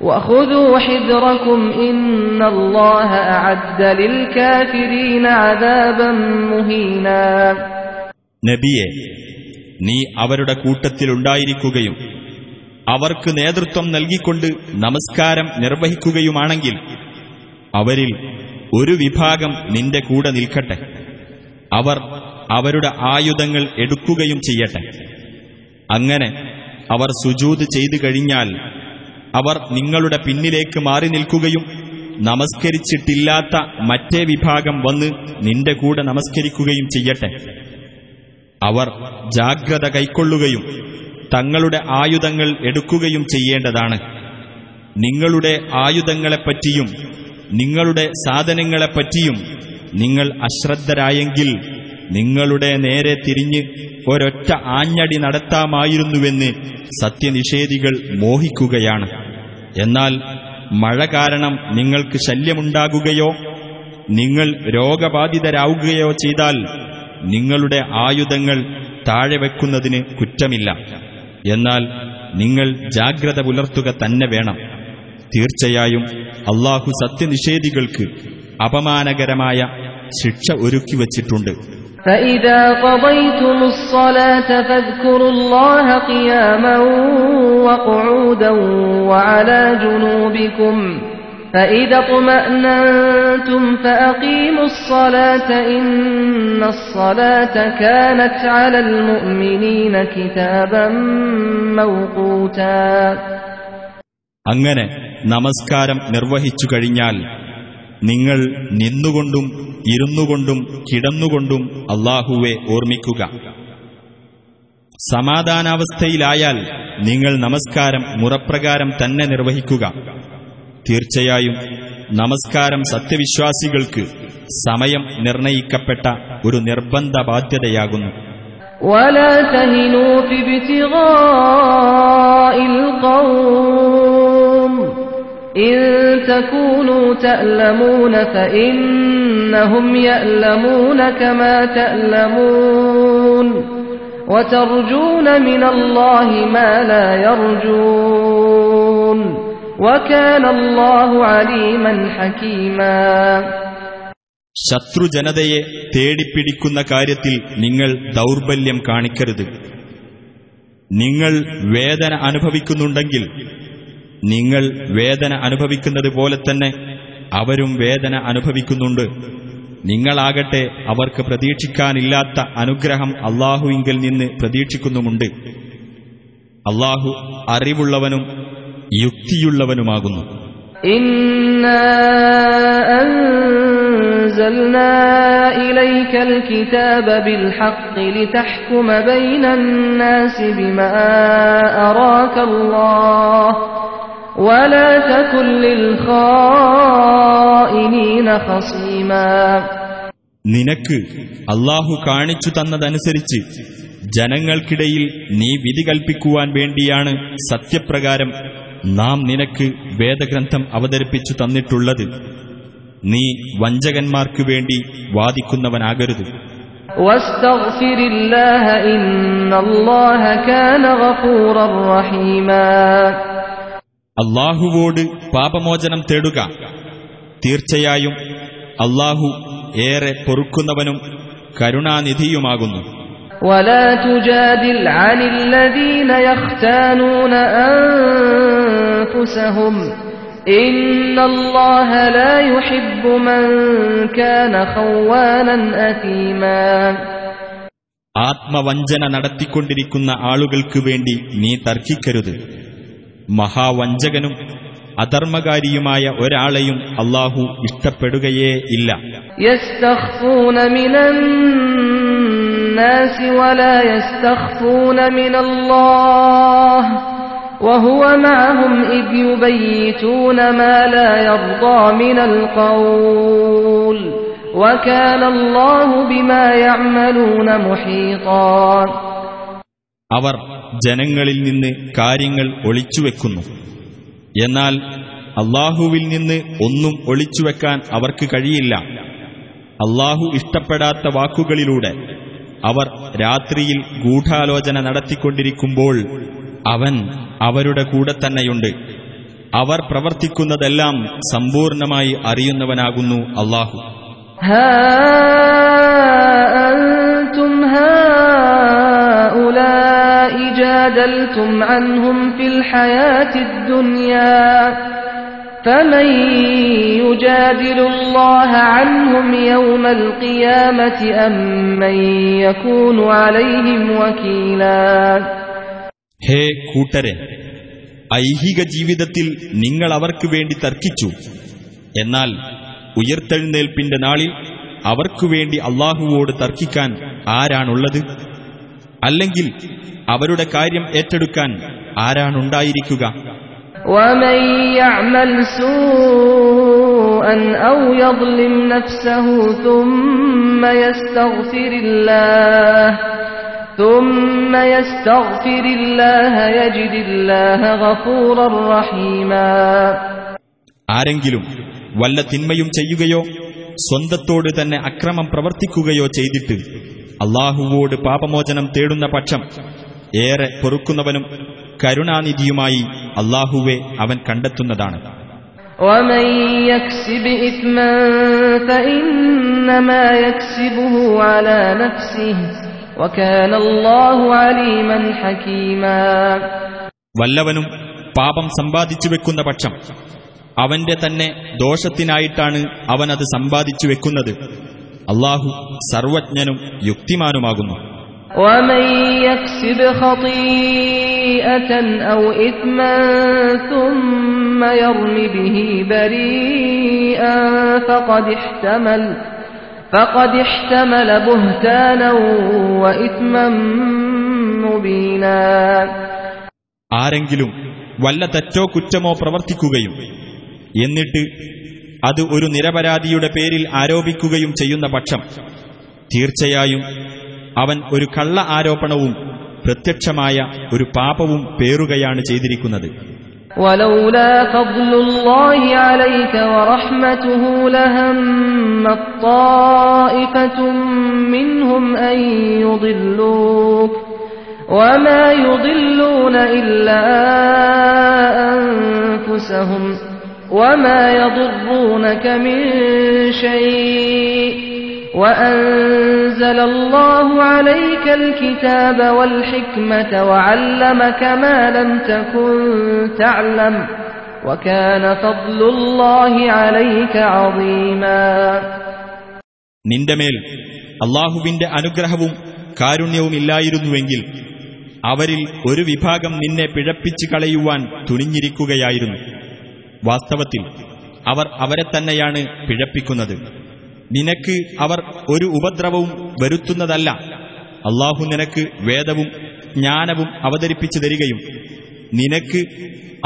وخذوا حذركم إن الله أعد للكافرين عذابا مهينا നബിയെ നീ അവരുടെ കൂട്ടത്തിലുണ്ടായിരിക്കുകയും അവർക്ക് നേതൃത്വം നൽകിക്കൊണ്ട് നമസ്കാരം നിർവഹിക്കുകയുമാണെങ്കിൽ അവരിൽ ഒരു വിഭാഗം നിന്റെ കൂടെ നിൽക്കട്ടെ അവർ അവരുടെ ആയുധങ്ങൾ എടുക്കുകയും ചെയ്യട്ടെ അങ്ങനെ അവർ സുജൂത് ചെയ്തു കഴിഞ്ഞാൽ അവർ നിങ്ങളുടെ പിന്നിലേക്ക് മാറി നിൽക്കുകയും നമസ്കരിച്ചിട്ടില്ലാത്ത മറ്റേ വിഭാഗം വന്ന് നിന്റെ കൂടെ നമസ്കരിക്കുകയും ചെയ്യട്ടെ. അവർ ജാഗ്രത കൈക്കൊള്ളുകയും തങ്ങളുടെ ആയുധങ്ങൾ എടുക്കുകയും ചെയ്യേണ്ടതാണ്. നിങ്ങളുടെ ആയുധങ്ങളെപ്പറ്റിയും നിങ്ങളുടെ സാധനങ്ങളെപ്പറ്റിയും നിങ്ങൾ അശ്രദ്ധരായെങ്കിൽ നിങ്ങളുടെ നേരെ തിരിഞ്ഞ് ഒരൊറ്റ ആഞ്ഞടി നടത്താമായിരുന്നുവെന്ന് സത്യനിഷേധികൾ മോഹിക്കുകയാണ്. എന്നാൽ മഴ കാരണം നിങ്ങൾക്ക് ശല്യമുണ്ടാകുകയോ നിങ്ങൾ രോഗബാധിതരാവുകയോ ചെയ്താൽ നിങ്ങളുടെ ആയുധങ്ങൾ താഴെ വെക്കുന്നതിന് കുറ്റമില്ല. എന്നാൽ നിങ്ങൾ ജാഗ്രത പുലർത്തുക തന്നെ വേണം. തീർച്ചയായും അള്ളാഹു സത്യനിഷേധികൾക്ക് അപമാനകരമായ ശിക്ഷ ഒരുക്കിവച്ചിട്ടുണ്ട്. فإذا قضيتم الصلاة فاذكروا الله قياما وقعودا وعلى جنوبكم فإذا اطمأننتم فأقيموا الصلاة إن الصلاة كانت على المؤمنين كتابا موقوتا അങ്ങനെ നമസ്കാരം നിർവഹിച്ചു കഴിഞ്ഞാൽ നിങ്ങൾ നിന്നുകൊണ്ടും ഇരുന്നുകൊണ്ടും കിടന്നുകൊണ്ടും അള്ളാഹുവെ ഓർമ്മിക്കുക സമാധാനാവസ്ഥയിലായാൽ നിങ്ങൾ നമസ്കാരം മുറപ്രകാരം തന്നെ നിർവഹിക്കുക തീർച്ചയായും നമസ്കാരം സത്യവിശ്വാസികൾക്ക് സമയം നിർണയിക്കപ്പെട്ട ഒരു നിർബന്ധ ബാധ്യതയാകുന്നു ولا تهنوا في ابتغاء القوم إن تكونوا تألمون فإنهم يألمون كما تألمون وترجون من الله ما لا يرجون وكان الله عليما حكيما ശത്രുജനതയെ തേടിപ്പിടിക്കുന്ന കാര്യത്തിൽ നിങ്ങൾ ദൗർബല്യം കാണിക്കരുത് നിങ്ങൾ വേദന അനുഭവിക്കുന്നുണ്ടെങ്കിൽ നിങ്ങൾ വേദന അനുഭവിക്കുന്നത് പോലെ തന്നെ അവരും വേദന അനുഭവിക്കുന്നുണ്ട്. നിങ്ങളാകട്ടെ അവർക്ക് പ്രതീക്ഷിക്കാനില്ലാത്ത അനുഗ്രഹം അള്ളാഹുവിങ്കിൽ നിന്ന് പ്രതീക്ഷിക്കുന്നുമുണ്ട്. അള്ളാഹു അറിവുള്ളവനും യുക്തിയുള്ളവനുമാകുന്നു. ഇന്ന നിനക്ക് അള്ളാഹു കാണിച്ചു തന്നതനുസരിച്ച് ജനങ്ങൾക്കിടയിൽ നീ വിധി കൽപ്പിക്കുവാൻ വേണ്ടിയാണ് സത്യപ്രകാരം നാം നിനക്ക് വേദഗ്രന്ഥം അവതരിപ്പിച്ചു തന്നിട്ടുള്ളത്. നീ വഞ്ചകന്മാർക്കു വേണ്ടി വാദിക്കുന്നവനാകരുത്. ഇന്നല്ലാഹ കാന ഗഫൂറർ റഹീമാ. അള്ളാഹുവോട് പാപമോചനം തേടുക തീർച്ചയായും അള്ളാഹു ഏറെ പൊറുക്കുന്നവനും കരുണാനിധിയുമാകുന്നു ولا تجادل عن الذين يختانون أنفسهم إن الله لا يحب من كان خوانا أثيما ആത്മവഞ്ചന നടത്തിക്കൊണ്ടിരിക്കുന്ന ആളുകൾക്ക് വേണ്ടി നീ തർക്കിക്കരുത് മഹാവഞ്ചകനും അധർമ്മകാരിയുമായ ഒരാളെയും അള്ളാഹു ഇഷ്ടപ്പെടുകയേ ഇല്ല يستخفون من الناس ولا يستخفون من الله وهو معهم إذ يبيتون ما لا يرضى من القول وكان الله بما يعملون محيطا അവർ ജനങ്ങളിൽ നിന്ന് കാര്യങ്ങൾ ഒളിച്ചുവെക്കുന്നു. എന്നാൽ അള്ളാഹുവിൽ നിന്ന് ഒന്നും ഒളിച്ചുവെക്കാൻ അവർക്ക് കഴിയില്ല. അള്ളാഹു ഇഷ്ടപ്പെടാത്ത വാക്കുകളിലൂടെ അവർ രാത്രിയിൽ ഗൂഢാലോചന നടത്തിക്കൊണ്ടിരിക്കുമ്പോൾ അവൻ അവരുടെ കൂടെ തന്നെയുണ്ട്. അവർ പ്രവർത്തിക്കുന്നതെല്ലാം സമ്പൂർണമായി അറിയുന്നവനാകുന്നു അള്ളാഹു. ഹാ جادلتم عنهم في الحياة الدنيا فمن يجادل الله عنهم يوم القيامة أم من يكون عليهم وكيلا ഹേ കൂട്ടരെ ഐഹിക ജീവിതത്തിൽ നിങ്ങൾ അവർക്ക് വേണ്ടി തർക്കിച്ചു എന്നാൽ ഉയർത്തെഴുന്നേൽപ്പിന്റെ നാളിൽ അവർക്കു വേണ്ടി അള്ളാഹുവോട് തർക്കിക്കാൻ ആരാണുള്ളത് അല്ലെങ്കിൽ അവരുടെ കാര്യം ഏറ്റെടുക്കാൻ ആരാണുണ്ടായിരിക്കുക? ആരെങ്കിലും വല്ല തിന്മയും ചെയ്യുകയോ സ്വന്തത്തോട് തന്നെ അക്രമം പ്രവർത്തിക്കുകയോ ചെയ്തിട്ട് അള്ളാഹുവോട് പാപമോചനം തേടുന്ന പക്ഷം ഏറെ പൊറുക്കുന്നവനും കരുണാനിധിയുമായി അള്ളാഹുവെ അവൻ കണ്ടെത്തുന്നതാണ്. വല്ലവനും പാപം സമ്പാദിച്ചു വെക്കുന്ന പക്ഷം അവന്റെ തന്നെ ദോഷത്തിനായിട്ടാണ് അവനത് സമ്പാദിച്ചു വെക്കുന്നത്. അള്ളാഹു സർവജ്ഞനും യുക്തിമാനുമാകുന്നു. ومن يكسب خطيئة أو إثما ثم يرم به بريئا فقد احتمل فقد احتمل بهتانا وإثما مبينا ആരെങ്കിലും വല്ല തെറ്റോ കുറ്റമോ പ്രവർത്തിക്കുകയും എന്നിട്ട് അത് ഒരു നിരപരാധിയുടെ പേരിൽ ആരോപിക്കുകയും ചെയ്യുന്ന പക്ഷം തീർച്ചയായും അവൻ ഒരു കള്ള ആരോപണവും പ്രത്യക്ഷമായ ഒരു പാപവും പേറുകയാണ് ചെയ്തിരിക്കുന്നത് ولولا فضل الله عليك ورحمته لهم طائفة منهم أن يضلوك وما يضلون إلا أنفسهم وما يضرونك من شيء وأنزل الله عليك الكتاب والحكمة وعلمك ما لم تكن تعلم وكان فضل الله عليك عظيما നിന്റെ മേൽ അള്ളാഹുവിന്റെ അനുഗ്രഹവും കാരുണ്യവുമില്ലായിരുന്നുവെങ്കിൽ അവരിൽ ഒരു വിഭാഗം നിന്നെ പിഴപ്പിച്ചു കളയുവാൻ തുനിഞ്ഞിരിക്കുകയായിരുന്നു വാസ്തവത്തിൽ അവർ അവരെ തന്നെയാണ് പിഴപ്പിക്കുന്നത് നിനക്ക് അവർ ഒരു ഉപദ്രവവും വരുത്തുന്നതല്ല അള്ളാഹു നിനക്ക് വേദവും ജ്ഞാനവും അവതരിപ്പിച്ചു തരികയും നിനക്ക്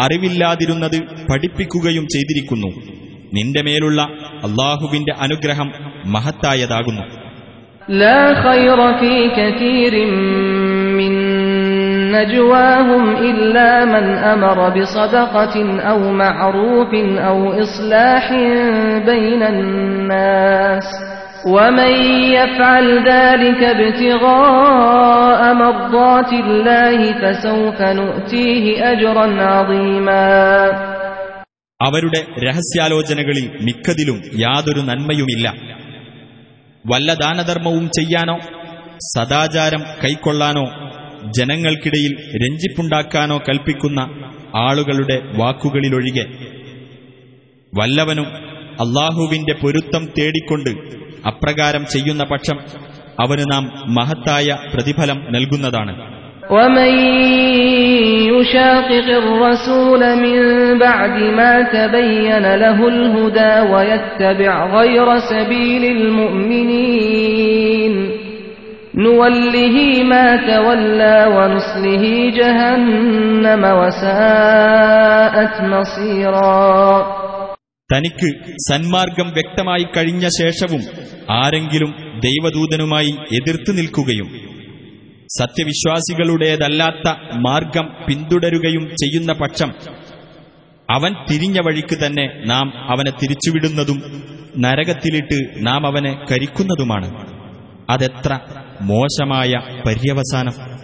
അറിവില്ലാതിരുന്നത് പഠിപ്പിക്കുകയും ചെയ്തിരിക്കുന്നു നിന്റെ മേലുള്ള അള്ളാഹുവിന്റെ അനുഗ്രഹം മഹത്തായതാകുന്നു لا خير في كثير من نجواهم إلا من أمر بصدقة أو معروف أو إصلاح بين الناس ومن يفعل ذلك ابتغاء مرضات الله فسوف نؤتيه أجرا عظيما അവരുടെ രഹസ്യാലോചനകളിൽ മിക്കതിലും യാതൊരു നന്മയുമില്ല വല്ല ദാനധർമ്മവും ചെയ്യാനോ സദാചാരം കൈക്കൊള്ളാനോ ജനങ്ങൾക്കിടയിൽ രഞ്ജിപ്പുണ്ടാക്കാനോ കൽപ്പിക്കുന്ന ആളുകളുടെ വാക്കുകളിലൊഴികെ വല്ലവനും അള്ളാഹുവിന്റെ പൊരുത്തം തേടിക്കൊണ്ട് അപ്രകാരം ചെയ്യുന്ന പക്ഷം അവന് നാം മഹത്തായ പ്രതിഫലം നൽകുന്നതാണ് ومن يشاقق الرسول من بعد ما تبين له الهدى ويتبع غير سبيل المؤمنين نوله ما تولى ونصله جهنم وساءت مصيرا തനിക്ക് സന്മാർഗം വ്യക്തമായി കഴിഞ്ഞ ശേഷവും ആരെങ്കിലും ദൈവദൂതനുമായി എതിർത്തു നിൽക്കുകയും സത്യവിശ്വാസികളുടേതല്ലാത്ത മാർഗം പിന്തുടരുകയും ചെയ്യുന്ന പക്ഷം അവൻ തിരിഞ്ഞ വഴിക്ക് തന്നെ നാം അവനെ തിരിച്ചുവിടുന്നതും നരകത്തിലിട്ട് നാം അവനെ കരിക്കുന്നതുമാണ് അതെത്ര മോശമായ പര്യവസാനം.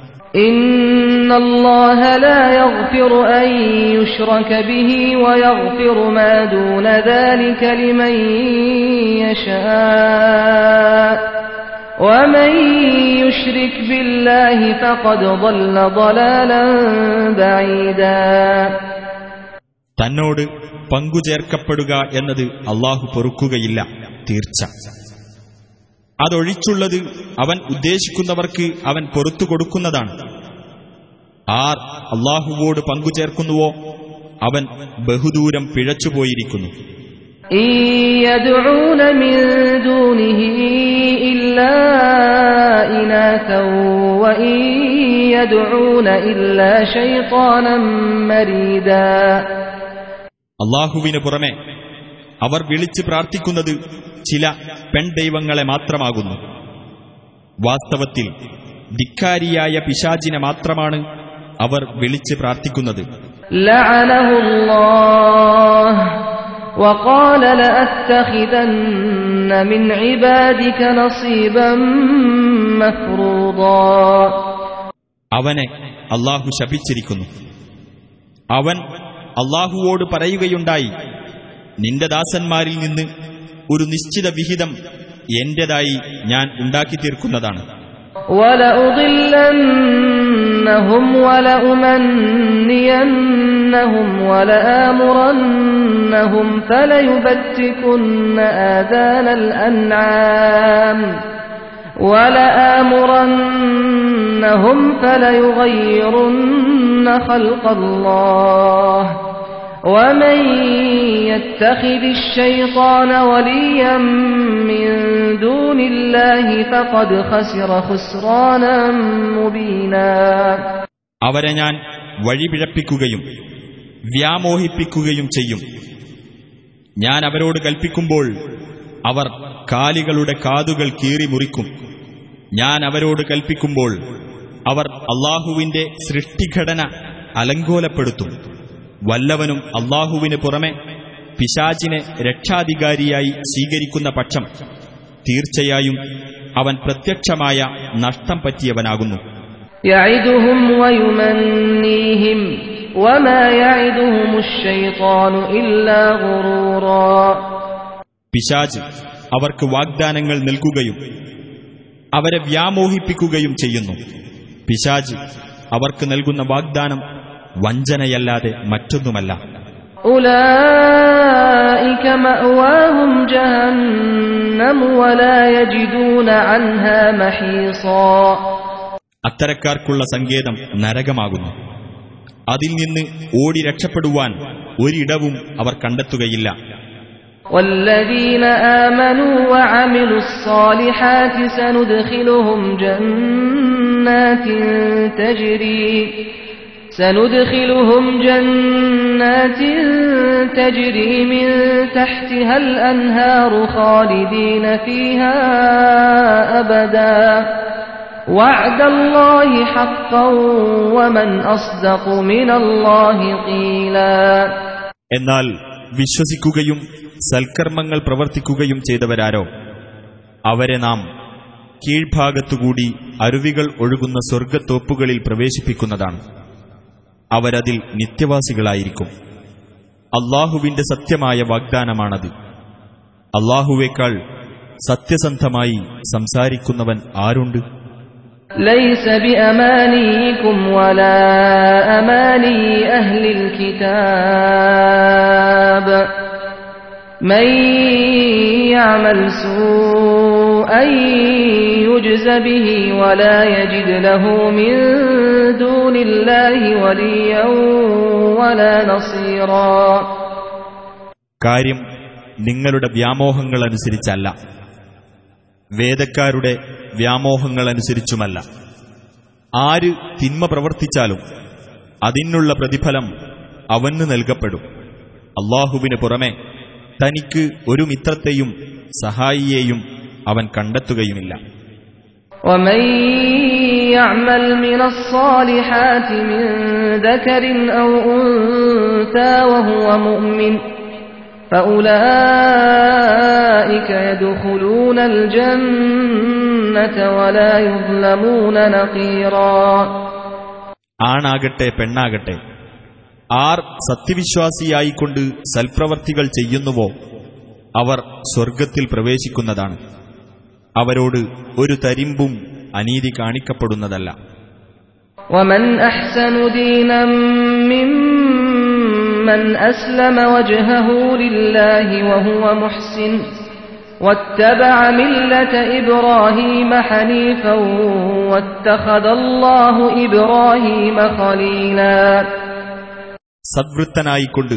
തന്നോട് പങ്കുചേർക്കപ്പെടുക എന്നത് അള്ളാഹു പൊറുക്കുകയില്ല തീർച്ച. അതൊഴിച്ചുള്ളത് അവൻ ഉദ്ദേശിക്കുന്നവർക്ക് അവൻ പൊറത്തു കൊടുക്കുന്നതാണ്. ആർ അള്ളാഹുവോട് പങ്കുചേർക്കുന്നുവോ? അവൻ ബഹുദൂരം പിഴച്ചുപോയിരിക്കുന്നു. അള്ളാഹുവിന് പുറമെ അവർ വിളിച്ചു പ്രാർത്ഥിക്കുന്നത് ചില പെൺദൈവങ്ങളെ മാത്രമാകുന്നു. വാസ്തവത്തിൽ ധിക്കാരിയായ പിശാചിനെ മാത്രമാണ് അവർ വിളിച്ച് പ്രാർത്ഥിക്കുന്നത്. അവനെ അള്ളാഹു ശപിച്ചിരിക്കുന്നു. അവൻ അള്ളാഹുവോട് പറയുകയുണ്ടായി നിന്റെ ദാസന്മാരിൽ നിന്ന് ഒരു നിശ്ചിത വിഹിതം എന്റേതായി ഞാൻ ഉണ്ടാക്കി തീർക്കുന്നതാണ് ولأضلنهم ولأمنينهم ولآمرنهم فليبتكن آذان الأنعام ولآمرنهم فليغيرن خلق الله ومن يتخذ الشيطان وليا من دون الله فقد خسر خسرانا مبينا അവരെ ഞാൻ വഴിപിഴപ്പിക്കുകയും വ്യാമോഹിപ്പിക്കുകയും ചെയ്യും ഞാൻ അവരോട് കൽപ്പിക്കുമ്പോൾ അവർ കാലികളുടെ കാതുകൾ കീറി മുറിക്കും ഞാൻ അവരോട് കൽപ്പിക്കുമ്പോൾ അവർ അള്ളാഹുവിന്റെ സൃഷ്ടിഘടന അലങ്കോലപ്പെടുത്തും വല്ലവനും അള്ളാഹുവിന് പുറമെ പിശാചിനെ രക്ഷാധികാരിയായി സ്വീകരിക്കുന്ന പക്ഷം തീർച്ചയായും അവൻ പ്രത്യക്ഷമായ നഷ്ടം പറ്റിയവനാകുന്നു. പിശാജ് അവർക്ക് വാഗ്ദാനങ്ങൾ നൽകുകയും അവരെ വ്യാമോഹിപ്പിക്കുകയും ചെയ്യുന്നു. പിശാജ് അവർക്ക് നൽകുന്ന വാഗ്ദാനം വഞ്ചനയല്ലാതെ മറ്റൊന്നുമല്ല أولئك مأواهم جهنم ولا يجدون عنها محيصا അത്തരക്കാർക്കുള്ള സങ്കേതം നരകമാകുന്നു അതിൽ നിന്ന് ഓടി രക്ഷപ്പെടുവാൻ ഒരിടവും അവർ കണ്ടെത്തുകയില്ല والذين آمنوا وعملوا الصالحات سندخلهم جنات تجري سندخلهم جنات تجري من تحتها الأنهار خالدين فيها أبدا وعد الله حقا ومن أصدق من الله قيلا എന്നാൽ വിശ്വസിക്കുകയും സൽക്കർമ്മങ്ങൾ പ്രവർത്തിക്കുകയും ചെയ്തവരാരോ അവരെ നാം കീഴ്ഭാഗത്തുകൂടി അരുവികൾ ഒഴുകുന്ന സ്വർഗത്തോപ്പുകളിൽ പ്രവേശിപ്പിക്കുന്നതാണ് അവരതിൽ നിത്യവാസികളായിരിക്കും അള്ളാഹുവിന്റെ സത്യമായ വാഗ്ദാനമാണത് അള്ളാഹുവേക്കാൾ സത്യസന്ധമായി സംസാരിക്കുന്നവൻ ആരുണ്ട് ليس بأمانيكم ولا أماني أهل الكتاب من يعمل سوءا يجز به ولا يجد له من دون الله وليا ولا نصيرا കാര്യം നിങ്ങളുടെ വ്യാമോഹങ്ങളനുസരിച്ചല്ല വേദക്കാരുടെ വ്യാമോഹങ്ങളനുസരിച്ചുമല്ല ആര് തിന്മ പ്രവർത്തിച്ചാലും അതിനുള്ള പ്രതിഫലം അവന് നൽകപ്പെടും അള്ളാഹുവിന് പുറമെ തനിക്ക് ഒരു മിത്രത്തെയും സഹായിയെയും അവൻ കണ്ടെത്തുകയുമില്ല ومن يعمل من الصالحات من ذكر أو أنثى وهو مؤمن فأولئك يدخلون الجنة ولا يظلمون نقيرا ആണാകട്ടെ പെണ്ണാകട്ടെ ആർ സത്യവിശ്വാസിയായിക്കൊണ്ട് സൽപ്രവർത്തികൾ ചെയ്യുന്നുവോ അവർ സ്വർഗത്തിൽ പ്രവേശിക്കുന്നതാണ് അവരോട് ഒരു തരിമ്പും അനീതി കാണിക്കപ്പെടുന്നതല്ല ومن أحسن دينا ممن أسلم وجهه لله وهو محسن واتبع ملة إبراهيم حنيفا واتخذ الله إبراهيم خليلا സദ്വൃത്തനായിക്കൊണ്ട്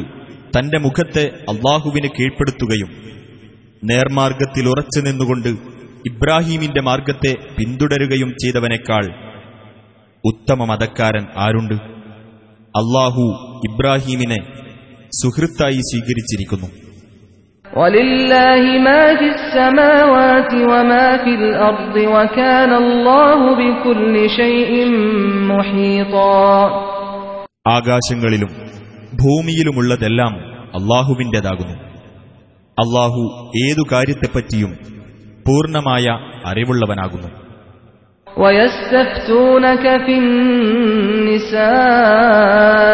തന്റെ മുഖത്തെ അള്ളാഹുവിന് കീഴ്പ്പെടുത്തുകയും നേർമാർഗത്തിൽ ഉറച്ചു നിന്നുകൊണ്ട് ഇബ്രാഹീമിന്റെ മാർഗത്തെ പിന്തുടരുകയും ചെയ്തവനേക്കാൾ ഉത്തമ മതക്കാരൻ ആരുണ്ട്? അള്ളാഹു ഇബ്രാഹീമിനെ സുഹൃത്തായി സ്വീകരിച്ചിരിക്കുന്നു. ആകാശങ്ങളിലും ഭൂമിയിലുമുള്ളതെല്ലാം അള്ളാഹുവിന്റേതാകുന്നു അള്ളാഹു ഏതു കാര്യത്തെപ്പറ്റിയും പൂർണ്ണമായ അറിവുള്ളവനാകുന്നു ويستفتونك في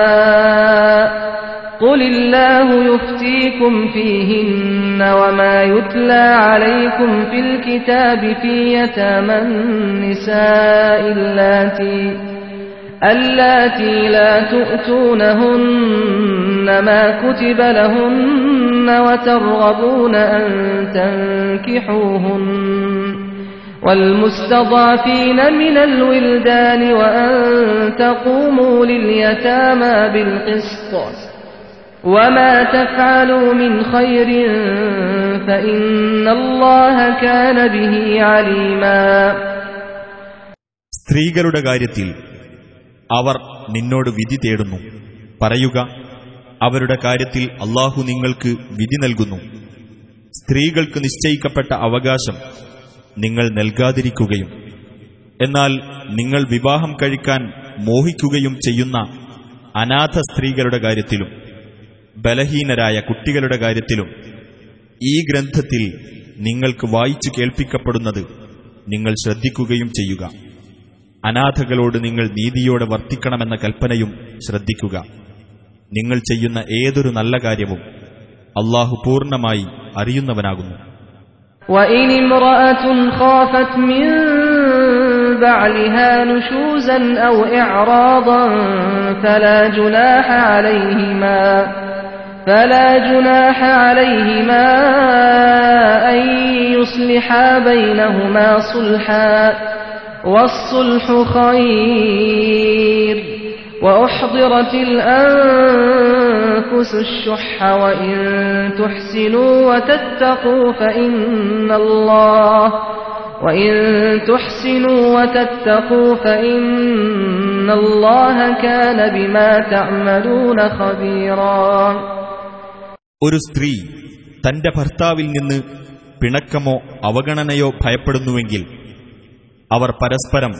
النساء قل الله يفتيكم فيهن وما يتلى عليكم في الكتاب في يتامى النساء اللاتي اللاتي لا تؤتونهن ما كتب لهن وترغبون أن تنكحوهن والمستضعفين من الولدان وأن تقوموا لليتامى بالقسط وما تفعلوا من خير فإن الله كان به عليما സ്ത്രീകളുടെ കാര്യത്തിൽ അവർ നിന്നോട് വിധി തേടുന്നു പറയുക അവരുടെ കാര്യത്തിൽ അള്ളാഹു നിങ്ങൾക്ക് വിധി നൽകുന്നു. സ്ത്രീകൾക്ക് നിശ്ചയിക്കപ്പെട്ട അവകാശം നിങ്ങൾ നൽകാതിരിക്കുകയും എന്നാൽ നിങ്ങൾ വിവാഹം കഴിക്കാൻ മോഹിക്കുകയും ചെയ്യുന്ന അനാഥ സ്ത്രീകളുടെ കാര്യത്തിലും ബലഹീനരായ കുട്ടികളുടെ കാര്യത്തിലും ഈ ഗ്രന്ഥത്തിൽ നിങ്ങൾക്ക് വായിച്ചു കേൾപ്പിക്കപ്പെടുന്നത് നിങ്ങൾ ശ്രദ്ധിക്കുകയും ചെയ്യുക. അനാഥകളോട് നിങ്ങൾ നീതിയോടെ വർത്തിക്കണമെന്ന കൽപ്പനയും ശ്രദ്ധിക്കുക. നിങ്ങൾ ചെയ്യുന്ന ഏതൊരു നല്ല കാര്യവും അള്ളാഹു പൂർണ്ണമായി അറിയുന്നവനാകുന്നു وإن امرأة خافت من بعلها نشوزا أو إعراضا فلا جناح عليهما فلا جناح عليهما أن يصلحا بينهما صلحا والصلح خير وأحضرت الأنفس الشح وإن تحسنوا وتتقوا فإن الله وإن تحسنوا وتتقوا فإن الله كان بما تعملون خبيرا ഒരു സ്ത്രീ തന്റെ ഭർത്താവിൽ നിന്ന് പിണക്കമോ അവഗണനയോ ഭയപ്പെടുന്നുവെങ്കിൽ അവർ പരസ്പരം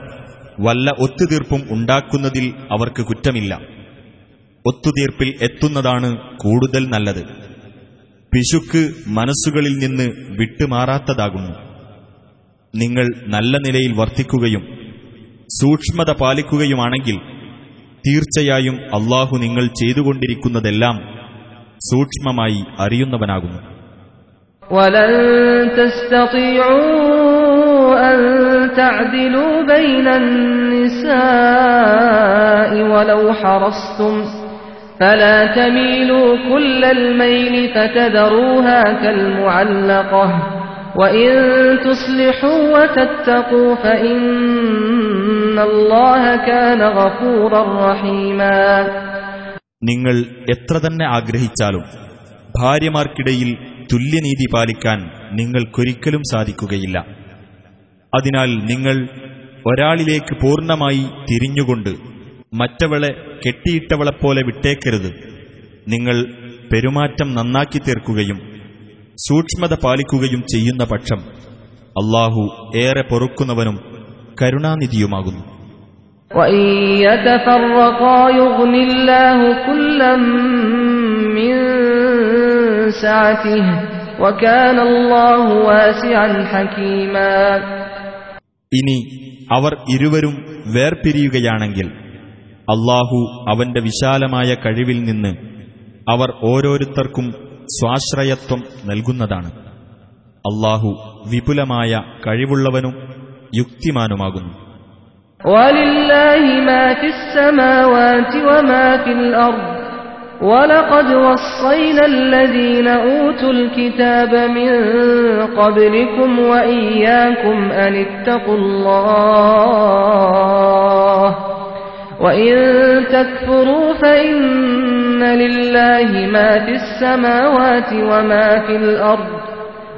വല്ല ഒത്തുതീർപ്പും ഉണ്ടാക്കുന്നതിൽ അവർക്ക് കുറ്റമില്ല ഒത്തുതീർപ്പിൽ എത്തുന്നതാണ് കൂടുതൽ നല്ലത് പിശുക്ക് മനസ്സുകളിൽ നിന്ന് വിട്ടുമാറാത്തതാകുന്നു നിങ്ങൾ നല്ല നിലയിൽ വർത്തിക്കുകയും സൂക്ഷ്മത പാലിക്കുകയുമാണെങ്കിൽ തീർച്ചയായും അള്ളാഹു നിങ്ങൾ ചെയ്തുകൊണ്ടിരിക്കുന്നതെല്ലാം സൂക്ഷ്മമായി അറിയുന്നവനാകുന്നു ولن تستطيعوا أن تعدلوا بين النساء ولو حرصتم فلا تميلوا كل الميل فتذروها كالمعلقة وإن تصلحوا وتتقوا فإن الله كان غفورا رحيما നിങ്ങൾ എത്ര തന്നെ ആഗ്രഹിച്ചാലും ഭാര്യമാർക്കിടയിൽ തുല്യനീതി പാലിക്കാൻ നിങ്ങൾക്കൊരിക്കലും സാധിക്കുകയില്ല അതിനാൽ നിങ്ങൾ ഒരാളിലേക്ക് പൂർണ്ണമായി തിരിഞ്ഞുകൊണ്ട് മറ്റവളെ കെട്ടിയിട്ടവളെപ്പോലെ വിട്ടേക്കരുത് നിങ്ങൾ പെരുമാറ്റം നന്നാക്കി തീർക്കുകയും സൂക്ഷ്മത പാലിക്കുകയും ചെയ്യുന്ന പക്ഷം അള്ളാഹു ഏറെ പൊറുക്കുന്നവനും കരുണാനിധിയുമാകുന്നു وإن يتفرقا يغن الله كلا من سعته وكان الله واسعا حكيما ഇനി അവർ ഇരുവരും വേർപിരിയുകയാണെങ്കിൽ അള്ളാഹു അവന്റെ വിശാലമായ കഴിവിൽ നിന്ന് അവർ ഓരോരുത്തർക്കും സ്വാശ്രയത്വം നൽകുന്നതാണ് അള്ളാഹു വിപുലമായ കഴിവുള്ളവനും യുക്തിമാനുമാകുന്നു ولله ما في السماوات وما في الأرض ولقد وصينا الذين أوتوا الكتاب من قبلكم وإياكم أن اتقوا الله وإن تكفروا فإن لله ما في السماوات وما في الأرض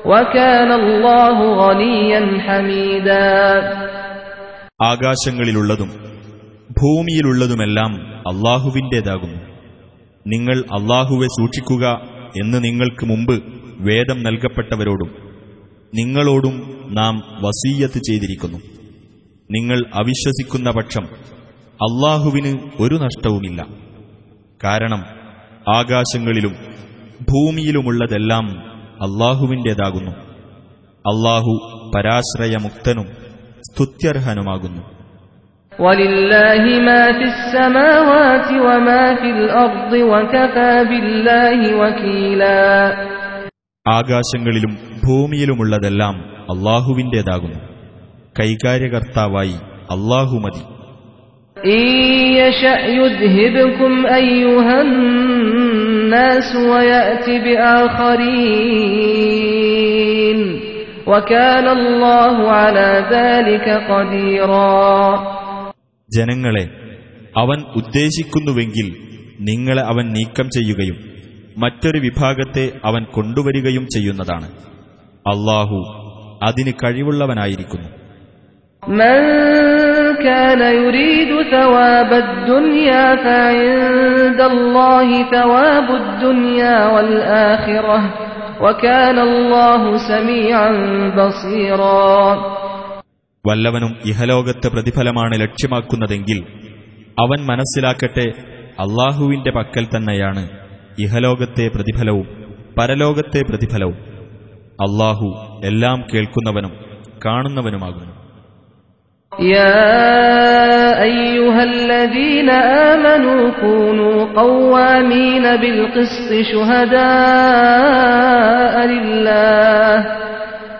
وكان الله غنيا حميدا ആകാശങ്ങളിലുള്ളതും ഭൂമിയിലുള്ളതുമെല്ലാം അള്ളാഹുവിൻ്റേതാകുന്നു നിങ്ങൾ അള്ളാഹുവെ സൂക്ഷിക്കുക എന്ന് നിങ്ങൾക്ക് മുമ്പ് വേദം നൽകപ്പെട്ടവരോടും നിങ്ങളോടും നാം വസീയത്ത് ചെയ്തിരിക്കുന്നു. നിങ്ങൾ അവിശ്വസിക്കുന്ന പക്ഷം അള്ളാഹുവിന് ഒരു നഷ്ടവുമില്ല. കാരണം ആകാശങ്ങളിലും ഭൂമിയിലുമുള്ളതെല്ലാം അള്ളാഹുവിന്റേതാകുന്നു. അള്ളാഹു പരാശ്രയമുക്തനും സ്തുത്യർഹനുമാകുന്നു. ولله ما في السماوات وما في الأرض وكفى بالله وكيلا ആകാശങ്ങളിലും ഭൂമിയിലുമുള്ളതെല്ലാം അള്ളാഹുവിൻ്റേതാകുന്നു കൈകാര്യകർത്താവായി അള്ളാഹു മതി إن يشأ يذهبكم أيها الناس ويأت بآخرين وكان الله على ذلك قديرا ജനങ്ങളെ അവൻ ഉദ്ദേശിക്കുന്നുവെങ്കിൽ നിങ്ങളെ അവൻ നീക്കം ചെയ്യുകയും മറ്റൊരു വിഭാഗത്തെ അവൻ കൊണ്ടുവരികയും ചെയ്യുന്നതാണ് അള്ളാഹു അതിന് കഴിവുള്ളവനായിരിക്കുന്നു من كان يريد ثواب الدنيا فعند الله ثواب الدنيا والآخرة وكان الله سميعا بصيرا വല്ലവനും ഇഹലോകത്തെ പ്രതിഫലമാണ് ലക്ഷ്യമാക്കുന്നതെങ്കിൽ അവൻ മനസ്സിലാക്കട്ടെ അള്ളാഹുവിന്റെ പക്കൽ തന്നെയാണ് ഇഹലോകത്തെ പ്രതിഫലവും പരലോകത്തെ പ്രതിഫലവും അള്ളാഹു എല്ലാം കേൾക്കുന്നവനും കാണുന്നവനുമാകുന്നു يا أيها الذين آمنوا كونوا قوامين بالقسط شهداء لله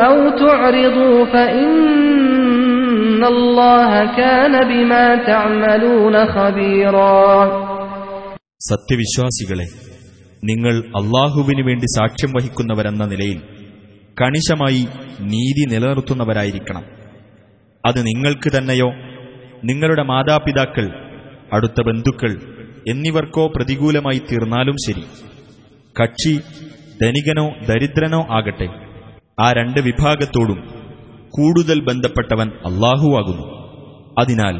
أو تعرضوا فإن الله كان بما تعملون خبيرا സത്യവിശ്വാസികളെ നിങ്ങൾ അള്ളാഹുവിനു വേണ്ടി സാക്ഷ്യം വഹിക്കുന്നവരെന്ന നിലയിൽ കണിശമായി നീതി നിലനിർത്തുന്നവരായിരിക്കണം അത് നിങ്ങൾക്ക് തന്നെയോ നിങ്ങളുടെ മാതാപിതാക്കൾ അടുത്ത ബന്ധുക്കൾ എന്നിവർക്കോ പ്രതികൂലമായി തീർന്നാലും ശരി കക്ഷി ധനികനോ ദരിദ്രനോ ആകട്ടെ ആ രണ്ട് വിഭാഗത്തോടും കൂടുതൽ ബന്ധപ്പെട്ടവൻ അള്ളാഹുവാകുന്നു അതിനാൽ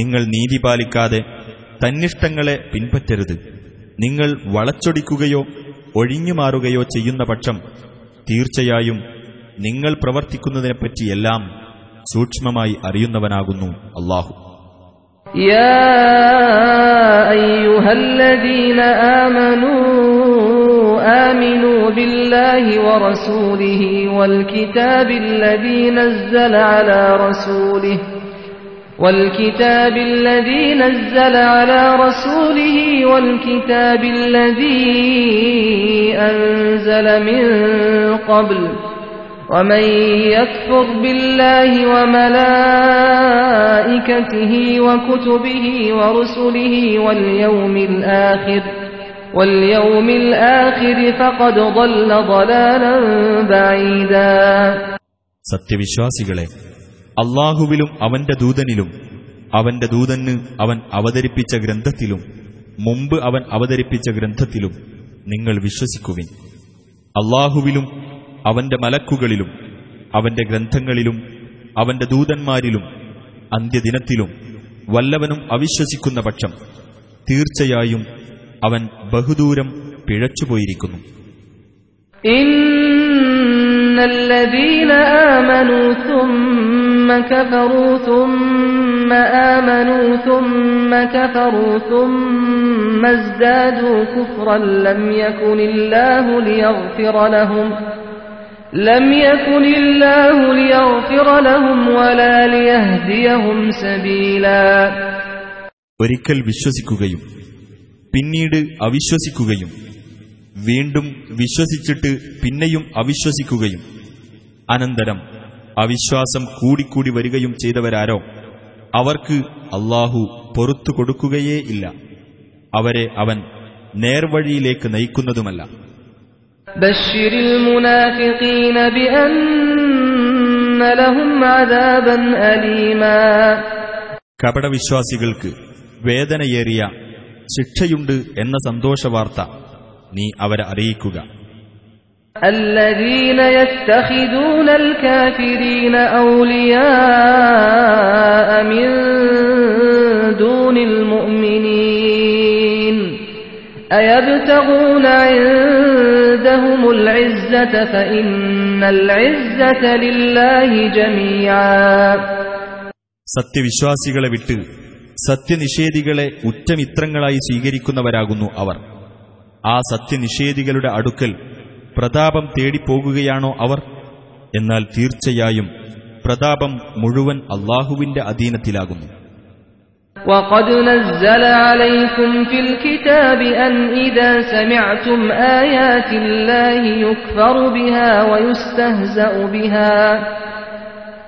നിങ്ങൾ നീതി പാലിക്കാതെ തന്നിഷ്ടങ്ങളെ പിൻപറ്റരുത് നിങ്ങൾ വളച്ചൊടിക്കുകയോ ഒഴിഞ്ഞുമാറുകയോ ചെയ്യുന്ന പക്ഷം തീർച്ചയായും നിങ്ങൾ പ്രവർത്തിക്കുന്നതിനെപ്പറ്റിയെല്ലാം സൂക്ഷ്മമായി അറിയുന്നവനാകുന്നു അള്ളാഹു يا أيها الذين آمنوا آمنوا بالله ورسوله والكتاب الذي نزل على رسوله والكتاب الذي نزل على رسوله والكتاب الذي أنزل من قبل ومن يكفر بالله وملائكته وكتبه ورسله واليوم الآخر واليوم الآخر فقد ضل ضلالا بعيدا സത്യവിശ്വാസികളെ അള്ളാഹുവിലും അവന്റെ ദൂതനിലും അവന്റെ ദൂതന് അവൻ അവതരിപ്പിച്ച ഗ്രന്ഥത്തിലും മുമ്പ് അവൻ അവതരിപ്പിച്ച ഗ്രന്ഥത്തിലും നിങ്ങൾ വിശ്വസിക്കുവിൻ അള്ളാഹുവിലും അവന്റെ മലക്കുകളിലും അവന്റെ ഗ്രന്ഥങ്ങളിലും അവന്റെ ദൂതന്മാരിലും അന്ത്യദിനത്തിലും വല്ലവനും അവിശ്വസിക്കുന്ന പക്ഷം തീർച്ചയായും അവൻ ബഹുദൂരം പിഴച്ചുപോയിരിക്കുന്നു إن الذين آمنوا ثم كفروا ثم آمنوا ثم كفروا ثم ازدادوا كفرا لم يكن الله ليغفر لهم لم يكن الله ليغفر لهم ولا ليهديهم سبيلا ഒരിക്കൽ വിശ്വസിക്കുകയും പിന്നീട് അവിശ്വസിക്കുകയും വീണ്ടും വിശ്വസിച്ചിട്ട് പിന്നെയും അവിശ്വസിക്കുകയും. അനന്തരം അവിശ്വാസം കൂടിക്കൂടി വരികയും ചെയ്തവരാരോ? അവർക്ക് അള്ളാഹു പൊറത്തു കൊടുക്കുകയേ ഇല്ല. അവരെ അവൻ നേർവഴിയിലേക്ക് നയിക്കുന്നതുമല്ല. കപടവിശ്വാസികൾക്ക് വേദനയേറിയ ശിക്ഷയുണ്ട് എന്ന സന്തോഷവാർത്ത നീ അവരെ അറിയിക്കുക الذين يتخذون الكافرين أولياء من دون المؤمنين أيبتغون عندهم العزة فإن العزة لله جميعا സത്യവിശ്വാസികളെ വിട്ട് സത്യനിഷേധികളെ ഉറ്റമിത്രങ്ങളായി സ്വീകരിക്കുന്നവരാകുന്നു അവർ ആ സത്യനിഷേധികളുടെ അടുക്കൽ പ്രതാപം തേടിപ്പോകുകയാണോ അവർ എന്നാൽ തീർച്ചയായും പ്രതാപം മുഴുവൻ അള്ളാഹുവിന്റെ അധീനത്തിലാകുന്നു وقد نزل عليكم في الكتاب أن إذا سمعتم آيات الله يكفر بها ويستهزأ بها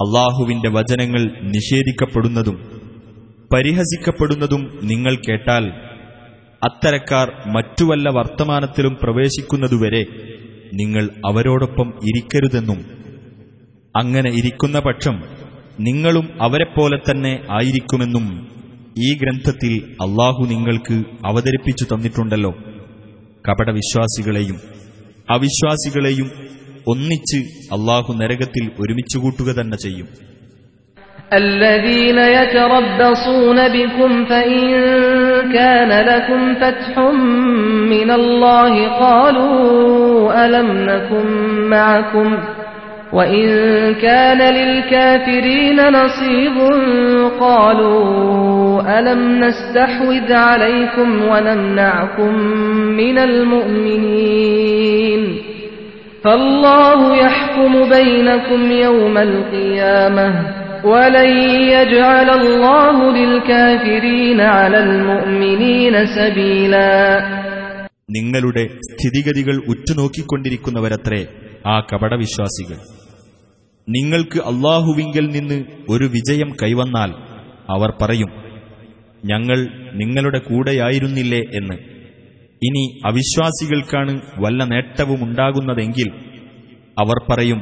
അള്ളാഹുവിന്റെ വചനങ്ങൾ നിഷേധിക്കപ്പെടുന്നതും പരിഹസിക്കപ്പെടുന്നതും നിങ്ങൾ കേട്ടാൽ അത്തരക്കാർ മറ്റു വല്ല വർത്തമാനത്തിലും പ്രവേശിക്കുന്നതുവരെ നിങ്ങൾ അവരോടൊപ്പം ഇരിക്കരുതെന്നും അങ്ങനെ ഇരിക്കുന്ന പക്ഷം നിങ്ങളും അവരെപ്പോലെ തന്നെ ആയിരിക്കുമെന്നും ഈ ഗ്രന്ഥത്തിൽ അള്ളാഹു നിങ്ങൾക്ക് അവതരിപ്പിച്ചു തന്നിട്ടുണ്ടല്ലോ. കപടവിശ്വാസികളെയും അവിശ്വാസികളെയും ഒന്നിച്ച് അള്ളാഹു നരകത്തിൽ ഒരുമിച്ചുകൂട്ടുക തന്നെ ചെയ്യും الذين يتربصون بكم فإن كان لكم فتح من الله قالوا ألم نكن معكم وإن كان للكافرين نصيب قالوا ألم نستحوذ عليكم ونمنعكم من المؤمنين فالله يحكم بينكم يوم القيامة ولن يجعل الله للكافرين على المؤمنين سبيلا നിങ്ങളുടെ സ്ഥിതിഗതികൾ ഉറ്റുനോക്കിക്കൊണ്ടിരിക്കുന്നവരത്രേ ആ കപടവിശ്വാസികൾ നിങ്ങൾക്ക് അള്ളാഹുവിങ്കൽ നിന്ന് ഒരു വിജയം കൈവന്നാൽ അവർ പറയും ഞങ്ങൾ നിങ്ങളുടെ കൂടെയായിരുന്നില്ലേ എന്ന് ഇനി അവിശ്വാസികൾക്കാണ് വല്ല നേട്ടവും ഉണ്ടാകുന്നതെങ്കിൽ അവർ പറയും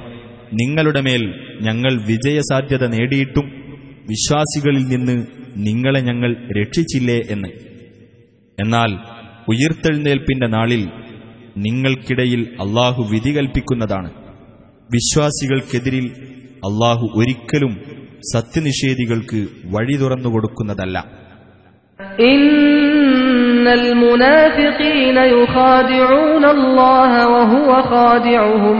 നിങ്ങളുടെ മേൽ ഞങ്ങൾ വിജയസാധ്യത നേടിയിട്ടും വിശ്വാസികളിൽ നിന്ന് നിങ്ങളെ ഞങ്ങൾ രക്ഷിച്ചില്ലേ എന്ന്. എന്നാൽ ഉയർത്തെഴുന്നേൽപ്പിന്റെ നാളിൽ നിങ്ങൾക്കിടയിൽ അള്ളാഹു വിധി കൽപ്പിക്കുന്നതാണ്. വിശ്വാസികൾക്കെതിരിൽ അള്ളാഹു ഒരിക്കലും സത്യനിഷേധികൾക്ക് വഴി തുറന്നു കൊടുക്കുന്നതല്ല إن المنافقين يخادعون الله وهو خادعهم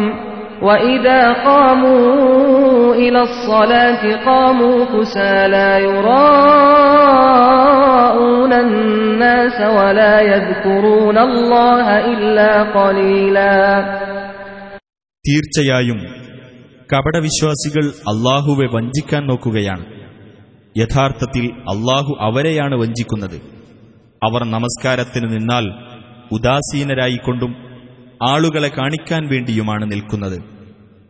وإذا قاموا إلى الصلاة قاموا كسالى يراءون الناس ولا يذكرون الله إلا قليلا തീർച്ചയായും കപടവിശ്വാസികൾ അള്ളാഹുവെ വഞ്ചിക്കാൻ നോക്കുകയാണ് യഥാർത്ഥത്തിൽ അള്ളാഹു അവരെയാണ് വഞ്ചിക്കുന്നത് അവർ നമസ്കാരത്തിന് നിന്നാൽ ഉദാസീനരായിക്കൊണ്ടും ആളുകളെ കാണിക്കാൻ വേണ്ടിയുമാണ് നിൽക്കുന്നത്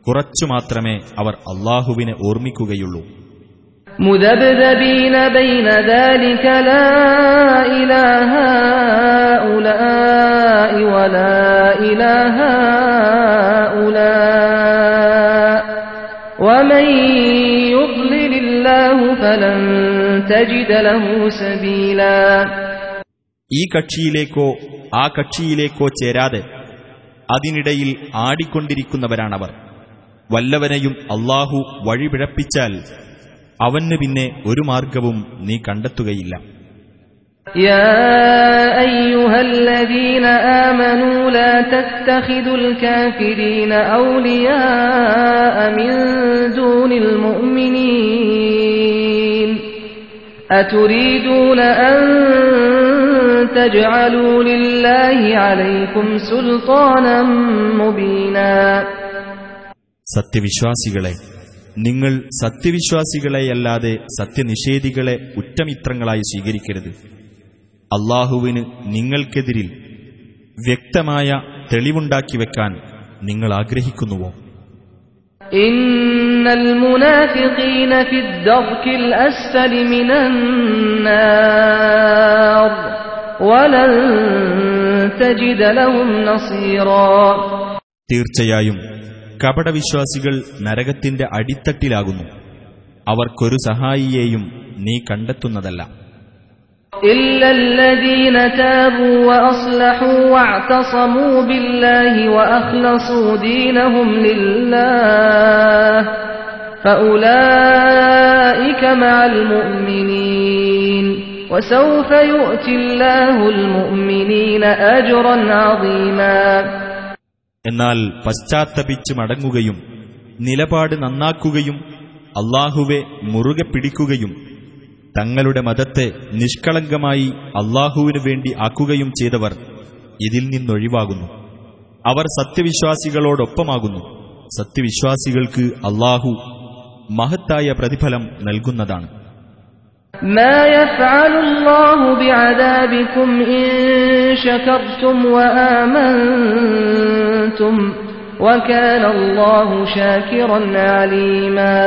കുറച്ചു മാത്രമേ അവർ അള്ളാഹുവിനെ ഓർമ്മിക്കുകയുള്ളൂ مذبذبين بين ذلك لا إلى هؤلاء ولا إلى هؤلاء ومن يضلل الله فلن تجد له سبيلا ഈ കക്ഷിയിലേക്കോ ആ കക്ഷിയിലേക്കോ ചേരാതെ അതിനിടയിൽ ആടിക്കൊണ്ടിരിക്കുന്നവരാണവർ. വല്ലവനെയും അള്ളാഹു വഴിപിഴപ്പിച്ചാൽ അവന് പിന്നെ ഒരു മാർഗവും നീ കണ്ടെത്തുകയില്ല. يا تجعلوا لله عليكم سلطانا مبينا സത്യവിശ്വാസികളെ നിങ്ങൾ സത്യവിശ്വാസികളെയല്ലാതെ സത്യനിഷേധികളെ ഉറ്റമിത്രങ്ങളായി സ്വീകരിക്കരുത് അള്ളാഹുവിന് നിങ്ങൾക്കെതിരിൽ വ്യക്തമായ തെളിവുണ്ടാക്കി വെക്കാൻ നിങ്ങൾ ആഗ്രഹിക്കുന്നുവോ إن തീർച്ചയായും കപടവിശ്വാസികൾ നരകത്തിന്റെ അടിത്തട്ടിലാകുന്നു. അവർക്കൊരു സഹായിയെയും നീ കണ്ടെത്തുന്നതല്ല. ഇല്ലല്ലദീന താബൂ വഅസ്ലഹൂ ബില്ലാഹി വഅഖ്ലസൂ ദീനഹും ലില്ലാഹ്. മഅൽ മുഅ്മിനീൻ. وسوف يؤتي الله المؤمنين أجرا عظيما എന്നാൽ പശ്ചാത്തപിച്ച് മടങ്ങുകയും നിലപാട് നന്നാക്കുകയും അള്ളാഹുവെ മുറുകെ പിടിക്കുകയും തങ്ങളുടെ മതത്തെ നിഷ്കളങ്കമായി അള്ളാഹുവിനു വേണ്ടി ആക്കുകയും ചെയ്തവർ ഇതിൽ നിന്നൊഴിവാകുന്നു അവർ സത്യവിശ്വാസികളോടൊപ്പമാകുന്നു സത്യവിശ്വാസികൾക്ക് അള്ളാഹു മഹത്തായ പ്രതിഫലം നൽകുന്നതാണ് ما يفعل الله بعذابكم إن شكرتم وآمنتم وكان الله شاكرا عليما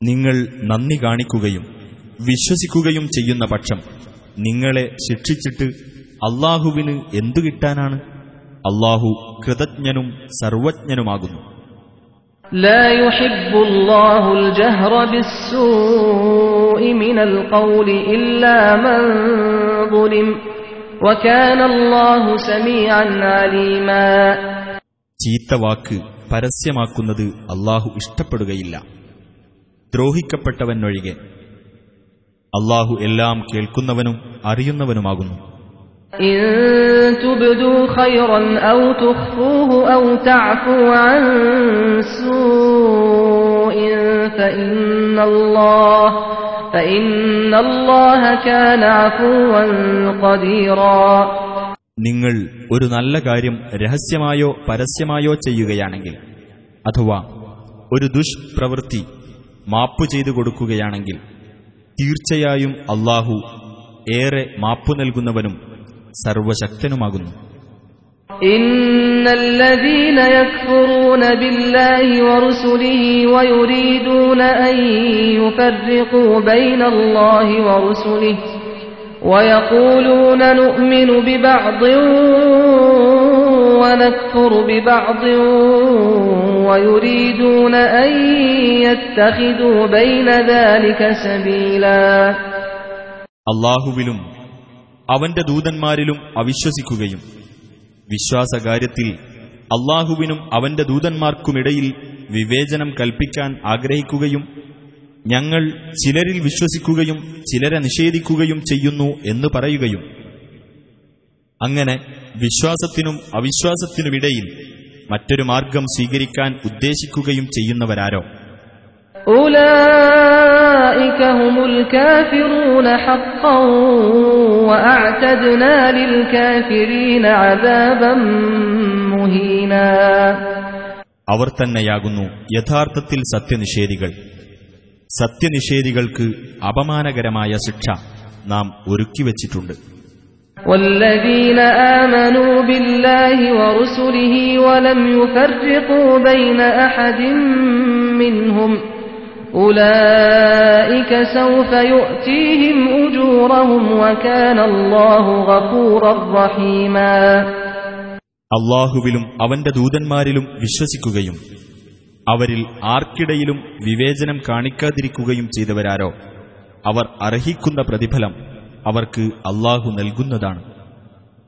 നിങ്ങൾ നന്ദി കാണിക്കുകയും വിശ്വസിക്കുകയും ചെയ്യുന്ന പക്ഷം നിങ്ങളെ ശിക്ഷിച്ചിട്ട് അള്ളാഹുവിന് എന്തു കിട്ടാനാണ് അള്ളാഹു കൃതജ്ഞനും സർവജ്ഞനുമാകുന്നു لا يحب الله الجهر بالسوء من القول إلا من ظلم وكان الله سميعا عليما ചീത്ത വാക്ക് പരസ്യമാക്കുന്നത് അള്ളാഹു ഇഷ്ടപ്പെടുകയില്ല ദ്രോഹിക്കപ്പെട്ടവനൊഴികെ അള്ളാഹു എല്ലാം കേൾക്കുന്നവനും അറിയുന്നവനുമാകുന്നു إن تبدوا خيرا أو تخفوه أو تعفوا عن سوء فإن الله فإن الله كان عفوا قديرا നിങ്ങൾ ഒരു നല്ല കാര്യം രഹസ്യമായോ പരസ്യമായോ ചെയ്യുകയാണെങ്കിൽ അഥവാ ഒരു ദുഷ്പ്രവൃത്തി മാപ്പു ചെയ്തു കൊടുക്കുകയാണെങ്കിൽ തീർച്ചയായും അള്ളാഹു ഏറെ മാപ്പു നൽകുന്നവനും സർവശക്തനുമാകുന്നു إن الذين يكفرون بالله ورسله ويريدون أن يفرقوا بين الله ورسله ويقولون نؤمن ببعض ونكفر ببعض ويريدون أن يتخذوا بين ذلك سبيلا അള്ളാഹുവിലും അവന്റെ ദൂതന്മാരിലും അവിശ്വസിക്കുകയും. വിശ്വാസകാര്യത്തിൽ അള്ളാഹുവിനും അവന്റെ ദൂതന്മാർക്കുമിടയിൽ വിവേചനം കൽപ്പിക്കാൻ ആഗ്രഹിക്കുകയും ഞങ്ങൾ ചിലരിൽ വിശ്വസിക്കുകയും ചിലരെ നിഷേധിക്കുകയും ചെയ്യുന്നു എന്ന് പറയുകയും. അങ്ങനെ വിശ്വാസത്തിനും അവിശ്വാസത്തിനുമിടയിൽ മറ്റൊരു മാർഗം സ്വീകരിക്കാൻ ഉദ്ദേശിക്കുകയും ചെയ്യുന്നവരാരോ? أولئك هم الكافرون حقا وأعتدنا للكافرين عذابا مهينا അവർ തന്നെയാകുന്നു യഥാർത്ഥത്തിൽ സത്യനിഷേധികൾ സത്യനിഷേധികൾക്ക് അപമാനകരമായ ശിക്ഷ നാം ഒരുക്കിവച്ചിട്ടുണ്ട് والذين آمنوا بالله ورسله ولم يفرقوا بين أحد منهم أولئك سوف يؤتيهم أجورهم وكان الله غفورا رحيما അള്ളാഹുവിലും അവന്റെ ദൂതന്മാരിലും വിശ്വസിക്കുകയും അവരിൽ ആർക്കിടയിലും വിവേചനം കാണിക്കാതിരിക്കുകയും ചെയ്തവരാരോ അവർ അർഹിക്കുന്ന പ്രതിഫലം അവർക്ക് അള്ളാഹു നൽകുന്നതാണ്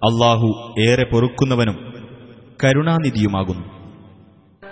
അള്ളാഹു ഏറെ പൊറുക്കുന്നവനും കരുണാനിധിയുമാകുന്നു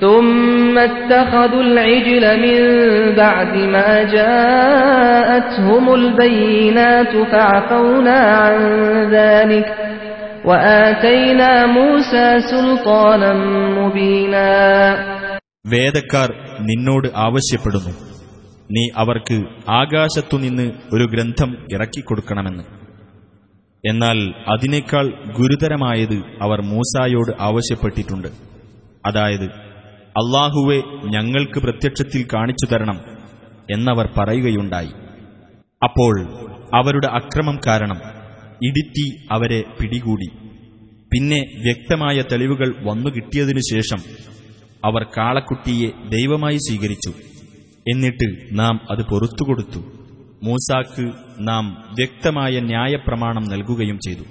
ثم اتخذوا العجل من بعد ما جاءتهم البينات فعفونا عن ذلك وآتينا موسى سلطانا مبينا വേദക്കാർ നിന്നോട് ആവശ്യപ്പെടുന്നു നീ അവർക്ക് ആകാശത്തുനിന്ന് ഒരു ഗ്രന്ഥം ഇറക്കിക്കൊടുക്കണമെന്ന് എന്നാൽ അതിനേക്കാൾ ഗുരുതരമായത് അവർ മൂസായോട് ആവശ്യപ്പെട്ടിട്ടുണ്ട് അതായത് അള്ളാഹുവെ ഞങ്ങൾക്ക് പ്രത്യക്ഷത്തിൽ കാണിച്ചു തരണം എന്നവർ പറയുകയുണ്ടായി. അപ്പോൾ അവരുടെ അക്രമം കാരണം ഇടിത്തി അവരെ പിടികൂടി. പിന്നെ വ്യക്തമായ തെളിവുകൾ വന്നുകിട്ടിയതിനു ശേഷം അവർ കാളക്കുട്ടിയെ ദൈവമായി സ്വീകരിച്ചു. എന്നിട്ട് നാം അത് പൊറത്തുകൊടുത്തു. മൂസാക്ക് നാം വ്യക്തമായ ന്യായപ്രമാണം നൽകുകയും ചെയ്തു.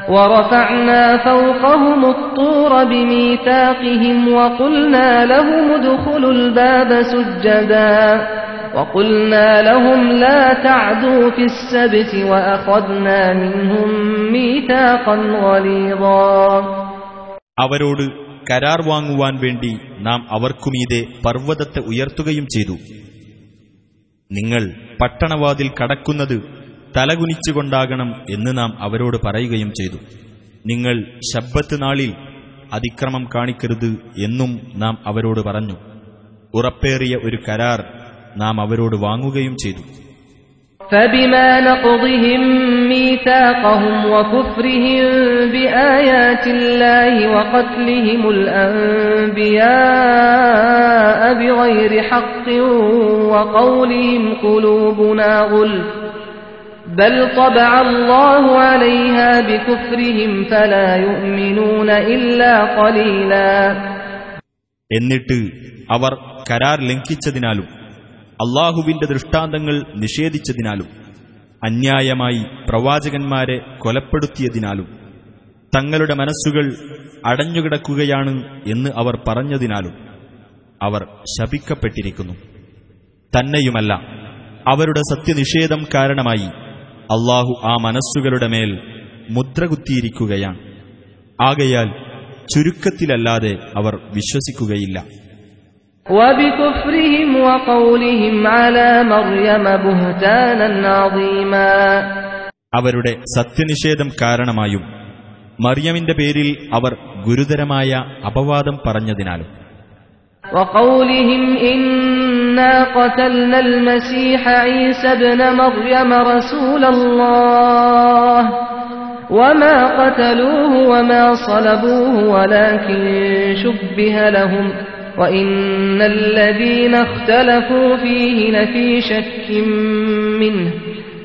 ورفعنا فوقهم الطور بميثاقهم وقلنا لهم ادخلوا الباب سجدا وقلنا لهم لا تعدوا في السبت وأخذنا منهم ميثاقا غليظا അവരോട് കരാർ വാങ്ങുവാൻ വേണ്ടി നാം അവർക്കുമീതെ പർവ്വതത്തെ ഉയർത്തുകയും ചെയ്തു നിങ്ങൾ പട്ടണവാതിൽ കടക്കുന്നത് തലകുനിച്ചുകൊണ്ടാകണം എന്ന് നാം അവരോട് പറയുകയും ചെയ്തു നിങ്ങൾ ശബ്ബത്ത് നാളിൽ അതിക്രമം കാണിക്കരുത് എന്നും നാം അവരോട് പറഞ്ഞു ഉറപ്പേറിയ ഒരു കരാർ നാം അവരോട് വാങ്ങുകയും ചെയ്തു فبما نقضهم ميثاقهم وكفرهم بآيات الله وقتلهم الأنبياء بغير حق وقولهم قلوبنا غلف بل طبع الله عليها بكفرهم فلا يؤمنون إلا قليلا എന്നിട്ട് അവർ കരാർ ലംഘിച്ചതിനാലും അള്ളാഹുവിന്റെ ദൃഷ്ടാന്തങ്ങൾ നിഷേധിച്ചതിനാലും അന്യായമായി പ്രവാചകന്മാരെ കൊലപ്പെടുത്തിയതിനാലും തങ്ങളുടെ മനസ്സുകൾ അടഞ്ഞുകിടക്കുകയാണ് എന്ന് അവർ പറഞ്ഞതിനാലും അവർ ശപിക്കപ്പെട്ടിരിക്കുന്നു തന്നെയുമല്ല അവരുടെ സത്യനിഷേധം കാരണമായി അള്ളാഹു ആ മനസ്സുകളുടെ മേൽ മുദ്രകുത്തിയിരിക്കുകയാണ് ആകയാൽ ചുരുക്കത്തിലല്ലാതെ അവർ വിശ്വസിക്കുകയില്ല وبكفرهم وقولهم على مريم بهتانا عظيما അവരുടെ സത്യനിഷേധം കാരണമായും മറിയമിന്റെ പേരിൽ അവർ ഗുരുതരമായ അപവാദം പറഞ്ഞതിനാലും وقولهم إنا قتلنا المسيح عيسى ابن مريم رسول الله وما قتلوه وما صلبوه ولكن شبه لهم وإن الذين اختلفوا فيه لفي شك منه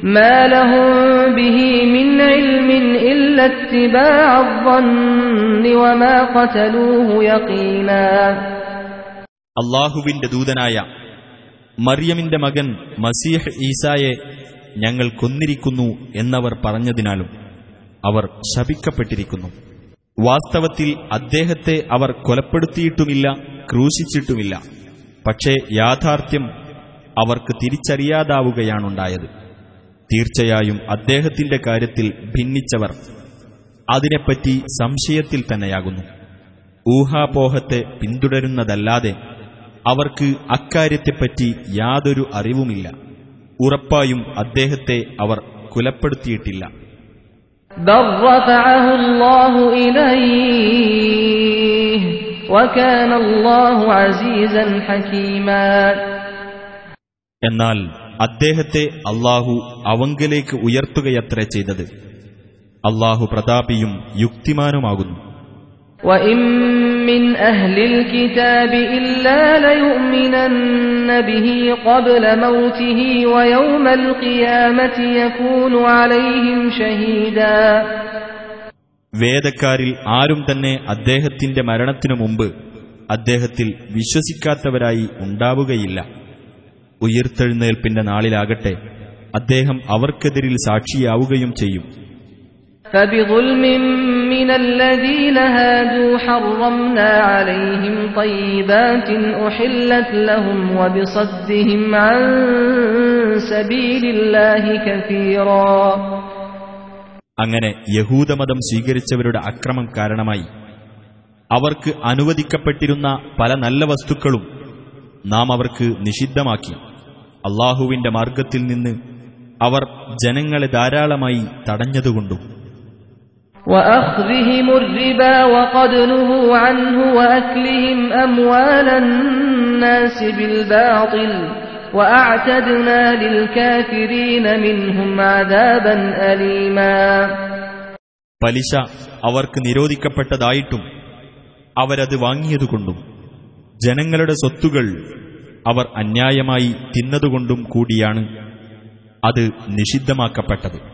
ما لهم به من علم إلا اتباع الظن وما قتلوه يقينا അള്ളാഹുവിന്റെ ദൂതനായ മറിയമിന്റെ മകൻ മസീഹ് ഈസായെ ഞങ്ങൾ കൊന്നിരിക്കുന്നു എന്നവർ പറഞ്ഞതിനാലും അവർ ശപിക്കപ്പെട്ടിരിക്കുന്നു. വാസ്തവത്തിൽ അദ്ദേഹത്തെ അവർ കൊലപ്പെടുത്തിയിട്ടുമില്ല ക്രൂശിച്ചിട്ടുമില്ല. പക്ഷേ യാഥാർത്ഥ്യം അവർക്ക് തിരിച്ചറിയാതാവുകയാണുണ്ടായത്. തീർച്ചയായും അദ്ദേഹത്തിന്റെ കാര്യത്തിൽ ഭിന്നിച്ചവർ അതിനെപ്പറ്റി സംശയത്തിൽ തന്നെയാകുന്നു. ഊഹാപോഹത്തെ പിന്തുടരുന്നതല്ലാതെ അവർക്ക് അക്കാര്യത്തെപ്പറ്റി യാതൊരു അറിവുമില്ല. ഉറപ്പായും അദ്ദേഹത്തെ അവർ കുലപ്പെടുത്തിയിട്ടില്ല. എന്നാൽ അദ്ദേഹത്തെ അള്ളാഹു അവങ്കിലേക്ക് ഉയർത്തുകയത്ര ചെയ്തത്. അള്ളാഹു പ്രതാപിയും യുക്തിമാനുമാകുന്നു. وإن من أهل الكتاب إلا ليؤمنن به قبل موته ويوم القيامة يكون عليهم شهيدا വേദക്കാരിൽ ആരും തന്നെ അദ്ദേഹത്തിന്റെ മരണത്തിനു മുമ്പ് അദ്ദേഹത്തിൽ വിശ്വസിക്കാത്തവരായി ഉണ്ടാവുകയില്ല ഉയിർത്തെഴുന്നേൽപ്പിന്റെ നാളിലാകട്ടെ അദ്ദേഹം അവർക്കെതിരിൽ സാക്ഷിയാവുകയും ചെയ്യും فبظلم من الذين هادوا حرمنا عليهم طيبات أحلت لهم وبصدهم عن سبيل الله كثيرا അങ്ങനെ യഹൂദമതം സ്വീകരിച്ചവരുടെ അക്രമം കാരണമായി അവർക്ക് അനുവദിക്കപ്പെട്ടിരുന്ന പല നല്ല വസ്തുക്കളും നാം അവർക്ക് നിഷിദ്ധമാക്കി അള്ളാഹുവിന്റെ മാർഗത്തിൽ നിന്ന് അവർ ജനങ്ങളെ ധാരാളമായി തടഞ്ഞതുകൊണ്ടും وأخذهم الربا وقد نهوا عنه وأكلهم أموال الناس بالباطل وأعتدنا للكافرين منهم عذابا أليما. പലിശ അവർക്ക് നിരോധിക്കപ്പെട്ടതായിട്ടും അവരത് വാങ്ങിയതുകൊണ്ടും ജനങ്ങളുടെ സ്വത്തുകൾ അവർ അന്യായമായി തിന്നതുകൊണ്ടും കൂടിയാണ് അത് നിഷിദ്ധമാക്കപ്പെട്ടത്.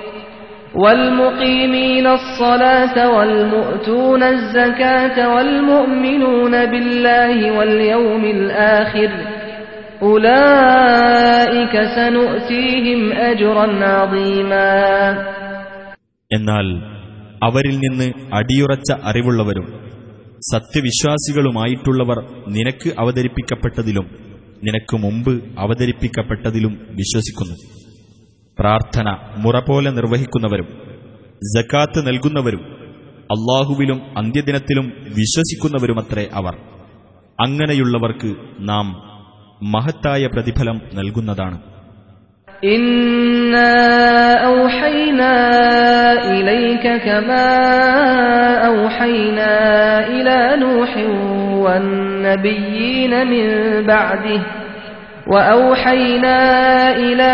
والمقيمين الصلاة والمؤتون الزكاة والمؤمنون بالله واليوم الآخر أولئك سنؤتيهم أجرا عظيما എന്നാൽ അവരിൽ നിന്ന് അടിയുറച്ച അറിവുള്ളവരും സത്യവിശ്വാസികളുമായിട്ടുള്ളവർ നിനക്ക് അവതരിപ്പിക്കപ്പെട്ടതിലും നിനക്ക് മുമ്പ് അവതരിപ്പിക്കപ്പെട്ടതിലും വിശ്വസിക്കുന്നു പ്രാർത്ഥന മുറ പോലെ നിർവഹിക്കുന്നവരും ജക്കാത്ത് നൽകുന്നവരും അള്ളാഹുവിലും അന്ത്യദിനത്തിലും വിശ്വസിക്കുന്നവരുമത്രേ അവർ. അങ്ങനെയുള്ളവർക്ക് നാം മഹത്തായ പ്രതിഫലം നൽകുന്നതാണ്. ഇന്ന وأوحينا إلى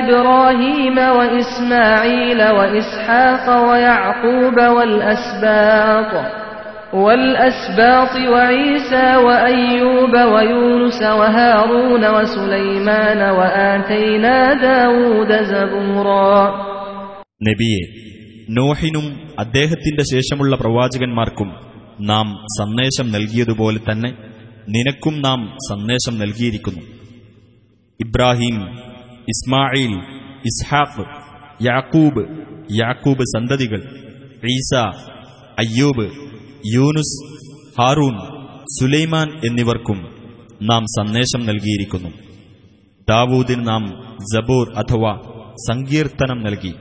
إبراهيم وإسماعيل وإسحاق ويعقوب والأسباط والأسباط وعيسى وأيوب ويونس وهارون وسليمان وآتينا داود زبورا നബിയെ നോഹിനും അദ്ദേഹത്തിന്റെ ശേഷമുള്ള പ്രവാചകന്മാർക്കും നാം സന്ദേശം നൽകിയതുപോലെ തന്നെ നിനക്കും നാം സന്ദേശം നൽകിയിരിക്കുന്നു ഇബ്രാഹിം ഇസ്മായിൽ ഇസ്ഹാഖ് യാക്കൂബ് യാക്കൂബ് സന്തതികൾ ഈസ അയ്യൂബ് യൂനുസ് ഹാറൂൻ സുലൈമാൻ എന്നിവർക്കും നാം സന്ദേശം നൽകിയിരിക്കുന്നു ദാവൂദിന് നാം ജബൂർ അഥവാ സങ്കീർത്തനം നൽകി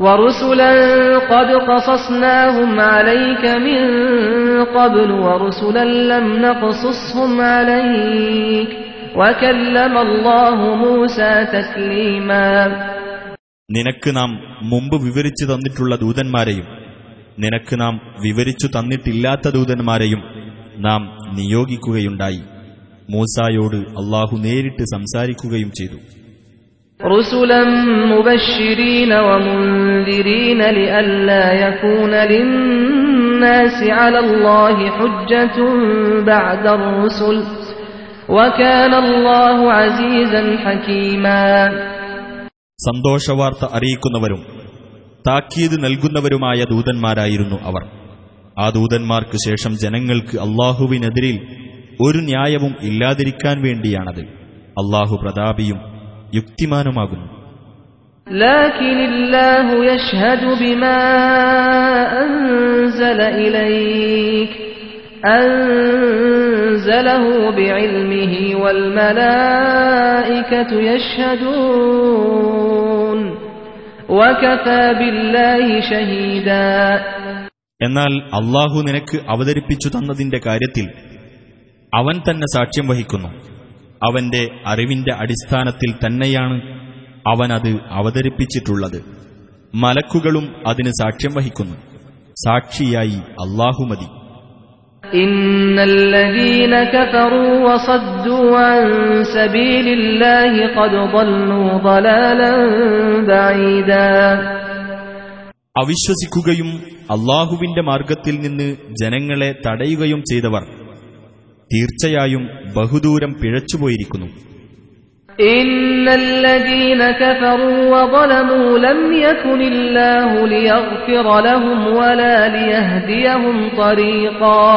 ورسلا قد قصصناهم عليك من قبل ورسلا لم نقصصهم عليك وكلم الله موسى تكليما നിനക്ക് നാം മുമ്പ് വിവരിച്ചു തന്നിട്ടുള്ള ദൂതന്മാരെയും നിനക്ക് നാം വിവരിച്ചു തന്നിട്ടില്ലാത്ത ദൂതന്മാരെയും നാം നിയോഗിക്കുകയുണ്ടായി മൂസായോട് അള്ളാഹു നേരിട്ട് സംസാരിക്കുകയും ചെയ്തു رسلا مبشرين ومنذرين لئلا يكون للناس على الله حجة بعد الرسل സന്തോഷവാർത്ത അറിയിക്കുന്നവരും താക്കീത് നൽകുന്നവരുമായ ദൂതന്മാരായിരുന്നു അവർ. ആ ദൂതന്മാർക്ക് ശേഷം ജനങ്ങൾക്ക് അള്ളാഹുവിനെതിരിൽ ഒരു ന്യായവും ഇല്ലാതിരിക്കാൻ വേണ്ടിയാണത്. അള്ളാഹു പ്രതാപിയും യുക്തിമാനുമാകുന്നു. ലാകിനില്ലാഹു യഷ്ഹദു ബിമാ അൻസല ഇലൈക്. أنزله بعلمه والملائكة يشهدون وكفى بالله شهيدا എന്നാൽ അള്ളാഹു നിനക്ക് അവതരിപ്പിച്ചു തന്നതിന്റെ കാര്യത്തിൽ അവൻ തന്നെ സാക്ഷ്യം വഹിക്കുന്നു അവന്റെ അറിവിന്റെ അടിസ്ഥാനത്തിൽ തന്നെയാണ് അവൻ അത് അവതരിപ്പിച്ചിട്ടുള്ളത് മലക്കുകളും അതിന് സാക്ഷ്യം വഹിക്കുന്നു സാക്ഷിയായി അള്ളാഹു മതി إن الذين كفروا وصدوا عن سبيل الله قد ضلوا ضلالا بعيدا അവിശ്വസിക്കുകയും അള്ളാഹുവിന്റെ മാർഗത്തിൽ നിന്ന് ജനങ്ങളെ തടയുകയും ചെയ്തവർ തീർച്ചയായും ബഹുദൂരം പിഴച്ചുപോയിരിക്കുന്നു إن الذين كفروا وظلموا لم يكن الله ليغفر لهم ولا ليهديهم طريقا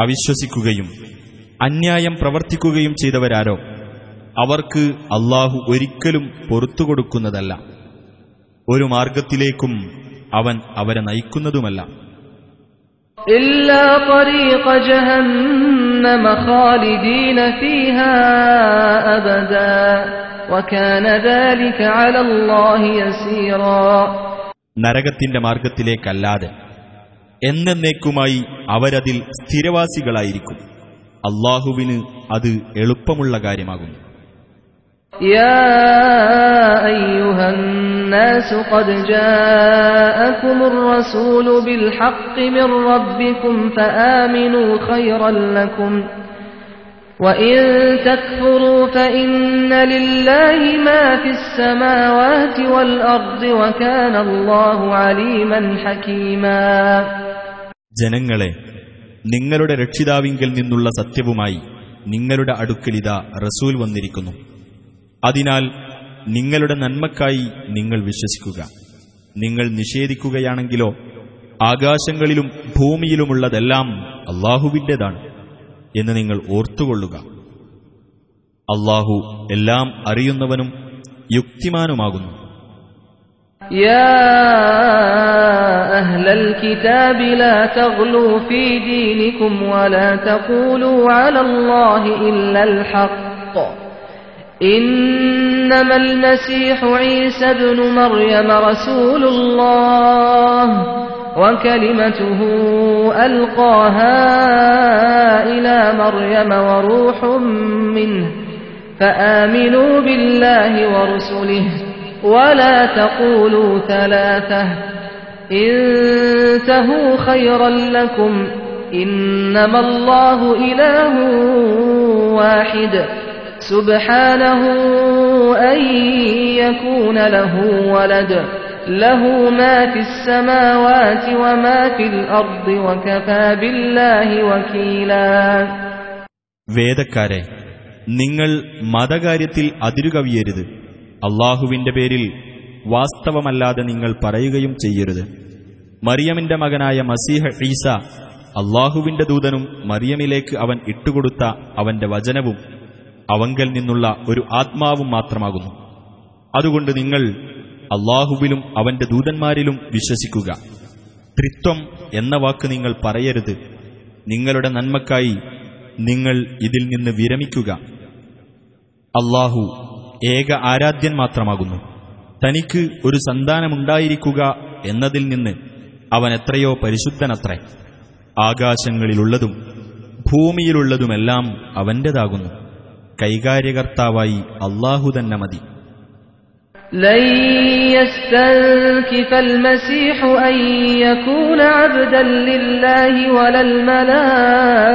അവിശ്വസിക്കുകയും അന്യായം പ്രവർത്തിക്കുകയും ചെയ്തവരാരോ? അവർക്ക് അള്ളാഹു ഒരിക്കലും കൊടുക്കുന്നതല്ല ഒരു മാർഗത്തിലേക്കും അവൻ അവരെ നയിക്കുന്നതുമല്ല. നരകത്തിന്റെ മാർഗത്തിലേക്കല്ലാതെ എന്നേക്കുമായി അവരതിൽ സ്ഥിരവാസികളായിരിക്കും അള്ളാഹുവിന് അത് എളുപ്പമുള്ള കാര്യമാകുന്നു يا أيها الناس قد جاءكم الرسول بالحق من ربكم فآمنوا خيرا لكم وإن تكفروا فإن لله ما في السماوات والأرض وكان الله عليما حكيما ജനങ്ങളെ നിങ്ങളുടെ രക്ഷിതാവിങ്കിൽ നിന്നുള്ള സത്യവുമായി നിങ്ങളുടെ അടുക്കലിതാ റസൂൽ വന്നിരിക്കുന്നു അതിനാൽ നിങ്ങളുടെ നന്മക്കായി നിങ്ങൾ വിശ്വസിക്കുക നിങ്ങൾ നിഷേധിക്കുകയാണെങ്കിലോ ആകാശങ്ങളിലും ഭൂമിയിലുമുള്ളതെല്ലാം അള്ളാഹുവിൻ്റെതാണ് എന്ന് നിങ്ങൾ ഓർത്തുകൊള്ളുക അള്ളാഹു എല്ലാം അറിയുന്നവനും യുക്തിമാനുമാകുന്നു يا أهل الكتاب لا تغلوا في دينكم ولا تقولوا على الله إلا الحق إنما المسيح عيسى ابن مريم رسول الله وكلمته ألقاها إلى مريم وروح منه فآمنوا بالله ورسله ولا تقولوا ثلاثة انتهوا خيرا لكم إنما الله إله واحد سبحانه أن يكون له ولد له ما في السماوات وما في الأرض وكفى بالله وكيلا വേദക്കാരെ നിങ്ങൾ മതകാര്യത്തിൽ അതിരുകവിയരുത് അള്ളാഹുവിന്റെ പേരിൽ വാസ്തവമല്ലാതെ നിങ്ങൾ പറയുകയും ചെയ്യരുത് മറിയമിന്റെ മകനായ മസീഹ ഈസ അള്ളാഹുവിന്റെ ദൂതനും മറിയമിലേക്ക് അവൻ ഇട്ടുകൊടുത്ത അവന്റെ വചനവും അവങ്കൽ നിന്നുള്ള ഒരു ആത്മാവും മാത്രമാകുന്നു അതുകൊണ്ട് നിങ്ങൾ അള്ളാഹുവിലും അവന്റെ ദൂതന്മാരിലും വിശ്വസിക്കുക. ത്രിത്വം എന്ന വാക്ക് നിങ്ങൾ പറയരുത്. നിങ്ങളുടെ നന്മക്കായി നിങ്ങൾ ഇതിൽ നിന്ന് വിരമിക്കുക. അള്ളാഹു ഏക ആരാധ്യൻ മാത്രമാകുന്നു. തനിക്ക് ഒരു സന്താനമുണ്ടായിരിക്കുക എന്നതിൽ നിന്ന് അവൻ എത്രയോ പരിശുദ്ധനത്രേ. ആകാശങ്ങളിലുള്ളതും ഭൂമിയിലുള്ളതുമെല്ലാം അവന്റേതാകുന്നു. കൈകാര്യകർത്താവായി അള്ളാഹു തന്നെ മതി. لن يستنكف المسيح أن يكون عبدا لله ولا الملائكة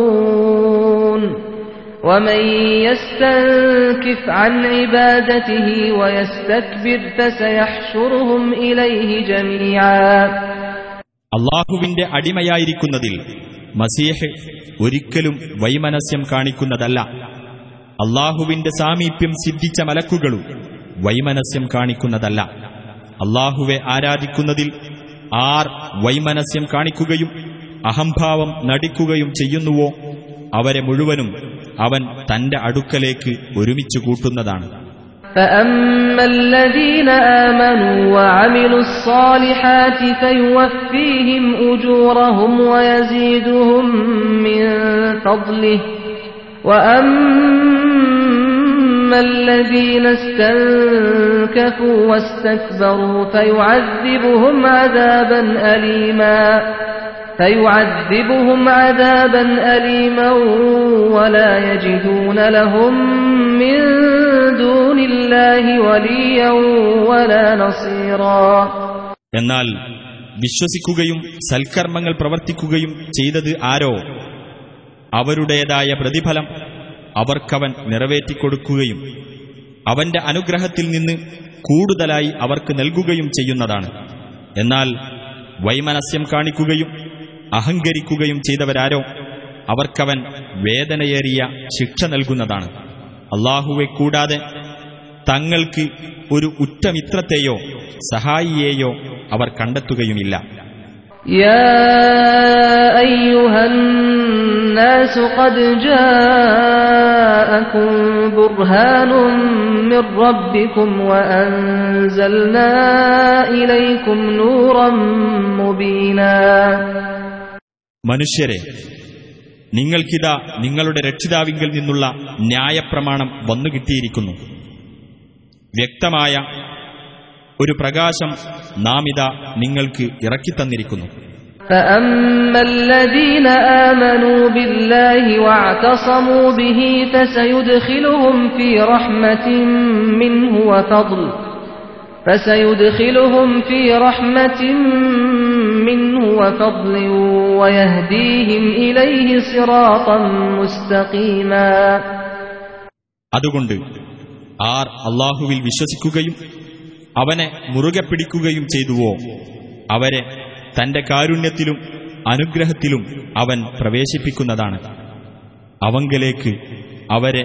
المقربون ومن يستنكف عن عبادته ويستكبر فسيحشرهم إليه جميعا അള്ളാഹുവിന്റെ അടിമയായിരിക്കുന്നതിൽ മസീഹ് ഒരിക്കലും വൈമനസ്യം കാണിക്കുന്നതല്ല അള്ളാഹുവിന്റെ സാമീപ്യം സിദ്ധിച്ച മലക്കുകളും വൈമനസ്യം കാണിക്കുന്നതല്ല അള്ളാഹുവെ ആരാധിക്കുന്നതിൽ ആർ വൈമനസ്യം കാണിക്കുകയും അഹംഭാവം നടിക്കുകയും ചെയ്യുന്നുവോ അവരെ മുഴുവനും അവൻ തന്റെ അടുക്കലേക്ക് ഒരുമിച്ച് കൂട്ടുന്നതാണ് فأما الذين آمنوا وعملوا الصالحات فيوفيهم أجورهم ويزيدهم من فضله وأما الذين استنكفوا واستكبروا فيعذبهم عذابا أليما فيعذبهم عذابا أليما ولا يجدون لهم من دون الله وليا ولا نصيرا എന്നാൽ വിശ്വസിക്കുകയും സൽക്കർമ്മങ്ങൾ പ്രവർത്തിക്കുകയും ചെയ്തത് ആരോ അവരുടേതായ പ്രതിഫലം അവർക്കവൻ നിറവേറ്റിക്കൊടുക്കുകയും അവന്റെ അനുഗ്രഹത്തിൽ നിന്ന് കൂടുതലായി അവർക്ക് നൽകുകയും ചെയ്യുന്നതാണ്. എന്നാൽ വൈമനസ്യം കാണിക്കുകയും അഹങ്കരിക്കുകയും ചെയ്തവരാരോ? അവർക്കവൻ വേദനയേറിയ ശിക്ഷ നൽകുന്നതാണ്. അള്ളാഹുവെ കൂടാതെ തങ്ങൾക്ക് ഒരു ഉറ്റമിത്രത്തെയോ സഹായിയെയോ അവർ കണ്ടെത്തുകയുമില്ല. يا أيها الناس قد جاءكم برهان من ربكم وأنزلنا إليكم نورا مبينا മനുഷ്യരെ നിങ്ങൾക്കിതാ നിങ്ങളുടെ രക്ഷിതാവിങ്കിൽ നിന്നുള്ള ന്യായപ്രമാണം വന്നുകിട്ടിയിരിക്കുന്നു വ്യക്തമായ ഒരു പ്രകാശം നാം ഇതാ നിങ്ങൾക്ക് ഇറക്കിത്തന്നിരിക്കുന്നു فأما الذين آمنوا بالله واعتصموا به فسيدخلهم في رحمة منه وفضل فسيدخلهم في رحمة منه وفضل ويهديهم إليه صراطا مستقيما അതുകൊണ്ട് ആർ അള്ളാഹുവിൽ വിശ്വസിക്കുകയും അവനെ മുറുകെ പിടിക്കുകയും ചെയ്തുവോ അവരെ തന്റെ കാരുണ്യത്തിലും അനുഗ്രഹത്തിലും അവൻ പ്രവേശിപ്പിക്കുന്നതാണ് അവങ്കലേക്ക് അവരെ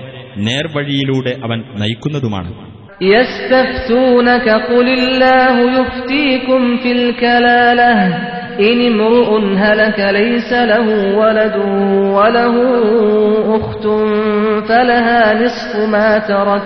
നേർവഴിയിലൂടെ അവൻ നയിക്കുന്നതുമാണ് يستفتونك قل الله يفتيكم في الكلالة إن امرؤ هلك ليس له ولد وله أخت فلها نصف ما ترك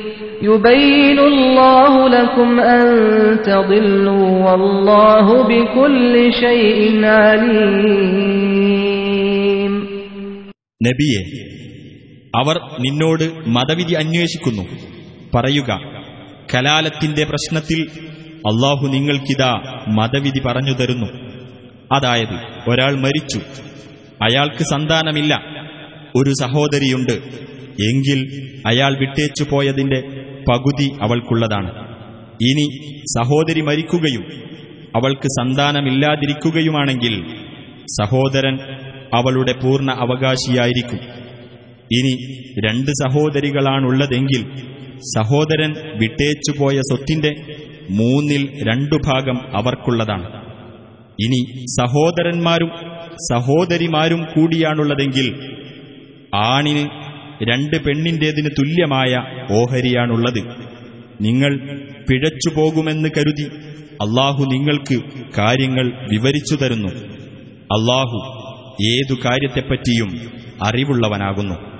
يبين الله لكم أن تضلوا والله بكل شيء عليم നബിയെ അവർ നിന്നോട് മതവിധി അന്വേഷിക്കുന്നു പറയുക കലാലത്തിന്റെ പ്രശ്നത്തിൽ അള്ളാഹു നിങ്ങൾക്കിതാ മതവിധി പറഞ്ഞു തരുന്നു അതായത് ഒരാൾ മരിച്ചു അയാൾക്ക് സന്താനമില്ല ഒരു സഹോദരിയുണ്ട് എങ്കിൽ അയാൾ വിട്ടേച്ചു പോയതിന്റെ പകുതി അവൾക്കുള്ളതാണ്. ഇനി സഹോദരി മരിക്കുകയും അവൾക്ക് സന്താനമില്ലാതിരിക്കുകയുമാണെങ്കിൽ സഹോദരൻ അവളുടെ പൂർണ അവകാശിയായിരിക്കും. ഇനി രണ്ട് സഹോദരികളാണുള്ളതെങ്കിൽ സഹോദരൻ വിട്ടേച്ചുപോയ സ്വത്തിന്റെ മൂന്നിൽ രണ്ടു ഭാഗം അവർക്കുള്ളതാണ്. ഇനി സഹോദരന്മാരും സഹോദരിമാരും കൂടിയാണുള്ളതെങ്കിൽ ആണിന് രണ്ട് പെണ്ണിന്റേതിന് തുല്യമായ ഓഹരിയാണുള്ളത്. നിങ്ങൾ പിഴച്ചുപോകുമെന്ന് കരുതി അള്ളാഹു നിങ്ങൾക്ക് കാര്യങ്ങൾ വിവരിച്ചു തരുന്നു. അള്ളാഹു ഏതു കാര്യത്തെപ്പറ്റിയും അറിവുള്ളവനാകുന്നു.